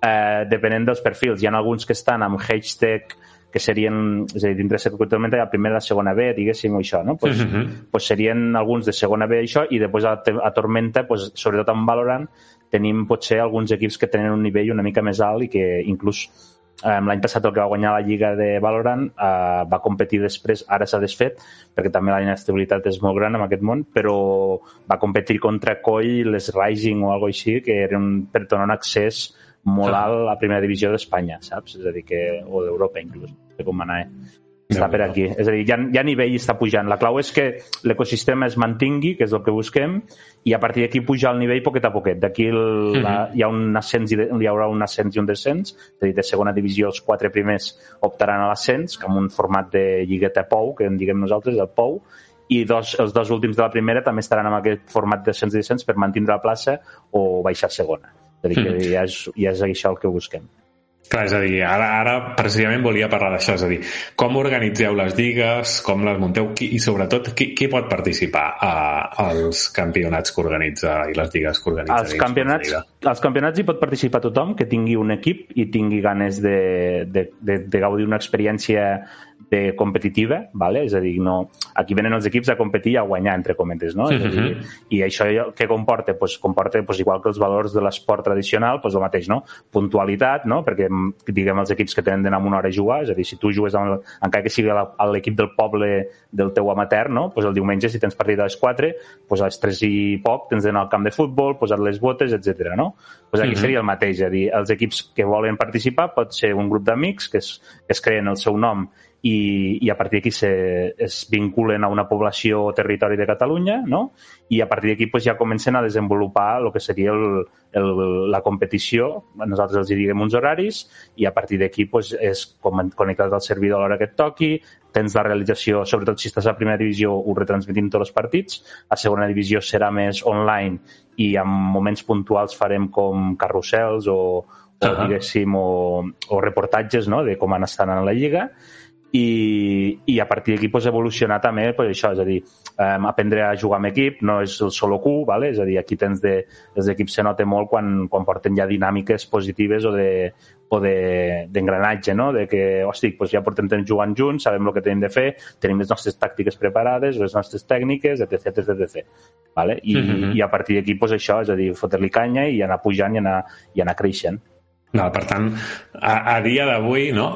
eh, depenent dels perfils. Hi ha alguns que estan amb H-Tech, que serien, és a dir, dintre ha la primera i la segona B, diguéssim, o això, no? Pues, Uh -huh. pues serien alguns de segona B això i després a, a Tormenta, pues, sobretot amb Valorant, tenim potser alguns equips que tenen un nivell una mica més alt i que inclús eh, l'any passat el que va guanyar la lliga de Valorant eh, va competir després, ara s'ha desfet perquè també la inestabilitat és molt gran en aquest món, però va competir contra Coll, les Rising o alguna així, que eren per donar un accés molt alt a la primera divisió d'Espanya, saps? És a dir, que, o d'Europa inclús, com anar, eh? Està per aquí. És a dir, ja, ja nivell està pujant. La clau és que l'ecosistema es mantingui, que és el que busquem, i a partir d'aquí pujar el nivell poquet a poquet. D'aquí el- la- hi, ha un ascens i de, hi haurà un ascens i un descens, és a dir, de segona divisió els quatre primers optaran a l'ascens, amb un format de lligueta POU, que en diguem nosaltres, el POU, i dos, els dos últims de la primera també estaran amb aquest format d'ascens i descens per mantindre la plaça o baixar a segona. És a dir, que Mhm. ja, és, ja és això el que busquem. Clar, és a dir, ara, ara precisament volia parlar d'això, és a dir, com organitzeu les lligues, com les munteu qui, i sobretot qui, qui pot participar a, als campionats que organitza i les lligues que organitza Games campionats, als campionats hi pot participar tothom que tingui un equip i tingui ganes de, de, de, de gaudir una experiència de competitiva, vale? és a dir, no, aquí venen els equips a competir i a guanyar, entre cometes, no? És a dir, Mhm. I això què comporta? Pues, comporta pues, igual que els valors de l'esport tradicional, pues, el mateix, no? Puntualitat, no? Perquè, diguem, els equips que tenen d'anar una hora a jugar, és a dir, si tu jugues amb el, encara que sigui a l'equip del poble del teu amateur, no? Pues el diumenge, si tens partit a les 4, pues a les 3 i poc tens d'anar al camp de futbol, posar les botes, etc. no? Pues aquí Mhm. seria el mateix, és a dir, els equips que volen participar pot ser un grup d'amics que, es, que es creen el seu nom i, i a partir d'aquí se, es vinculen a una població o territori de Catalunya, no? i a partir d'aquí pues, ja comencen a desenvolupar el que seria el, el, la competició, nosaltres els diguem uns horaris, i a partir d'aquí pues, és connectat al servidor a l'hora que et toqui, tens la realització, sobretot si estàs a primera divisió, ho retransmitim tots els partits, a segona divisió serà més online i en moments puntuals farem com carrusels o, o Ah. diguéssim, o, o reportatges no? de com han estat en la lliga i, i a partir d'aquí pues, evolucionar també pues, això, és a dir, um, aprendre a jugar amb equip, no és el solo Q, vale? és a dir, aquí tens de, els equips se nota molt quan, quan porten ja dinàmiques positives o de o d'engranatge, no? de que, hosti, pues ja portem temps jugant junts, sabem el que tenim de fer, tenim les nostres tàctiques preparades, les nostres tècniques, etc, etc, etc. Vale? I, Mhm. I a partir d'aquí, pues, això, és a dir, fotre-li canya i anar pujant i anar, i anar creixent. No, per tant, a, a dia d'avui, no?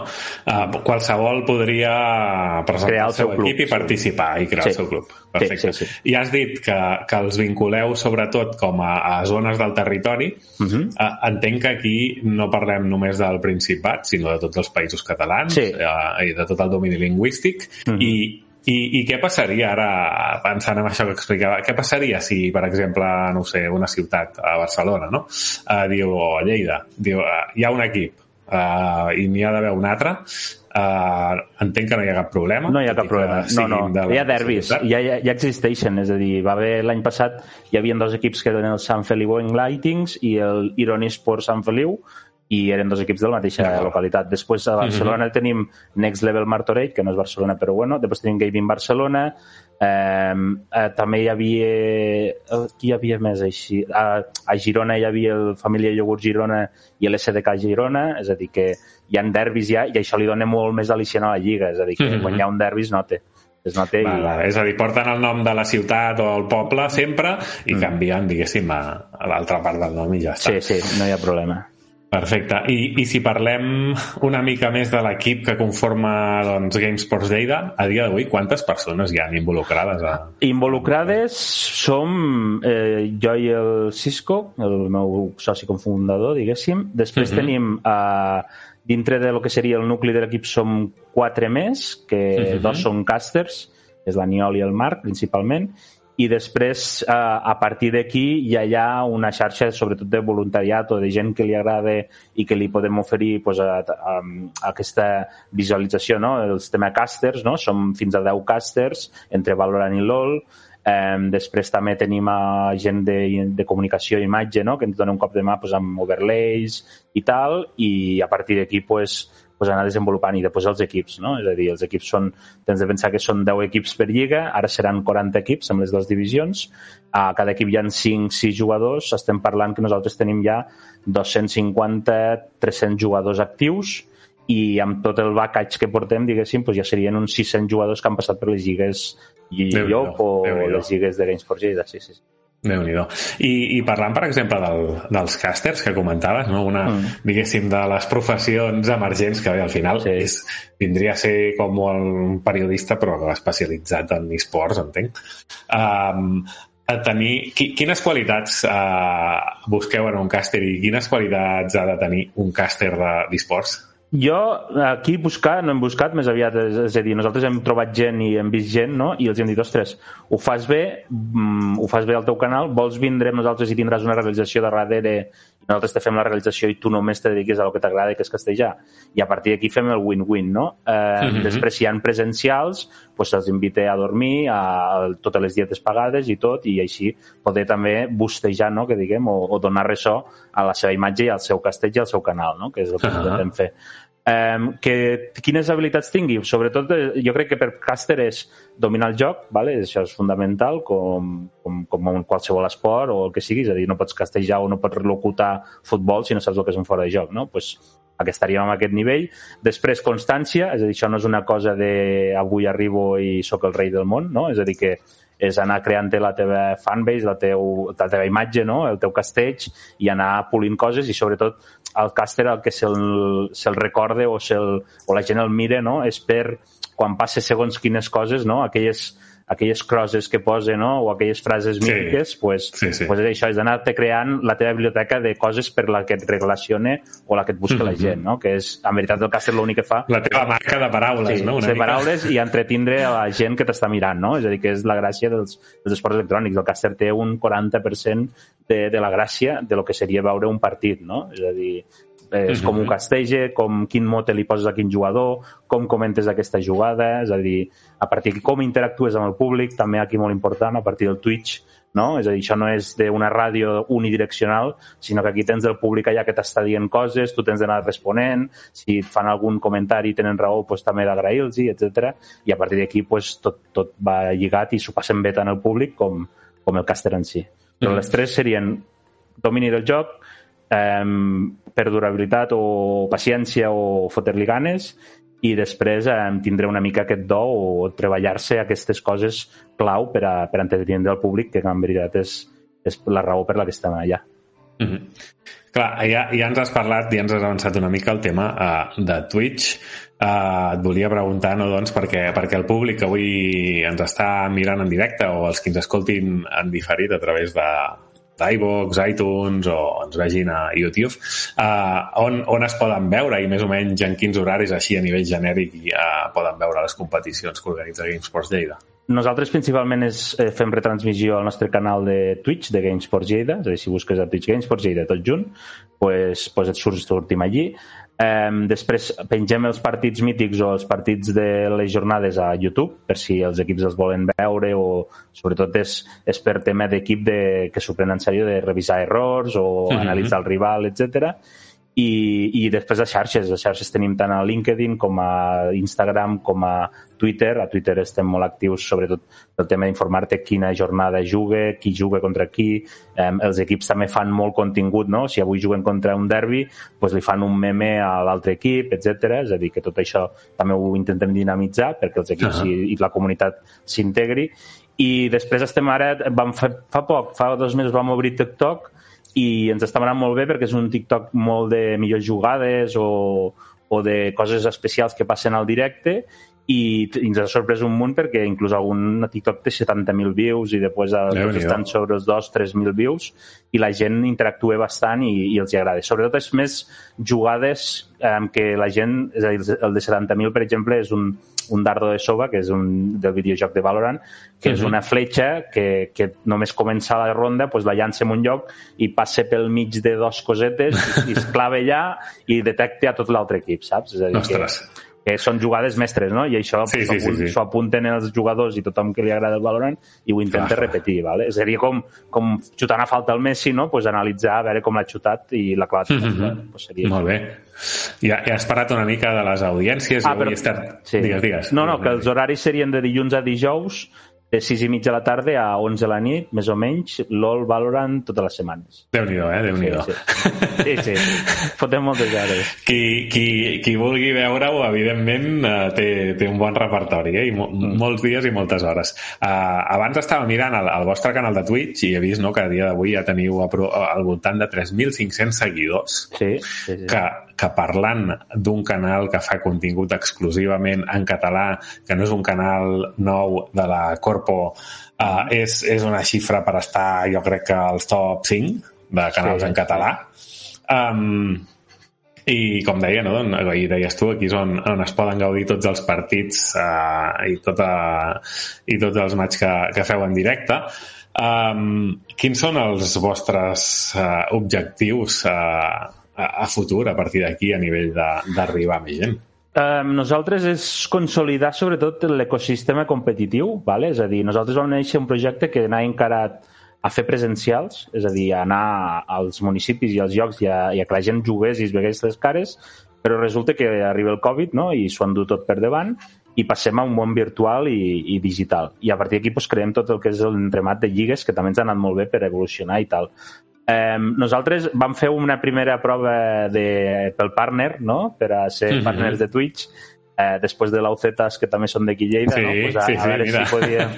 Uh, qualsevol podria presentar Crear el el seu, seu club, equip i sí. participar i crear Sí. el seu club. Perfecte. Sí, sí, sí. I has dit que, que els vinculeu sobretot com a, a zones del territori. Uh -huh. Uh, entenc que aquí no parlem només del Principat, sinó de tots els països catalans Sí. uh, i de tot el domini lingüístic. Mhm. I, i, I què passaria ara, pensant en això que explicava, què passaria si, per exemple, no sé, una ciutat, a Barcelona, no? Uh, diu, o a Lleida, diu, uh, hi ha un equip uh, i n'hi ha d'haver un altre, uh, entenc que no hi ha cap problema. No hi ha cap problema. No, no. de Hi ha derbis, ja, ja, ja existeixen. És a dir, va haver l'any passat, hi havia dos equips que eren el Sant Feliu Lightings i el Ironi Sport Sant Feliu, i eren dos equips de la mateixa Ah. localitat. Després a Barcelona tenim Next Level Martorell, que no és Barcelona, però bueno. Després tenim Gaming Barcelona. Eh, eh, també hi havia... eh, Qui hi havia més així? A, a Girona hi havia el Família Iogurt Girona i l'SDK Girona, és a dir, que hi ha derbis ja, i això li dona molt més al·licient a la Lliga, és a dir, que Mhm. quan hi ha un derbi es nota. Es nota i... Val. És a dir, porten el nom de la ciutat o el poble sempre i Mm. canvien, diguéssim, a, a l'altra part del nom i ja està. Sí, sí, no hi ha problema. Perfecte. I, I si parlem una mica més de l'equip que conforma doncs, GameSports Lleida, a dia d'avui quantes persones hi han involucrades? A... Involucrades som eh, jo i el Cisco, el meu soci cofundador, diguéssim. Després Mhm. tenim, eh, dintre de lo que seria el nucli de l'equip, som quatre més, que Mhm. dos són casters, que és l'Aniol i el Marc, principalment, i després, eh, a partir d'aquí, ja hi ha una xarxa, sobretot de voluntariat o de gent que li agrada i que li podem oferir pues, a, a, a aquesta visualització, no? Els tema casters, no? Som fins a 10 casters, entre Valorant i LoL, Eh, després també tenim a gent de, de comunicació i imatge, no? que ens dona un cop de mà pues, amb overlays i tal, i a partir d'aquí pues, pues anar desenvolupant i després els equips, no? És a dir, els equips són, tens de pensar que són 10 equips per lliga, ara seran 40 equips amb les dues divisions, a cada equip hi ha 5-6 jugadors, estem parlant que nosaltres tenim ja 250-300 jugadors actius i amb tot el backage que portem, diguéssim, pues ja serien uns 600 jugadors que han passat per les lligues Llop o Déu-n'hi-do. les lligues de Games for Lleida, sí, sí. sí. Déu nhi I, I parlant, per exemple, del, dels càsters que comentaves, no? una, Mm. diguéssim, de les professions emergents que bé, al final Sí. és, vindria a ser com un periodista però especialitzat en esports, entenc. Um, a tenir... Qui, quines qualitats uh, busqueu en un càster i quines qualitats ha de tenir un càster de- d'esports? Jo, aquí buscar, no hem buscat, més aviat, és, és a dir, nosaltres hem trobat gent i hem vist gent, no? I els hem dit, ostres, ho fas bé, mm, ho fas bé al teu canal, vols vindre amb nosaltres i tindràs una realització de darrere nosaltres te fem la realització i tu només te dediques a lo que t'agrada, que és castellà. I a partir d'aquí fem el win-win, no? Eh, Mhm. Després, si hi ha presencials, doncs se'ls invita a dormir, a, a totes les dietes pagades i tot, i així poder també bustejar, no?, que diguem, o, o donar ressò a la seva imatge i al seu castell i al seu canal, no?, que és el que Ahà. intentem fer. Um, que, quines habilitats tingui? Sobretot, eh, jo crec que per càster és dominar el joc, vale? això és fundamental, com, com, com en qualsevol esport o el que sigui, és a dir, no pots castellar o no pots relocutar futbol si no saps el que és un fora de joc, no? Pues, que estaríem a aquest nivell. Després, constància, és a dir, això no és una cosa de avui arribo i sóc el rei del món, no? És a dir, que és anar creant la teva fanbase, la, teu, la teva imatge, no? el teu castells, i anar polint coses, i sobretot el càster el que se'l se recorde o, se o la gent el mire no? és per quan passe segons quines coses, no? aquelles, aquelles crosses que posa no? o aquelles frases Sí. mítiques, pues, Sí, sí. pues és això, és anar-te creant la teva biblioteca de coses per la que et relacione o la que et busca la Mhm. gent, no? que és, en veritat, el càster l'únic que fa La teva marca de paraules, sí, no? Una ser mica. paraules i entretindre a la gent que t'està mirant, no? És a dir, que és la gràcia dels, dels esports electrònics. El càster té un 40% de, de la gràcia de lo que seria veure un partit, no? És a dir, és com un castege, com quin mote li poses a quin jugador, com comentes aquesta jugada, és a dir, a partir de com interactues amb el públic, també aquí molt important, a partir del Twitch, no? És a dir, això no és d'una ràdio unidireccional, sinó que aquí tens el públic allà que t'està dient coses, tu tens d'anar responent, si et fan algun comentari i tenen raó, doncs també d'agrair-los, etc. I a partir d'aquí doncs, tot, tot va lligat i s'ho passen bé tant el públic com, com el càster en si. Però Mhm. les tres serien domini del joc, eh, perdurabilitat o paciència o fotre-li ganes i després eh, tindré una mica aquest do o treballar-se aquestes coses clau per a, per entretenir el públic, que en veritat és, és la raó per la que estem allà. Mhm. Clar, ja, ja ens has parlat, ja ens has avançat una mica el tema uh, de Twitch. Uh, et volia preguntar, no, doncs, perquè, perquè el públic avui ens està mirant en directe o els que ens escoltin en diferit a través de d'iVox, iTunes o ens vegin a YouTube, uh, on, on es poden veure i més o menys en quins horaris així a nivell genèric uh, poden veure les competicions que organitza GameSports Lleida. Nosaltres principalment és, eh, fem retransmissió al nostre canal de Twitch de GameSports Lleida, és a dir, si busques a Twitch GameSports Lleida tot junt, pues, pues et surt, sortim allí. Um, després pengem els partits mítics o els partits de les jornades a YouTube per si els equips els volen veure o sobretot és, és per tema d'equip de, que s'ho prenen en sèrio de revisar errors o Mhm. analitzar el rival, etc. I, i després a xarxes. A xarxes tenim tant a LinkedIn com a Instagram com a Twitter. A Twitter estem molt actius, sobretot el tema d'informar-te quina jornada juga, qui juga contra qui. Um, els equips també fan molt contingut, no? Si avui juguen contra un derbi, doncs li fan un meme a l'altre equip, etc. És a dir, que tot això també ho intentem dinamitzar perquè els equips Ahà. i, i la comunitat s'integri. I després estem ara, vam fa, fa poc, fa dos mesos vam obrir TikTok i ens està anant molt bé perquè és un TikTok molt de millors jugades o, o de coses especials que passen al directe i, i ens ha sorprès un munt perquè inclús algun TikTok té 70.000 views i després els Déu-n'hi-do. estan sobre els 2-3.000 views i la gent interactua bastant i, i els hi agrada. Sobretot és més jugades eh, que la gent, és a dir, el de 70.000 per exemple és un, un dardo de sova, que és un del videojoc de Valorant, que és Mhm. una fletxa que, que només comença la ronda, doncs la llança en un lloc i passa pel mig de dos cosetes i, i es clava allà i detecta a tot l'altre equip, saps? És a dir, Ostres. que són jugades mestres, no? I això Sí, pues, sí, sí, s'ho sí. s'ho apunten els jugadors i tothom que li agrada el Valorant i ho intenta Clar. repetir, ¿vale? Seria com, com xutant a falta el Messi, no? Pues analitzar, a veure com l'ha xutat i l'ha clavat. Mhm. pues seria Molt bé. Ja, ja has parlat una mica de les audiències Ah, però- estat... Sí. Digues, digues. No, no, que els horaris serien de dilluns a dijous, de 6 i mitja de la tarda a 11 de la nit, més o menys, LOL, Valorant, totes les setmanes. Déu-n'hi-do, eh? Déu-n'hi-do. Sí, sí. sí, sí. Fotem moltes hores. Qui, qui, qui vulgui veure-ho, evidentment, eh, té, té un bon repertori, eh? I mo Mm. molts dies i moltes hores. Uh, abans estava mirant el, el vostre canal de Twitch i he vist no, que a dia d'avui ja teniu a pro, al voltant de 3.500 seguidors Sí, sí, sí. que, que parlant d'un canal que fa contingut exclusivament en català, que no és un canal nou de la Corpo, Uh, és, és una xifra per estar, jo crec que als top 5 de canals Sí, en català. Um, i com deia, no? I deies tu, aquí és on, on es poden gaudir tots els partits uh, i, tota, i tots els matxs que, que feu en directe. Um, quins són els vostres uh, objectius uh, a, a futur a partir d'aquí a nivell d'arribar a més gent? Um, nosaltres és consolidar sobretot l'ecosistema competitiu, vale? és a dir, nosaltres vam néixer un projecte que anava encarat a fer presencials, és a dir, a anar als municipis i als llocs i a, i a que la gent jugués i es vegués les cares, però resulta que arriba el Covid no? i s'ho endú tot per davant i passem a un món virtual i, i digital. I a partir d'aquí pues, creem tot el que és l'entremat de lligues, que també ens ha anat molt bé per evolucionar i tal. Eh, nosaltres vam fer una primera prova de, pel partner, no? per a ser Mhm. partners de Twitch, eh, després de l'Aucetas, que també són d'aquí Lleida, Sí, no? pues a, sí, a sí, veure mira. si podíem,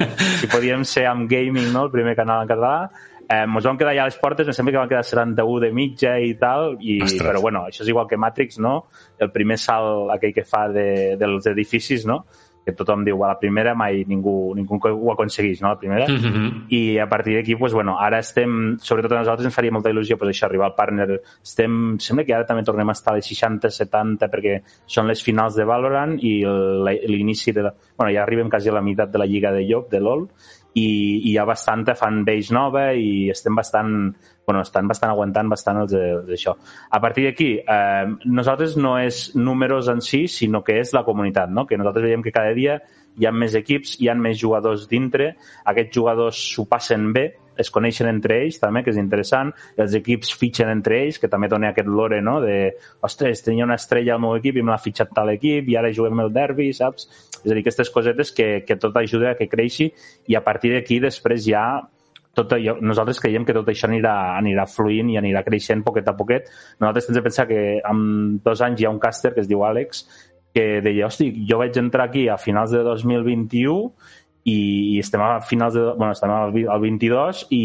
si podíem ser amb gaming, no? el primer canal en català. Eh, ens vam quedar ja a les portes, em sembla que van quedar 71 de mitja i tal, i, Ostres. però bueno, això és igual que Matrix, no? El primer salt aquell que fa de, dels edificis, no? Que tothom diu, a la primera mai ningú, ningú ho aconsegueix, no? La primera. Mm -hmm. I a partir d'aquí, pues, bueno, ara estem, sobretot a nosaltres ens faria molta il·lusió pues, això, arribar al partner. Estem, sembla que ara també tornem a estar a les 60-70 perquè són les finals de Valorant i l'inici de la... Bueno, ja arribem quasi a la meitat de la lliga de Llop, de LoL, i, i hi ha bastanta fanbase nova i estem bastant bueno, estan bastant aguantant bastant els d'això. A partir d'aquí, eh, nosaltres no és números en si, sinó que és la comunitat, no? que nosaltres veiem que cada dia hi ha més equips, hi ha més jugadors dintre, aquests jugadors s'ho passen bé, es coneixen entre ells també, que és interessant, els equips fitxen entre ells, que també dona aquest lore, no?, de, ostres, tenia una estrella al meu equip i me l'ha fitxat tal equip i ara juguem el derbi, saps? És a dir, aquestes cosetes que, que tot ajuda a que creixi i a partir d'aquí després ja tot allò, nosaltres creiem que tot això anirà, anirà fluint i anirà creixent poquet a poquet. Nosaltres tens de pensar que en dos anys hi ha un càster que es diu Àlex que deia, hosti, jo vaig entrar aquí a finals de 2021 i, i estem a finals de... Bueno, estem al, vi- al 22 i,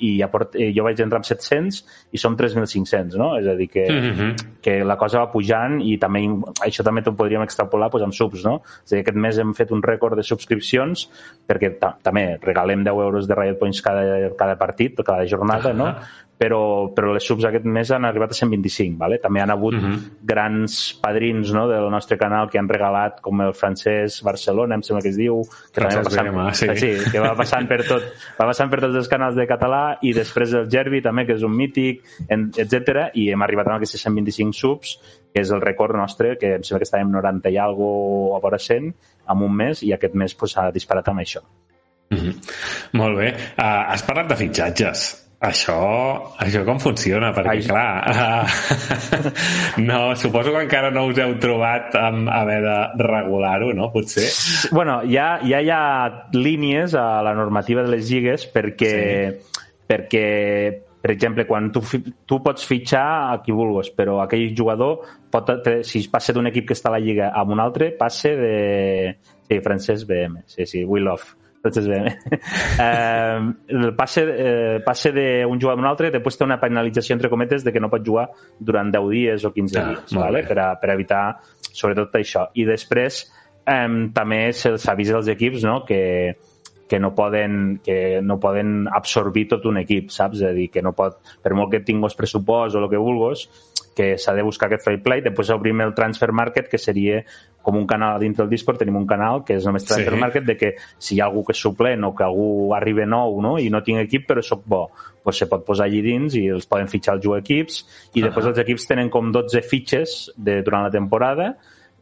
i ja port, eh, jo vaig entrar amb 700 i som 3.500, no? És a dir, que, Mm -hmm. que la cosa va pujant i també això també t'ho podríem extrapolar doncs, amb subs, no? És a dir, aquest mes hem fet un rècord de subscripcions perquè ta també regalem 10 euros de Riot Points cada, cada partit, cada jornada, no? Però, però les subs aquest mes han arribat a 125, ¿vale? també han hagut Mhm. grans padrins no, del nostre canal que han regalat, com el francès Barcelona, em sembla que es diu, que va passant, BM, sí. sí, que va passant per tot, va passant per tots els canals de català i després el Gerbi també, que és un mític, etc i hem arribat a aquests 125 subs, que és el rècord nostre, que em sembla que estàvem 90 i algo a vora 100 en un mes i aquest mes pues, ha disparat amb això. Mm -hmm. Molt bé. Uh, has parlat de fitxatges. Això, això com funciona? Perquè, Ai. clar, uh, no, suposo que encara no us heu trobat amb haver de regular-ho, no? Potser. Bueno, ja, ja hi ha línies a la normativa de les lligues perquè, perquè per exemple, quan tu, tu pots fitxar a qui vulguis, però aquell jugador pot, si passa d'un equip que està a la lliga a un altre, passe de... Sí, francès BM, sí, sí, we love. Francesc BM. eh, el passe, eh, passe d'un jugador a un altre, després té una penalització, entre cometes, de que no pot jugar durant 10 dies o 15 Ah, dies, vale? bé. per, a, per evitar sobretot això. I després eh, també se'ls avisa als equips no? que, que no poden, que no poden absorbir tot un equip, saps? És a dir, que no pot, per molt que tinguis pressupost o el que vulguis, que s'ha de buscar aquest fair play. Després obrim el transfer market, que seria com un canal dintre del Discord, tenim un canal que és només transfer Sí. market, de que si hi ha algú que és suplent o que algú arriba nou no? i no tinc equip però soc bo, doncs se pot posar allí dins i els poden fitxar els equips i després els equips tenen com 12 fitxes de, durant la temporada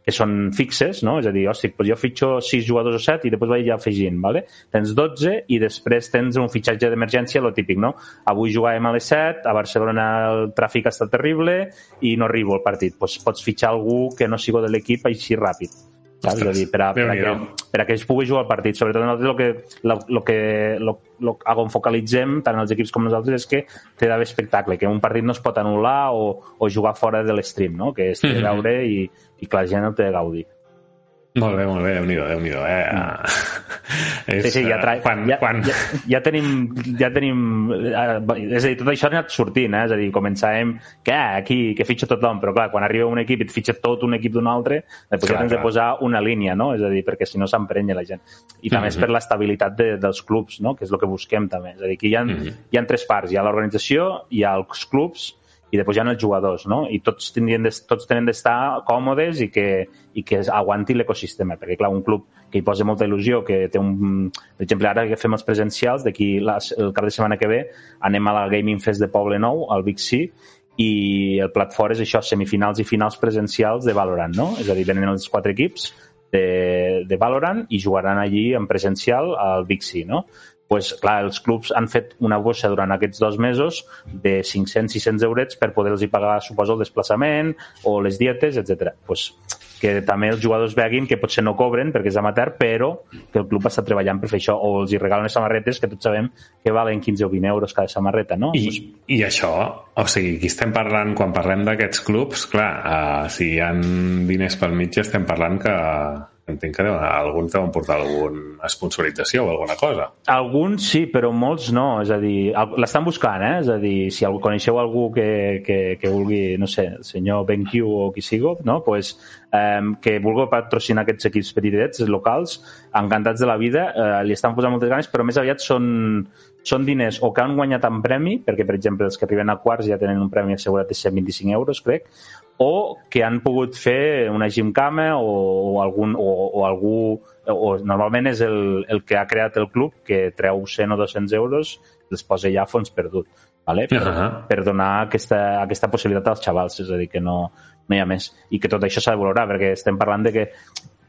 que són fixes, no? És a dir, hosti, doncs jo fitxo 6 jugadors o 7 i després vaig afegint, ¿vale? Tens 12 i després tens un fitxatge d'emergència, lo típic, no? Avui jugàvem a les 7, a Barcelona el tràfic està terrible i no arribo al partit. Doncs pots fitxar algú que no sigo de l'equip així ràpid. Saps? És a dir, per a, per, a que, per a que ells pugui jugar al partit. Sobretot nosaltres el que, lo, lo que lo, lo, a on focalitzem, tant els equips com nosaltres, és que té d'haver espectacle, que un partit no es pot anul·lar o, o jugar fora de l'stream, no? que és de Mhm. veure i, i que la gent el té de gaudir. Molt bé, molt bé, Déu-n'hi-do, déu nhi déu eh? és, Sí, sí, ja, tra... eh, quan, ja, quan... ja, ja tenim... Ja tenim eh, és a dir, tot això ha anat sortint, eh? És a dir, començàvem que ah, aquí, que fitxa tothom, però clar, quan arriba un equip i et fitxa tot un equip d'un altre, després Clar, ja tens de clar. posar una línia, no? És a dir, perquè si no s'emprenya la gent. I també és Mhm. per l'estabilitat de, dels clubs, no? Que és el que busquem també. És a dir, que hi ha, Mhm. hi ha tres parts. Hi ha l'organització, hi ha els clubs i després hi ha els jugadors, no? I tots, tindrien de, tots tenen d'estar còmodes i que, i que aguanti l'ecosistema, perquè clar, un club que hi posa molta il·lusió, que té un... Per exemple, ara que fem els presencials, d'aquí el cap de setmana que ve anem a la Gaming Fest de Poble Nou, al Big C, i el plat fort és això, semifinals i finals presencials de Valorant, no? És a dir, venen els quatre equips de, de Valorant i jugaran allí en presencial al Big C, no? Pues, clar, els clubs han fet una bossa durant aquests dos mesos de 500-600 eurets per poder-los pagar, suposo, el desplaçament o les dietes, etc. Pues, que també els jugadors veguin que potser no cobren perquè és amateur, però que el club està treballant per fer això, o els hi regalen les samarretes que tots sabem que valen 15 o 20 euros cada samarreta, no? I, I això, o sigui, aquí estem parlant, quan parlem d'aquests clubs, clar, uh, si hi ha diners pel mig, estem parlant que entenc que alguns deuen portar alguna sponsorització o alguna cosa. Alguns sí, però molts no. És a dir, l'estan buscant, eh? És a dir, si coneixeu algú que, que, que vulgui, no sé, el senyor BenQ o qui sigo, no? pues, eh, que vulgui patrocinar aquests equips petitets locals, encantats de la vida, eh, li estan posant moltes ganes, però més aviat són, són diners o que han guanyat en premi, perquè, per exemple, els que arriben a quarts ja tenen un premi assegurat de 125 euros, crec, o que han pogut fer una gimcama o, o algun o, o algú o normalment és el, el que ha creat el club que treu 100 o 200 euros i els posa ja a fons perdut vale? per, Ahà. per donar aquesta, aquesta possibilitat als xavals és a dir, que no, no hi ha més i que tot això s'ha de valorar perquè estem parlant de que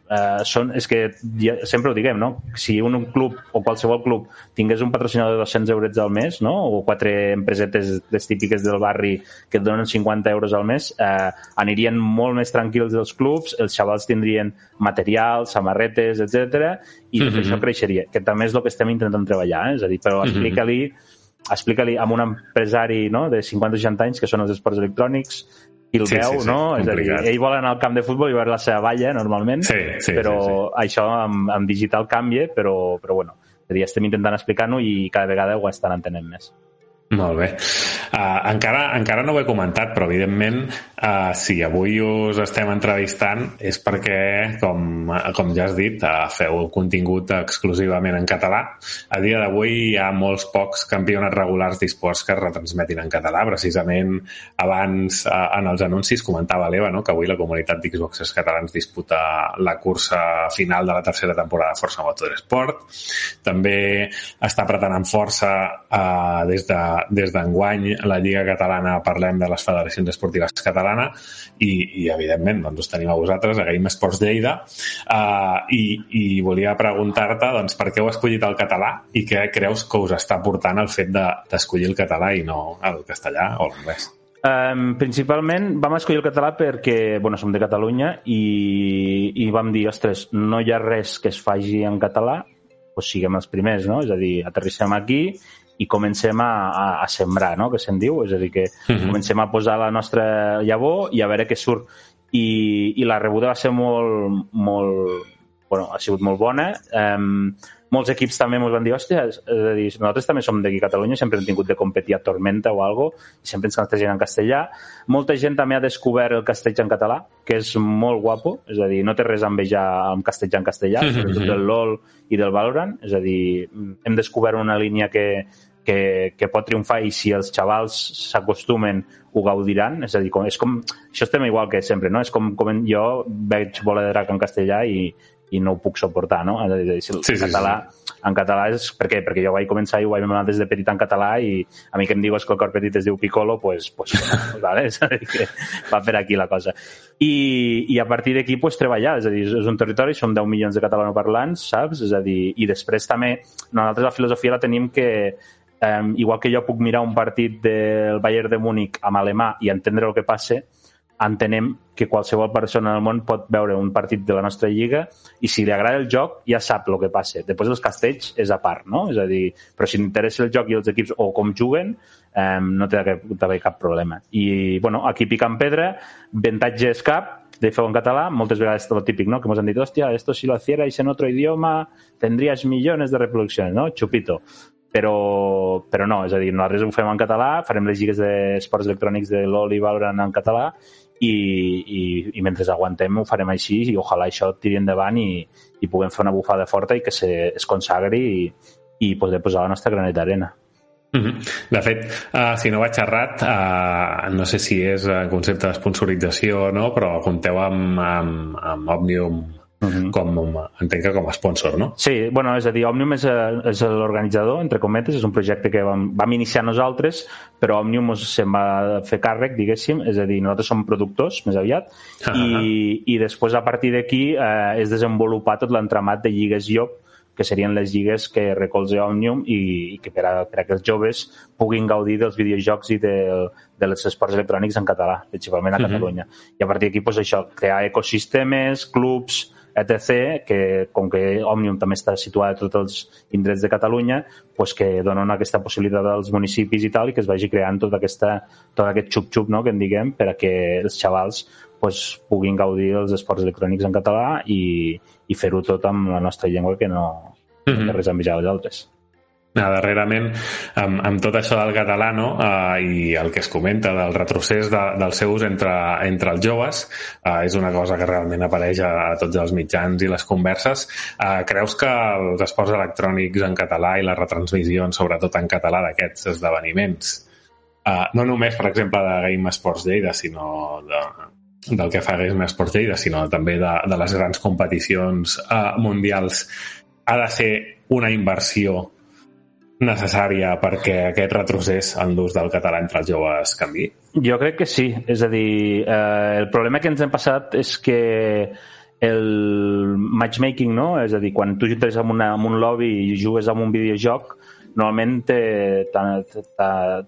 eh, són, és que ja, sempre ho diguem, no? Si un, un club o qualsevol club tingués un patrocinador de 200 euros al mes, no? O quatre empresetes les típiques del barri que et donen 50 euros al mes, eh, anirien molt més tranquils dels clubs, els xavals tindrien material, samarretes, etc i tot Mhm. això creixeria, que també és el que estem intentant treballar, eh? és a dir, però Mhm. explica-li explica-li amb un empresari no, de 50 o 60 anys que són els esports electrònics i el Sí, veu, sí, sí, no? És a dir, ell vol anar al camp de futbol i veure la seva valla, normalment, Sí, sí, però sí, això amb, amb digital canvia, però, però bueno, és a dir, estem intentant explicar-ho i cada vegada ho estan entenent més. Molt bé. Uh, encara, encara no ho he comentat, però evidentment uh, si avui us estem entrevistant és perquè, com, com ja has dit, uh, feu contingut exclusivament en català. A dia d'avui hi ha molts pocs campionats regulars d'esports que es retransmetin en català. Precisament abans, uh, en els anuncis, comentava l'Eva no? que avui la comunitat d'Xboxers catalans disputa la cursa final de la tercera temporada de Força Motorsport. També està amb força uh, des de des d'enguany la Lliga Catalana parlem de les federacions esportives catalana i, i evidentment doncs, us tenim a vosaltres, a Game Sports Lleida uh, i, i volia preguntar-te doncs, per què heu escollit el català i què creus que us està portant el fet de- d'escollir el català i no el castellà o l'anglès. Um, principalment vam escollir el català perquè bueno, som de Catalunya i, i vam dir, ostres, no hi ha res que es faci en català, doncs siguem els primers, no? És a dir, aterrissem aquí i comencem a, a, a sembrar, no? que se'n diu, és a dir, que Mhm. comencem a posar la nostra llavor i a veure què surt. I, i la rebuda va ser molt, molt, bueno, ha sigut molt bona. Um, molts equips també ens van dir, hòstia, és a dir, nosaltres també som d'aquí a Catalunya, sempre hem tingut de competir a Tormenta o algo, i sempre ens cantegem en castellà. Molta gent també ha descobert el castellà en català, que és molt guapo, és a dir, no té res a envejar amb castellà en castellà, sobretot del LOL i del Valorant, és a dir, hem descobert una línia que, que, que pot triomfar i si els xavals s'acostumen ho gaudiran, és a dir, com, és com, això estem igual que sempre, no? És com, com jo veig bola de drac en castellà i, i no ho puc suportar, no? És a dir, si el Sí, sí, català, en català és... Per què? Perquè jo vaig començar i ho vaig demanar des de petit en català i a mi que em dius que el cor petit es diu Piccolo, pues, pues, pues vale, és a dir, que va per aquí la cosa. I, i a partir d'aquí pues, treballar, és a dir, és un territori, som 10 milions de catalanoparlants, saps? És a dir, i després també, nosaltres la filosofia la tenim que eh, igual que jo puc mirar un partit del Bayern de Múnich amb alemà i entendre el que passa, entenem que qualsevol persona del món pot veure un partit de la nostra lliga i si li agrada el joc ja sap el que passa. Després els castells és a part, no? És a dir, però si l'interessa el joc i els equips o com juguen, eh, no té d'haver cap problema. I, bueno, aquí picant pedra, avantatge és cap, de fer en català, moltes vegades lo típic, no? que ens han dit, hòstia, esto si lo hicierais en otro idioma tendrías millones de reproduccions, no? Chupito. Però, però no, és a dir, nosaltres ho fem en català, farem les lligues d'esports electrònics de l'Oli Valorant en català i, i, i mentre aguantem ho farem així i ojalà això tiri endavant i, i puguem fer una bufada forta i que se, es consagri i, i poder posar la nostra graneta d'arena. -hmm. De fet, uh, si no vaig errat, uh, no sé si és uh, concepte d'esponsorització o no, però compteu amb, amb, amb Òmnium uh -huh. com, entenc que com a sponsor, no? Sí, bueno, és a dir, Òmnium és, és l'organitzador, entre cometes, és un projecte que vam, vam iniciar nosaltres, però Òmnium se'n va fer càrrec, diguéssim, és a dir, nosaltres som productors, més aviat, uh -huh. i, i després, a partir d'aquí, eh, es desenvolupar tot l'entramat de lligues llop que serien les lligues que recolza Òmnium i, i que per a, per a que els joves puguin gaudir dels videojocs i de, de les esports electrònics en català, principalment a Catalunya. Uh -huh. I a partir d'aquí, pues, això, crear ecosistemes, clubs, etc., que com que Òmnium també està situat a tots els indrets de Catalunya, pues que donen aquesta possibilitat als municipis i tal, i que es vagi creant tot, aquesta, tot aquest xup-xup, no?, que en diguem, per a que els xavals pues, puguin gaudir dels esports electrònics en català i, i fer-ho tot amb la nostra llengua que no, mm -hmm. té res a envejar als altres. Ah, darrerament, amb, amb tot això del català no? uh, i el que es comenta del retrocés de, del seu ús entre, entre els joves, uh, és una cosa que realment apareix a, a tots els mitjans i les converses. Uh, creus que els esports electrònics en català i les retransmissions, sobretot en català, d'aquests esdeveniments, uh, no només, per exemple, de Game Sports Lleida, sinó de, del que fa Game Sports Lleida, sinó també de, de les grans competicions uh, mundials, ha de ser una inversió necessària perquè aquest retrocés en l'ús del català entre els joves canvi? Jo crec que sí. És a dir, eh, el problema que ens hem passat és que el matchmaking, no? És a dir, quan tu entres en, una, en un lobby i jugues amb un videojoc, normalment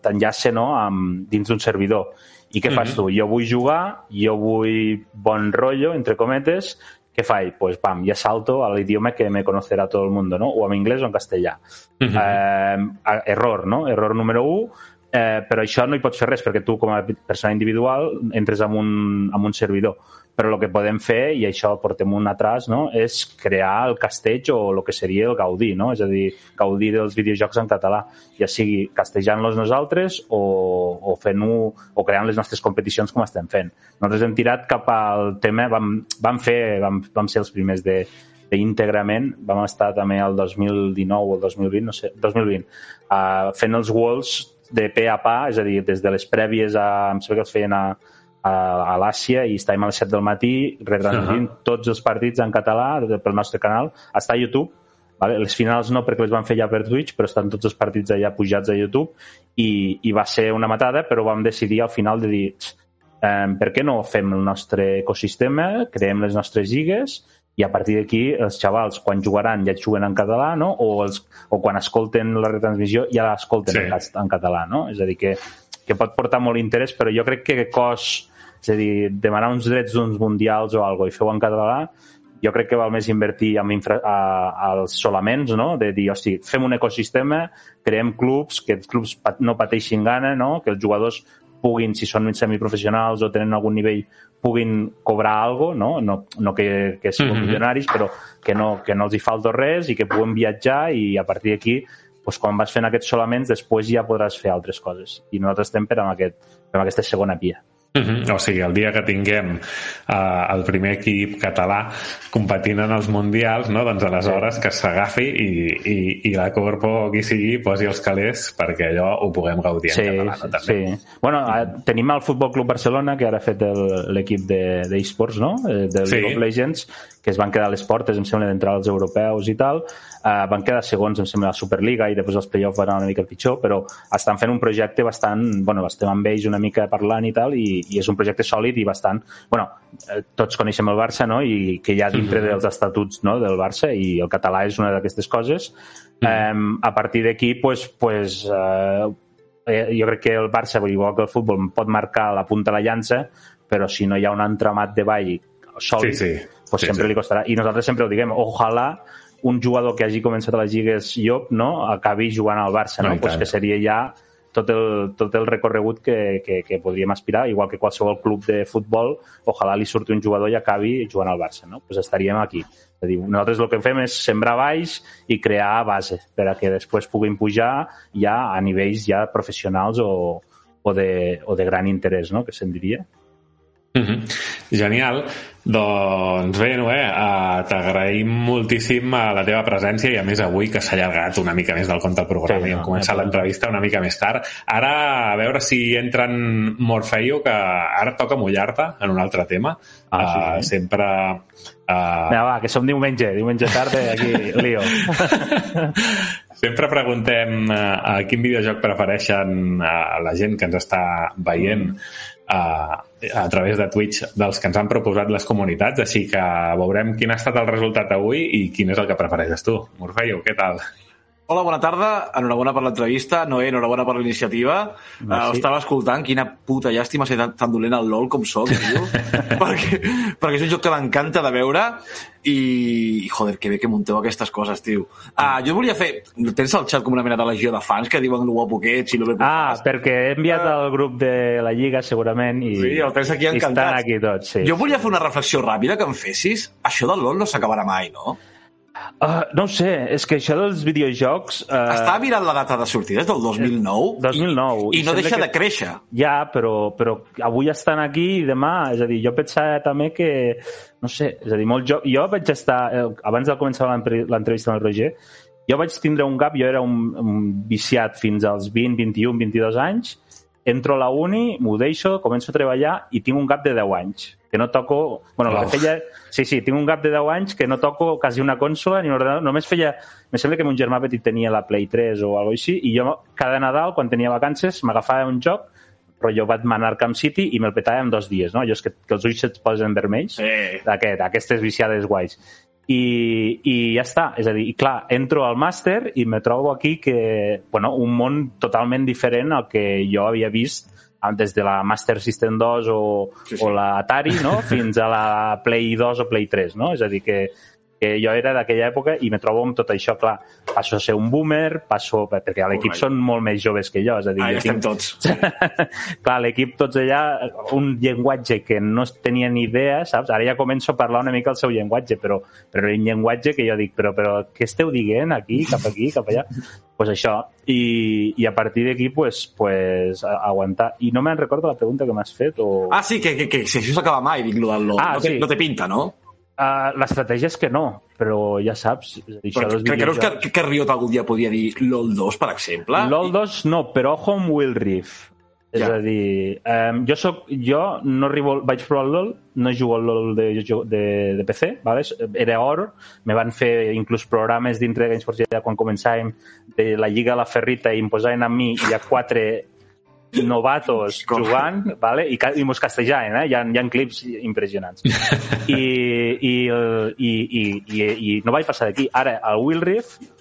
t'enllaça no? amb, dins d'un servidor. I què mm -hmm. fas tu? Jo vull jugar, jo vull bon rotllo, entre cometes, què faig? Pues, pam, ja salto a l'idioma que me conocerà tot el món, no? O en anglès o en castellà. Uh -huh. eh, error, no? Error número 1, eh, però això no hi pots fer res perquè tu com a persona individual entres en un, en un servidor però el que podem fer, i això portem un atras, no? és crear el castells o el que seria el gaudir, no? és a dir, gaudir dels videojocs en català, ja sigui castellant-los nosaltres o, o fent-ho o creant les nostres competicions com estem fent. Nosaltres hem tirat cap al tema, vam, vam, fer, vam, vam ser els primers de, íntegrament vam estar també el 2019 o el 2020, no sé, 2020, uh, fent els Worlds de pe a pa, és a dir, des de les prèvies a, em sembla que els feien a, a, a l'Àsia i estàvem a les 7 del matí retransmitint uh -huh. tots els partits en català pel nostre canal. Està a YouTube, Vale? Les finals no, perquè les van fer ja per Twitch, però estan tots els partits allà pujats a YouTube i, i va ser una matada, però vam decidir al final de dir eh, per què no fem el nostre ecosistema, creem les nostres lligues i a partir d'aquí els xavals quan jugaran ja juguen en català no? o, els, o quan escolten la retransmissió ja l'escolten sí. en, en català no? és a dir que, que pot portar molt interès però jo crec que cos és a dir, demanar uns drets d'uns mundials o alguna i feu en català, jo crec que val més invertir en infra, a, als solaments, no? de dir, hosti, fem un ecosistema, creem clubs, que els clubs no pateixin gana, no? que els jugadors puguin, si són semiprofessionals o tenen algun nivell, puguin cobrar algo, no, no, no que, que siguin mm -hmm. milionaris, però que no, que no els hi falta res i que puguen viatjar i a partir d'aquí doncs quan vas fent aquests solaments després ja podràs fer altres coses. I nosaltres estem per amb, aquest, per amb aquesta segona via. Uh -huh. O sigui, el dia que tinguem uh, el primer equip català competint en els mundials, no? doncs aleshores que s'agafi i, i, i la Corpo, qui sigui, posi els calés perquè allò ho puguem gaudir sí, en català. No? També. Sí. Bueno, tenim el Futbol Club Barcelona, que ara ha fet l'equip d'eSports, de, no? Eh, de sí. League of Legends, que es van quedar a les portes, em sembla, d'entrar als europeus i tal. Uh, van quedar segons, em sembla, la Superliga i després els play-offs van anar una mica pitjor, però estan fent un projecte bastant... Bueno, estem amb ells una mica parlant i tal, i, i és un projecte sòlid i bastant... Bueno, eh, tots coneixem el Barça, no?, i que hi ha dintre mm -hmm. dels estatuts no, del Barça, i el català és una d'aquestes coses. Mm -hmm. um, a partir d'aquí, pues, pues, uh, jo crec que el Barça, igual que el futbol, pot marcar la punta de la llança, però si no hi ha un entramat de ball sòlid, sí, sí pues sí, sempre sí. li costarà. I nosaltres sempre ho diguem, ojalà un jugador que hagi començat a les lligues Llop no, acabi jugant al Barça, no? no pues que seria ja tot el, tot el recorregut que, que, que podríem aspirar, igual que qualsevol club de futbol, ojalà li surti un jugador i acabi jugant al Barça, no? Pues estaríem aquí. És a dir, nosaltres el que fem és sembrar baix i crear base per a que després puguin pujar ja a nivells ja professionals o, o, de, o de gran interès, no? que se'n diria. Mm -hmm. Genial. Doncs bé, Noé, uh, t'agraïm moltíssim uh, la teva presència i a més avui que s'ha allargat una mica més del compte del programa sí, i hem no, començat no l'entrevista una mica més tard. Ara, a veure si entren Morfeio, que ara toca mullar-te en un altre tema. Ah, sí, uh, sempre... Uh... Vinga, va, que som diumenge, diumenge tard, eh, aquí, lío. Sempre preguntem uh, a quin videojoc prefereixen uh, la gent que ens està veient uh, a través de Twitch dels que ens han proposat les comunitats, així que veurem quin ha estat el resultat avui i quin és el que prefereixes tu. Morfeio, què tal? Hola, bona tarda. Enhorabona per l'entrevista. Noé, enhorabona per l'iniciativa. Uh, estava escoltant. Quina puta llàstima ser tan, tan dolent al LOL com soc, tio. perquè, perquè és un joc que m'encanta de veure i, joder, que bé que munteu aquestes coses, tio. Uh, jo volia fer... Tens al xat com una mena de legió de fans que diuen lo guapo que ets i lo bé que Ah, fas. perquè he enviat al grup de la Lliga, segurament, i, Sí, el tens aquí i estan encantats. aquí tots, sí. Jo volia fer una reflexió ràpida que em fessis. Això del LOL no s'acabarà mai, no? Uh, no ho sé, és que això dels videojocs... Uh, Estava mirant la data de sortida, és del 2009, 2009. i no sembla deixa que- de créixer. Ja, però, però avui estan aquí i demà, és a dir, jo pensava també que, no sé, és a dir, molt jo, jo vaig estar, eh, abans de començar l'entrevista amb el Roger, jo vaig tindre un gap, jo era un, un viciat fins als 20, 21, 22 anys, entro a la uni, m'ho deixo, començo a treballar i tinc un gap de 10 anys que no toco... Bueno, el que feia... Sí, sí, tinc un gap de 10 anys que no toco quasi una consola ni un ordenador. Només feia... Me sembla que mon germà petit tenia la Play 3 o alguna així i jo cada Nadal, quan tenia vacances, m'agafava un joc rotllo Batman Arkham City i me'l petava en dos dies, no? Allò és que, que els ulls se't posen vermells. Eh. D'aquest, aquestes viciades guais. I, I ja està. És a dir, i clar, entro al màster i me trobo aquí que, bueno, un món totalment diferent al que jo havia vist des de la Master System 2 o, sí, sí. o la Atari, no? fins a la Play 2 o Play 3, no? És a dir, que, que jo era d'aquella època i me trobo amb tot això, clar, passo a ser un boomer, passo, perquè a l'equip Alright. són molt més joves que jo, és a dir, Ah, ja estem tots. clar, l'equip tots allà, un llenguatge que no tenia ni idea, saps? Ara ja començo a parlar una mica el seu llenguatge, però, però un llenguatge que jo dic, però, però què esteu dient aquí, cap aquí, cap allà? Pues això, i, i a partir d'aquí, pues, pues, aguantar. I no me'n recordo la pregunta que m'has fet, o... Ah, sí, que, que, que si això s'acaba mai, dic, lo LOL. Ah, no, té, sí. no té pinta, no? Uh, L'estratègia és que no, però ja saps, és dir, Però que, creus que, que, que Riot algun dia podria dir LOL 2, per exemple? LOL 2 no, però ojo amb Will Reef. És Ja. a dir, um, jo, soc, jo no arribo, vaig provar el LOL, no jugo al LOL de, de, de PC, ¿vale? era or, me van fer inclús programes dintre de GameSports ja quan començàvem de la Lliga a la Ferrita i em posaven a mi i a quatre novatos Com? jugant, ¿vale? I, i mos castejaven, eh? Hi ha, hi ha clips impressionants. I, i, i, i, i, i no vaig passar d'aquí. Ara, al Will mm,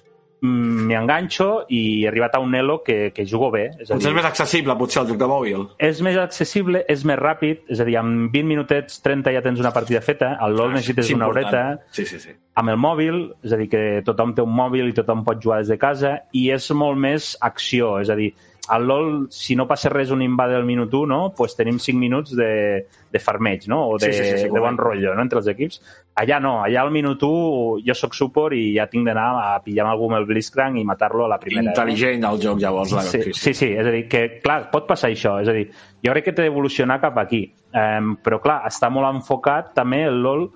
m'hi enganxo i he arribat a un elo que, que jugo bé. És a Potser dir, és més accessible, potser, el joc de mòbil. és més accessible, és més ràpid, és a dir, en 20 minutets, 30 ja tens una partida feta, al LoL necessites És una important. horeta, Sí, sí, sí. amb el mòbil, és a dir, que tothom té un mòbil i tothom pot jugar des de casa, i és molt més acció, és a dir, al LoL, si no passa res un invade al minut 1, no? pues tenim 5 minuts de, de farmeig, no? o de, Sí, sí, sí, sí, de bon rotllo no? entre els equips. Allà no, allà al minut 1 jo sóc suport i ja tinc d'anar a pillar amb algú amb el Blitzcrank i matar-lo a la primera. no? Intel·ligent el joc, llavors. La... Sí, sí, sí, és a dir, que clar, pot passar això, és a dir, jo crec que té d'evolucionar cap aquí, um, però clar, està molt enfocat també el LoL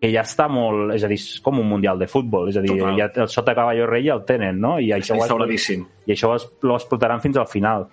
que ja està molt, és a dir, és com un mundial de futbol, és a dir, Total. ja el sota cavalló rei ja el tenen, no? I això, ho es- i això ho explotaran fins al final.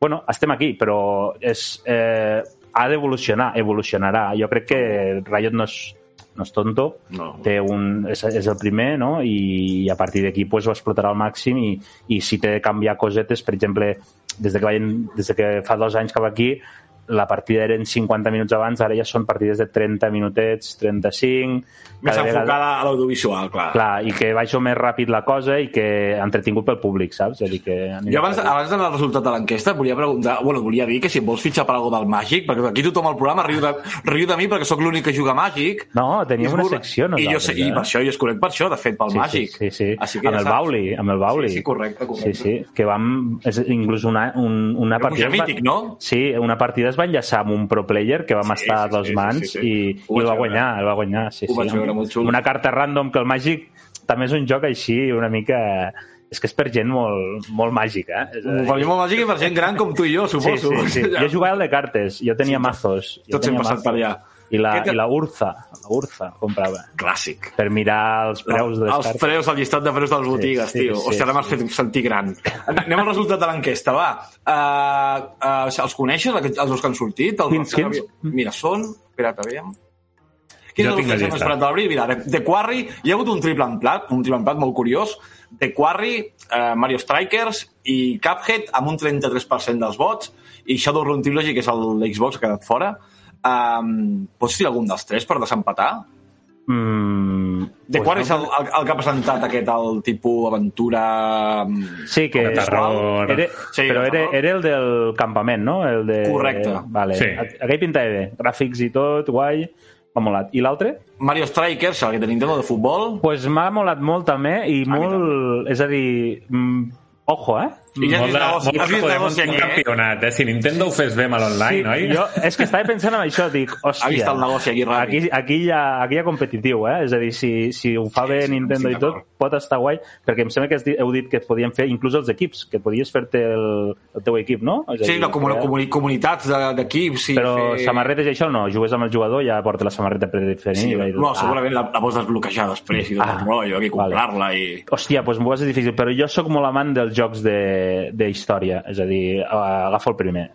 Bueno, estem aquí, però és, eh, ha d'evolucionar, evolucionarà. Jo crec que Riot no és, no és tonto, No. té un, és, és el primer, no? I, a partir d'aquí pues, ho explotarà al màxim i, i si té de canviar cosetes, per exemple, des de que, vaig, des de que fa dos anys cap aquí, la partida eren 50 minuts abans, ara ja són partides de 30 minutets, 35... Més cada vegada- enfocada a l'audiovisual, clar. Clar, i que vagi més ràpid la cosa i que entretingut pel públic, saps? És dir, que... Jo abans, abans d'anar al resultat de l'enquesta volia preguntar, bueno, volia dir que si vols fitxar per algo del Màgic, perquè aquí tothom al programa riu de, riu de mi perquè sóc l'únic que juga Màgic. No, teníem una secció I jo sé, i eh? per això jo es conec per això, de fet, pel sí, Màgic. Sí, sí, sí. Així que amb ja el saps. Bauli, amb el Bauli. Sí, sí, correcte, correcte. Sí, sí, que vam... És inclús una, un, una un partida... va- mític, no? Sí, una partida es va enllaçar amb un pro player que vam Sí, estar sí, a dos sí, sí, mans sí, sí. i, Ho i el va guanyar, el va guanyar, sí, sí. amb. Una carta random que el Màgic també és un joc així una mica... És que és per gent molt, molt màgica, eh? Per mi molt màgic i per gent gran com tu i jo, Sí, suposo. sí, sí. Jo jugava al de cartes, jo tenia mazos. Jo Tots hem passat per allà. I la, Què te- I la Urza, la Urza comprava. Clàssic. Per mirar els preus de els preus, el llistat de preus de les botigues, sí, tio. sí, Hòstia, ara sí. m'has fet sentir gran. Anem al resultat de l'enquesta, va. Uh, uh, els coneixes, els dos que han sortit? Els Quins, que quins? Mira, són... Espera't, aviam. Quins Jo tinc la que llista. esperat de l'abril? Mira, The Quarry, hi ha hagut un triple emplat, un triple emplat molt curiós. The Quarry, uh, Mario Strikers i Cuphead amb un 33% dels vots i Shadowrun Trilogy, que és el l'Xbox, ha quedat fora. Um, pots dir algun dels tres per desempatar? Mm, De no- és el, el, el que ha presentat aquest, el tipus aventura... Sí, que... de terror. Era, Sí, però era, era el del campament, no? El de... Correcte. Vale. Sí. Aquell pintava bé. Gràfics i tot, guai. M'ha molat. I l'altre? Mario Strikers, el que de Nintendo de futbol. pues m'ha molat molt també i A mi molt... És a dir... Mm, ojo, eh? I ja Molt de, negoci, molt vist podem negoci un eh? campionat, eh? Si Nintendo ho fes bé amb l'online, oi? jo, és que estava pensant en això, dic, hòstia... Ha vist el negoci aquí ràpid. Aquí, aquí, hi ha, aquí hi ha competitiu, eh? És a dir, si, si ho fa bé sí, Nintendo estic i tot, pot estar guai, perquè em sembla que has dit, heu dit que podien fer inclús els equips, que podies fer-te el, el teu equip, no? És a Sí, dir, no, comuni, crear- comuni, comunitats de- d'equips. Sí, Però fer- samarretes i això no, jugues amb el jugador, ja porta la samarreta predefinida. Sí, i no, segurament la, la vols desbloquejar després i tot Ah, el rotllo, aquí vale. comprar-la i... Hòstia, doncs m'ho és difícil, però jo sóc molt amant dels jocs de, de història, és a dir, agafo el primer.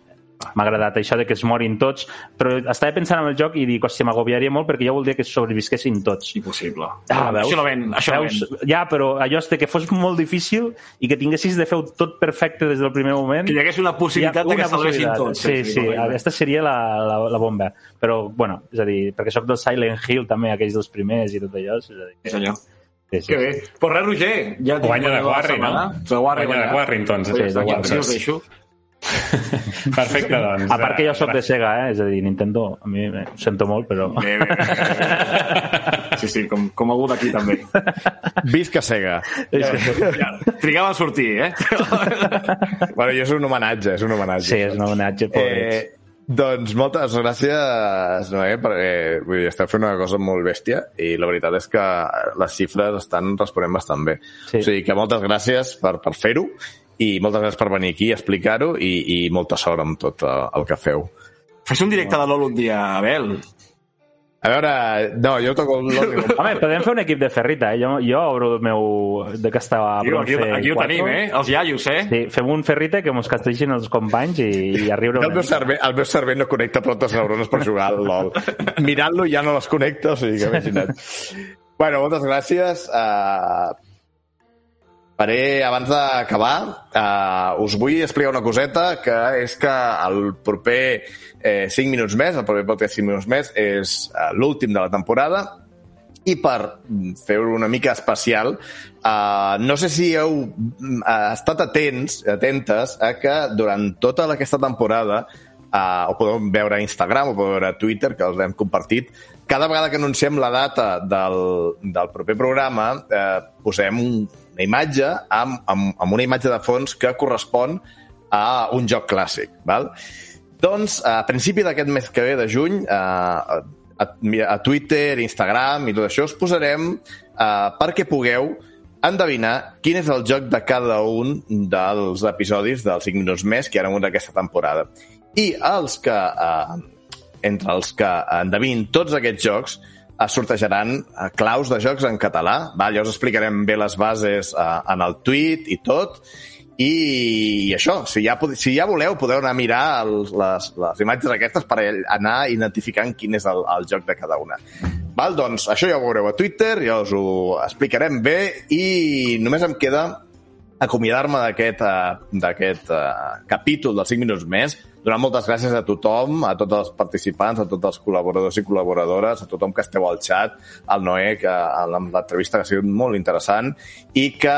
M'ha agradat això de que es morin tots, però estava pensant en el joc i dic, hòstia, m'agobiaria molt perquè jo voldria que sobrevisquessin tots. Impossible. Ah, veus? Això no ven, això no Veus? ven. Ja, però allò és que fos molt difícil i que tinguessis de fer tot perfecte des del primer moment. Que hi hagués una possibilitat de que salvessin tots. Sí, sí, correcte. aquesta seria la, la, la bomba. Però, bueno, és a dir, perquè sóc del Silent Hill també, aquells dels primers i tot allò. És a dir, Sí, senyor. Sí, sí. Que bé. Pues res, Roger, ja tinc Guanya de Quarry, no? De Quarry, Guanya de ja Sí, de Quarry. aquí us deixo. Perfecte, doncs. A part que jo sóc de Sega, eh? és a dir, Nintendo, a mi ho sento molt, però... Bé, bé. Sí, sí, com, com algú d'aquí també. Visca Sega. Ja, trigava a sortir, eh? Bueno, jo és un homenatge, és un homenatge. Sí, és un homenatge, pobrets. Eh, doncs moltes gràcies, Noé, perquè vull dir, esteu fent una cosa molt bèstia i la veritat és que les xifres estan responent bastant bé. Sí. O sigui que moltes gràcies per, per fer-ho i moltes gràcies per venir aquí a explicar-ho i, i molta sort amb tot el que feu. Fes un directe de LOL un dia, Abel. A veure, no, jo toco el LOL. Home, podem fer un equip de ferrita, eh? Jo, jo obro el meu... de que estava a Tio, aquí, aquí ho 4. tenim, eh? Els iaios, eh? Sí, fem un ferrita que mos casteixin els companys i, i a riure El meu, cervell, el meu cervell no connecta totes neurones per jugar al LOL. Mirant-lo ja no les connecta, o sigui que imagina't. bueno, moltes gràcies. Uh, faré, abans d'acabar, uh, us vull explicar una coseta, que és que el proper eh, 5 minuts més, el proper podcast 5 minuts més, és uh, l'últim de la temporada, i per fer-ho una mica especial, uh, no sé si heu uh, estat atents, atentes, a que durant tota aquesta temporada, uh, ho podeu veure a Instagram, ho podeu veure a Twitter, que els hem compartit, cada vegada que anunciem la data del, del proper programa, eh, posem un, una imatge amb, amb, amb una imatge de fons que correspon a un joc clàssic. Val? Doncs, a principi d'aquest mes que ve de juny, eh, a, a Twitter, Instagram i tot això, us posarem eh, perquè pugueu endevinar quin és el joc de cada un dels episodis dels 5 minuts més que hi ha hagut aquesta temporada. I els que, eh, entre els que endevinin tots aquests jocs, es sortejaran eh, claus de jocs en català. Val? Ja us explicarem bé les bases eh, en el tuit i tot. I, i això, si ja, si ja voleu, podeu anar a mirar els, les, les imatges aquestes per anar identificant quin és el, el joc de cada una. Val? Doncs això ja ho veureu a Twitter, ja us ho explicarem bé i només em queda acomiadar-me d'aquest uh, uh, capítol dels 5 minuts més, donar moltes gràcies a tothom, a tots els participants, a tots els col·laboradors i col·laboradores, a tothom que esteu al xat, al Noé, que amb l'entrevista que ha sigut molt interessant, i que,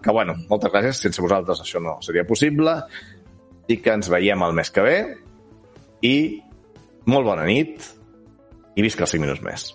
que, bueno, moltes gràcies, sense vosaltres això no seria possible, i que ens veiem el mes que ve, i molt bona nit, i visca els 5 minuts més.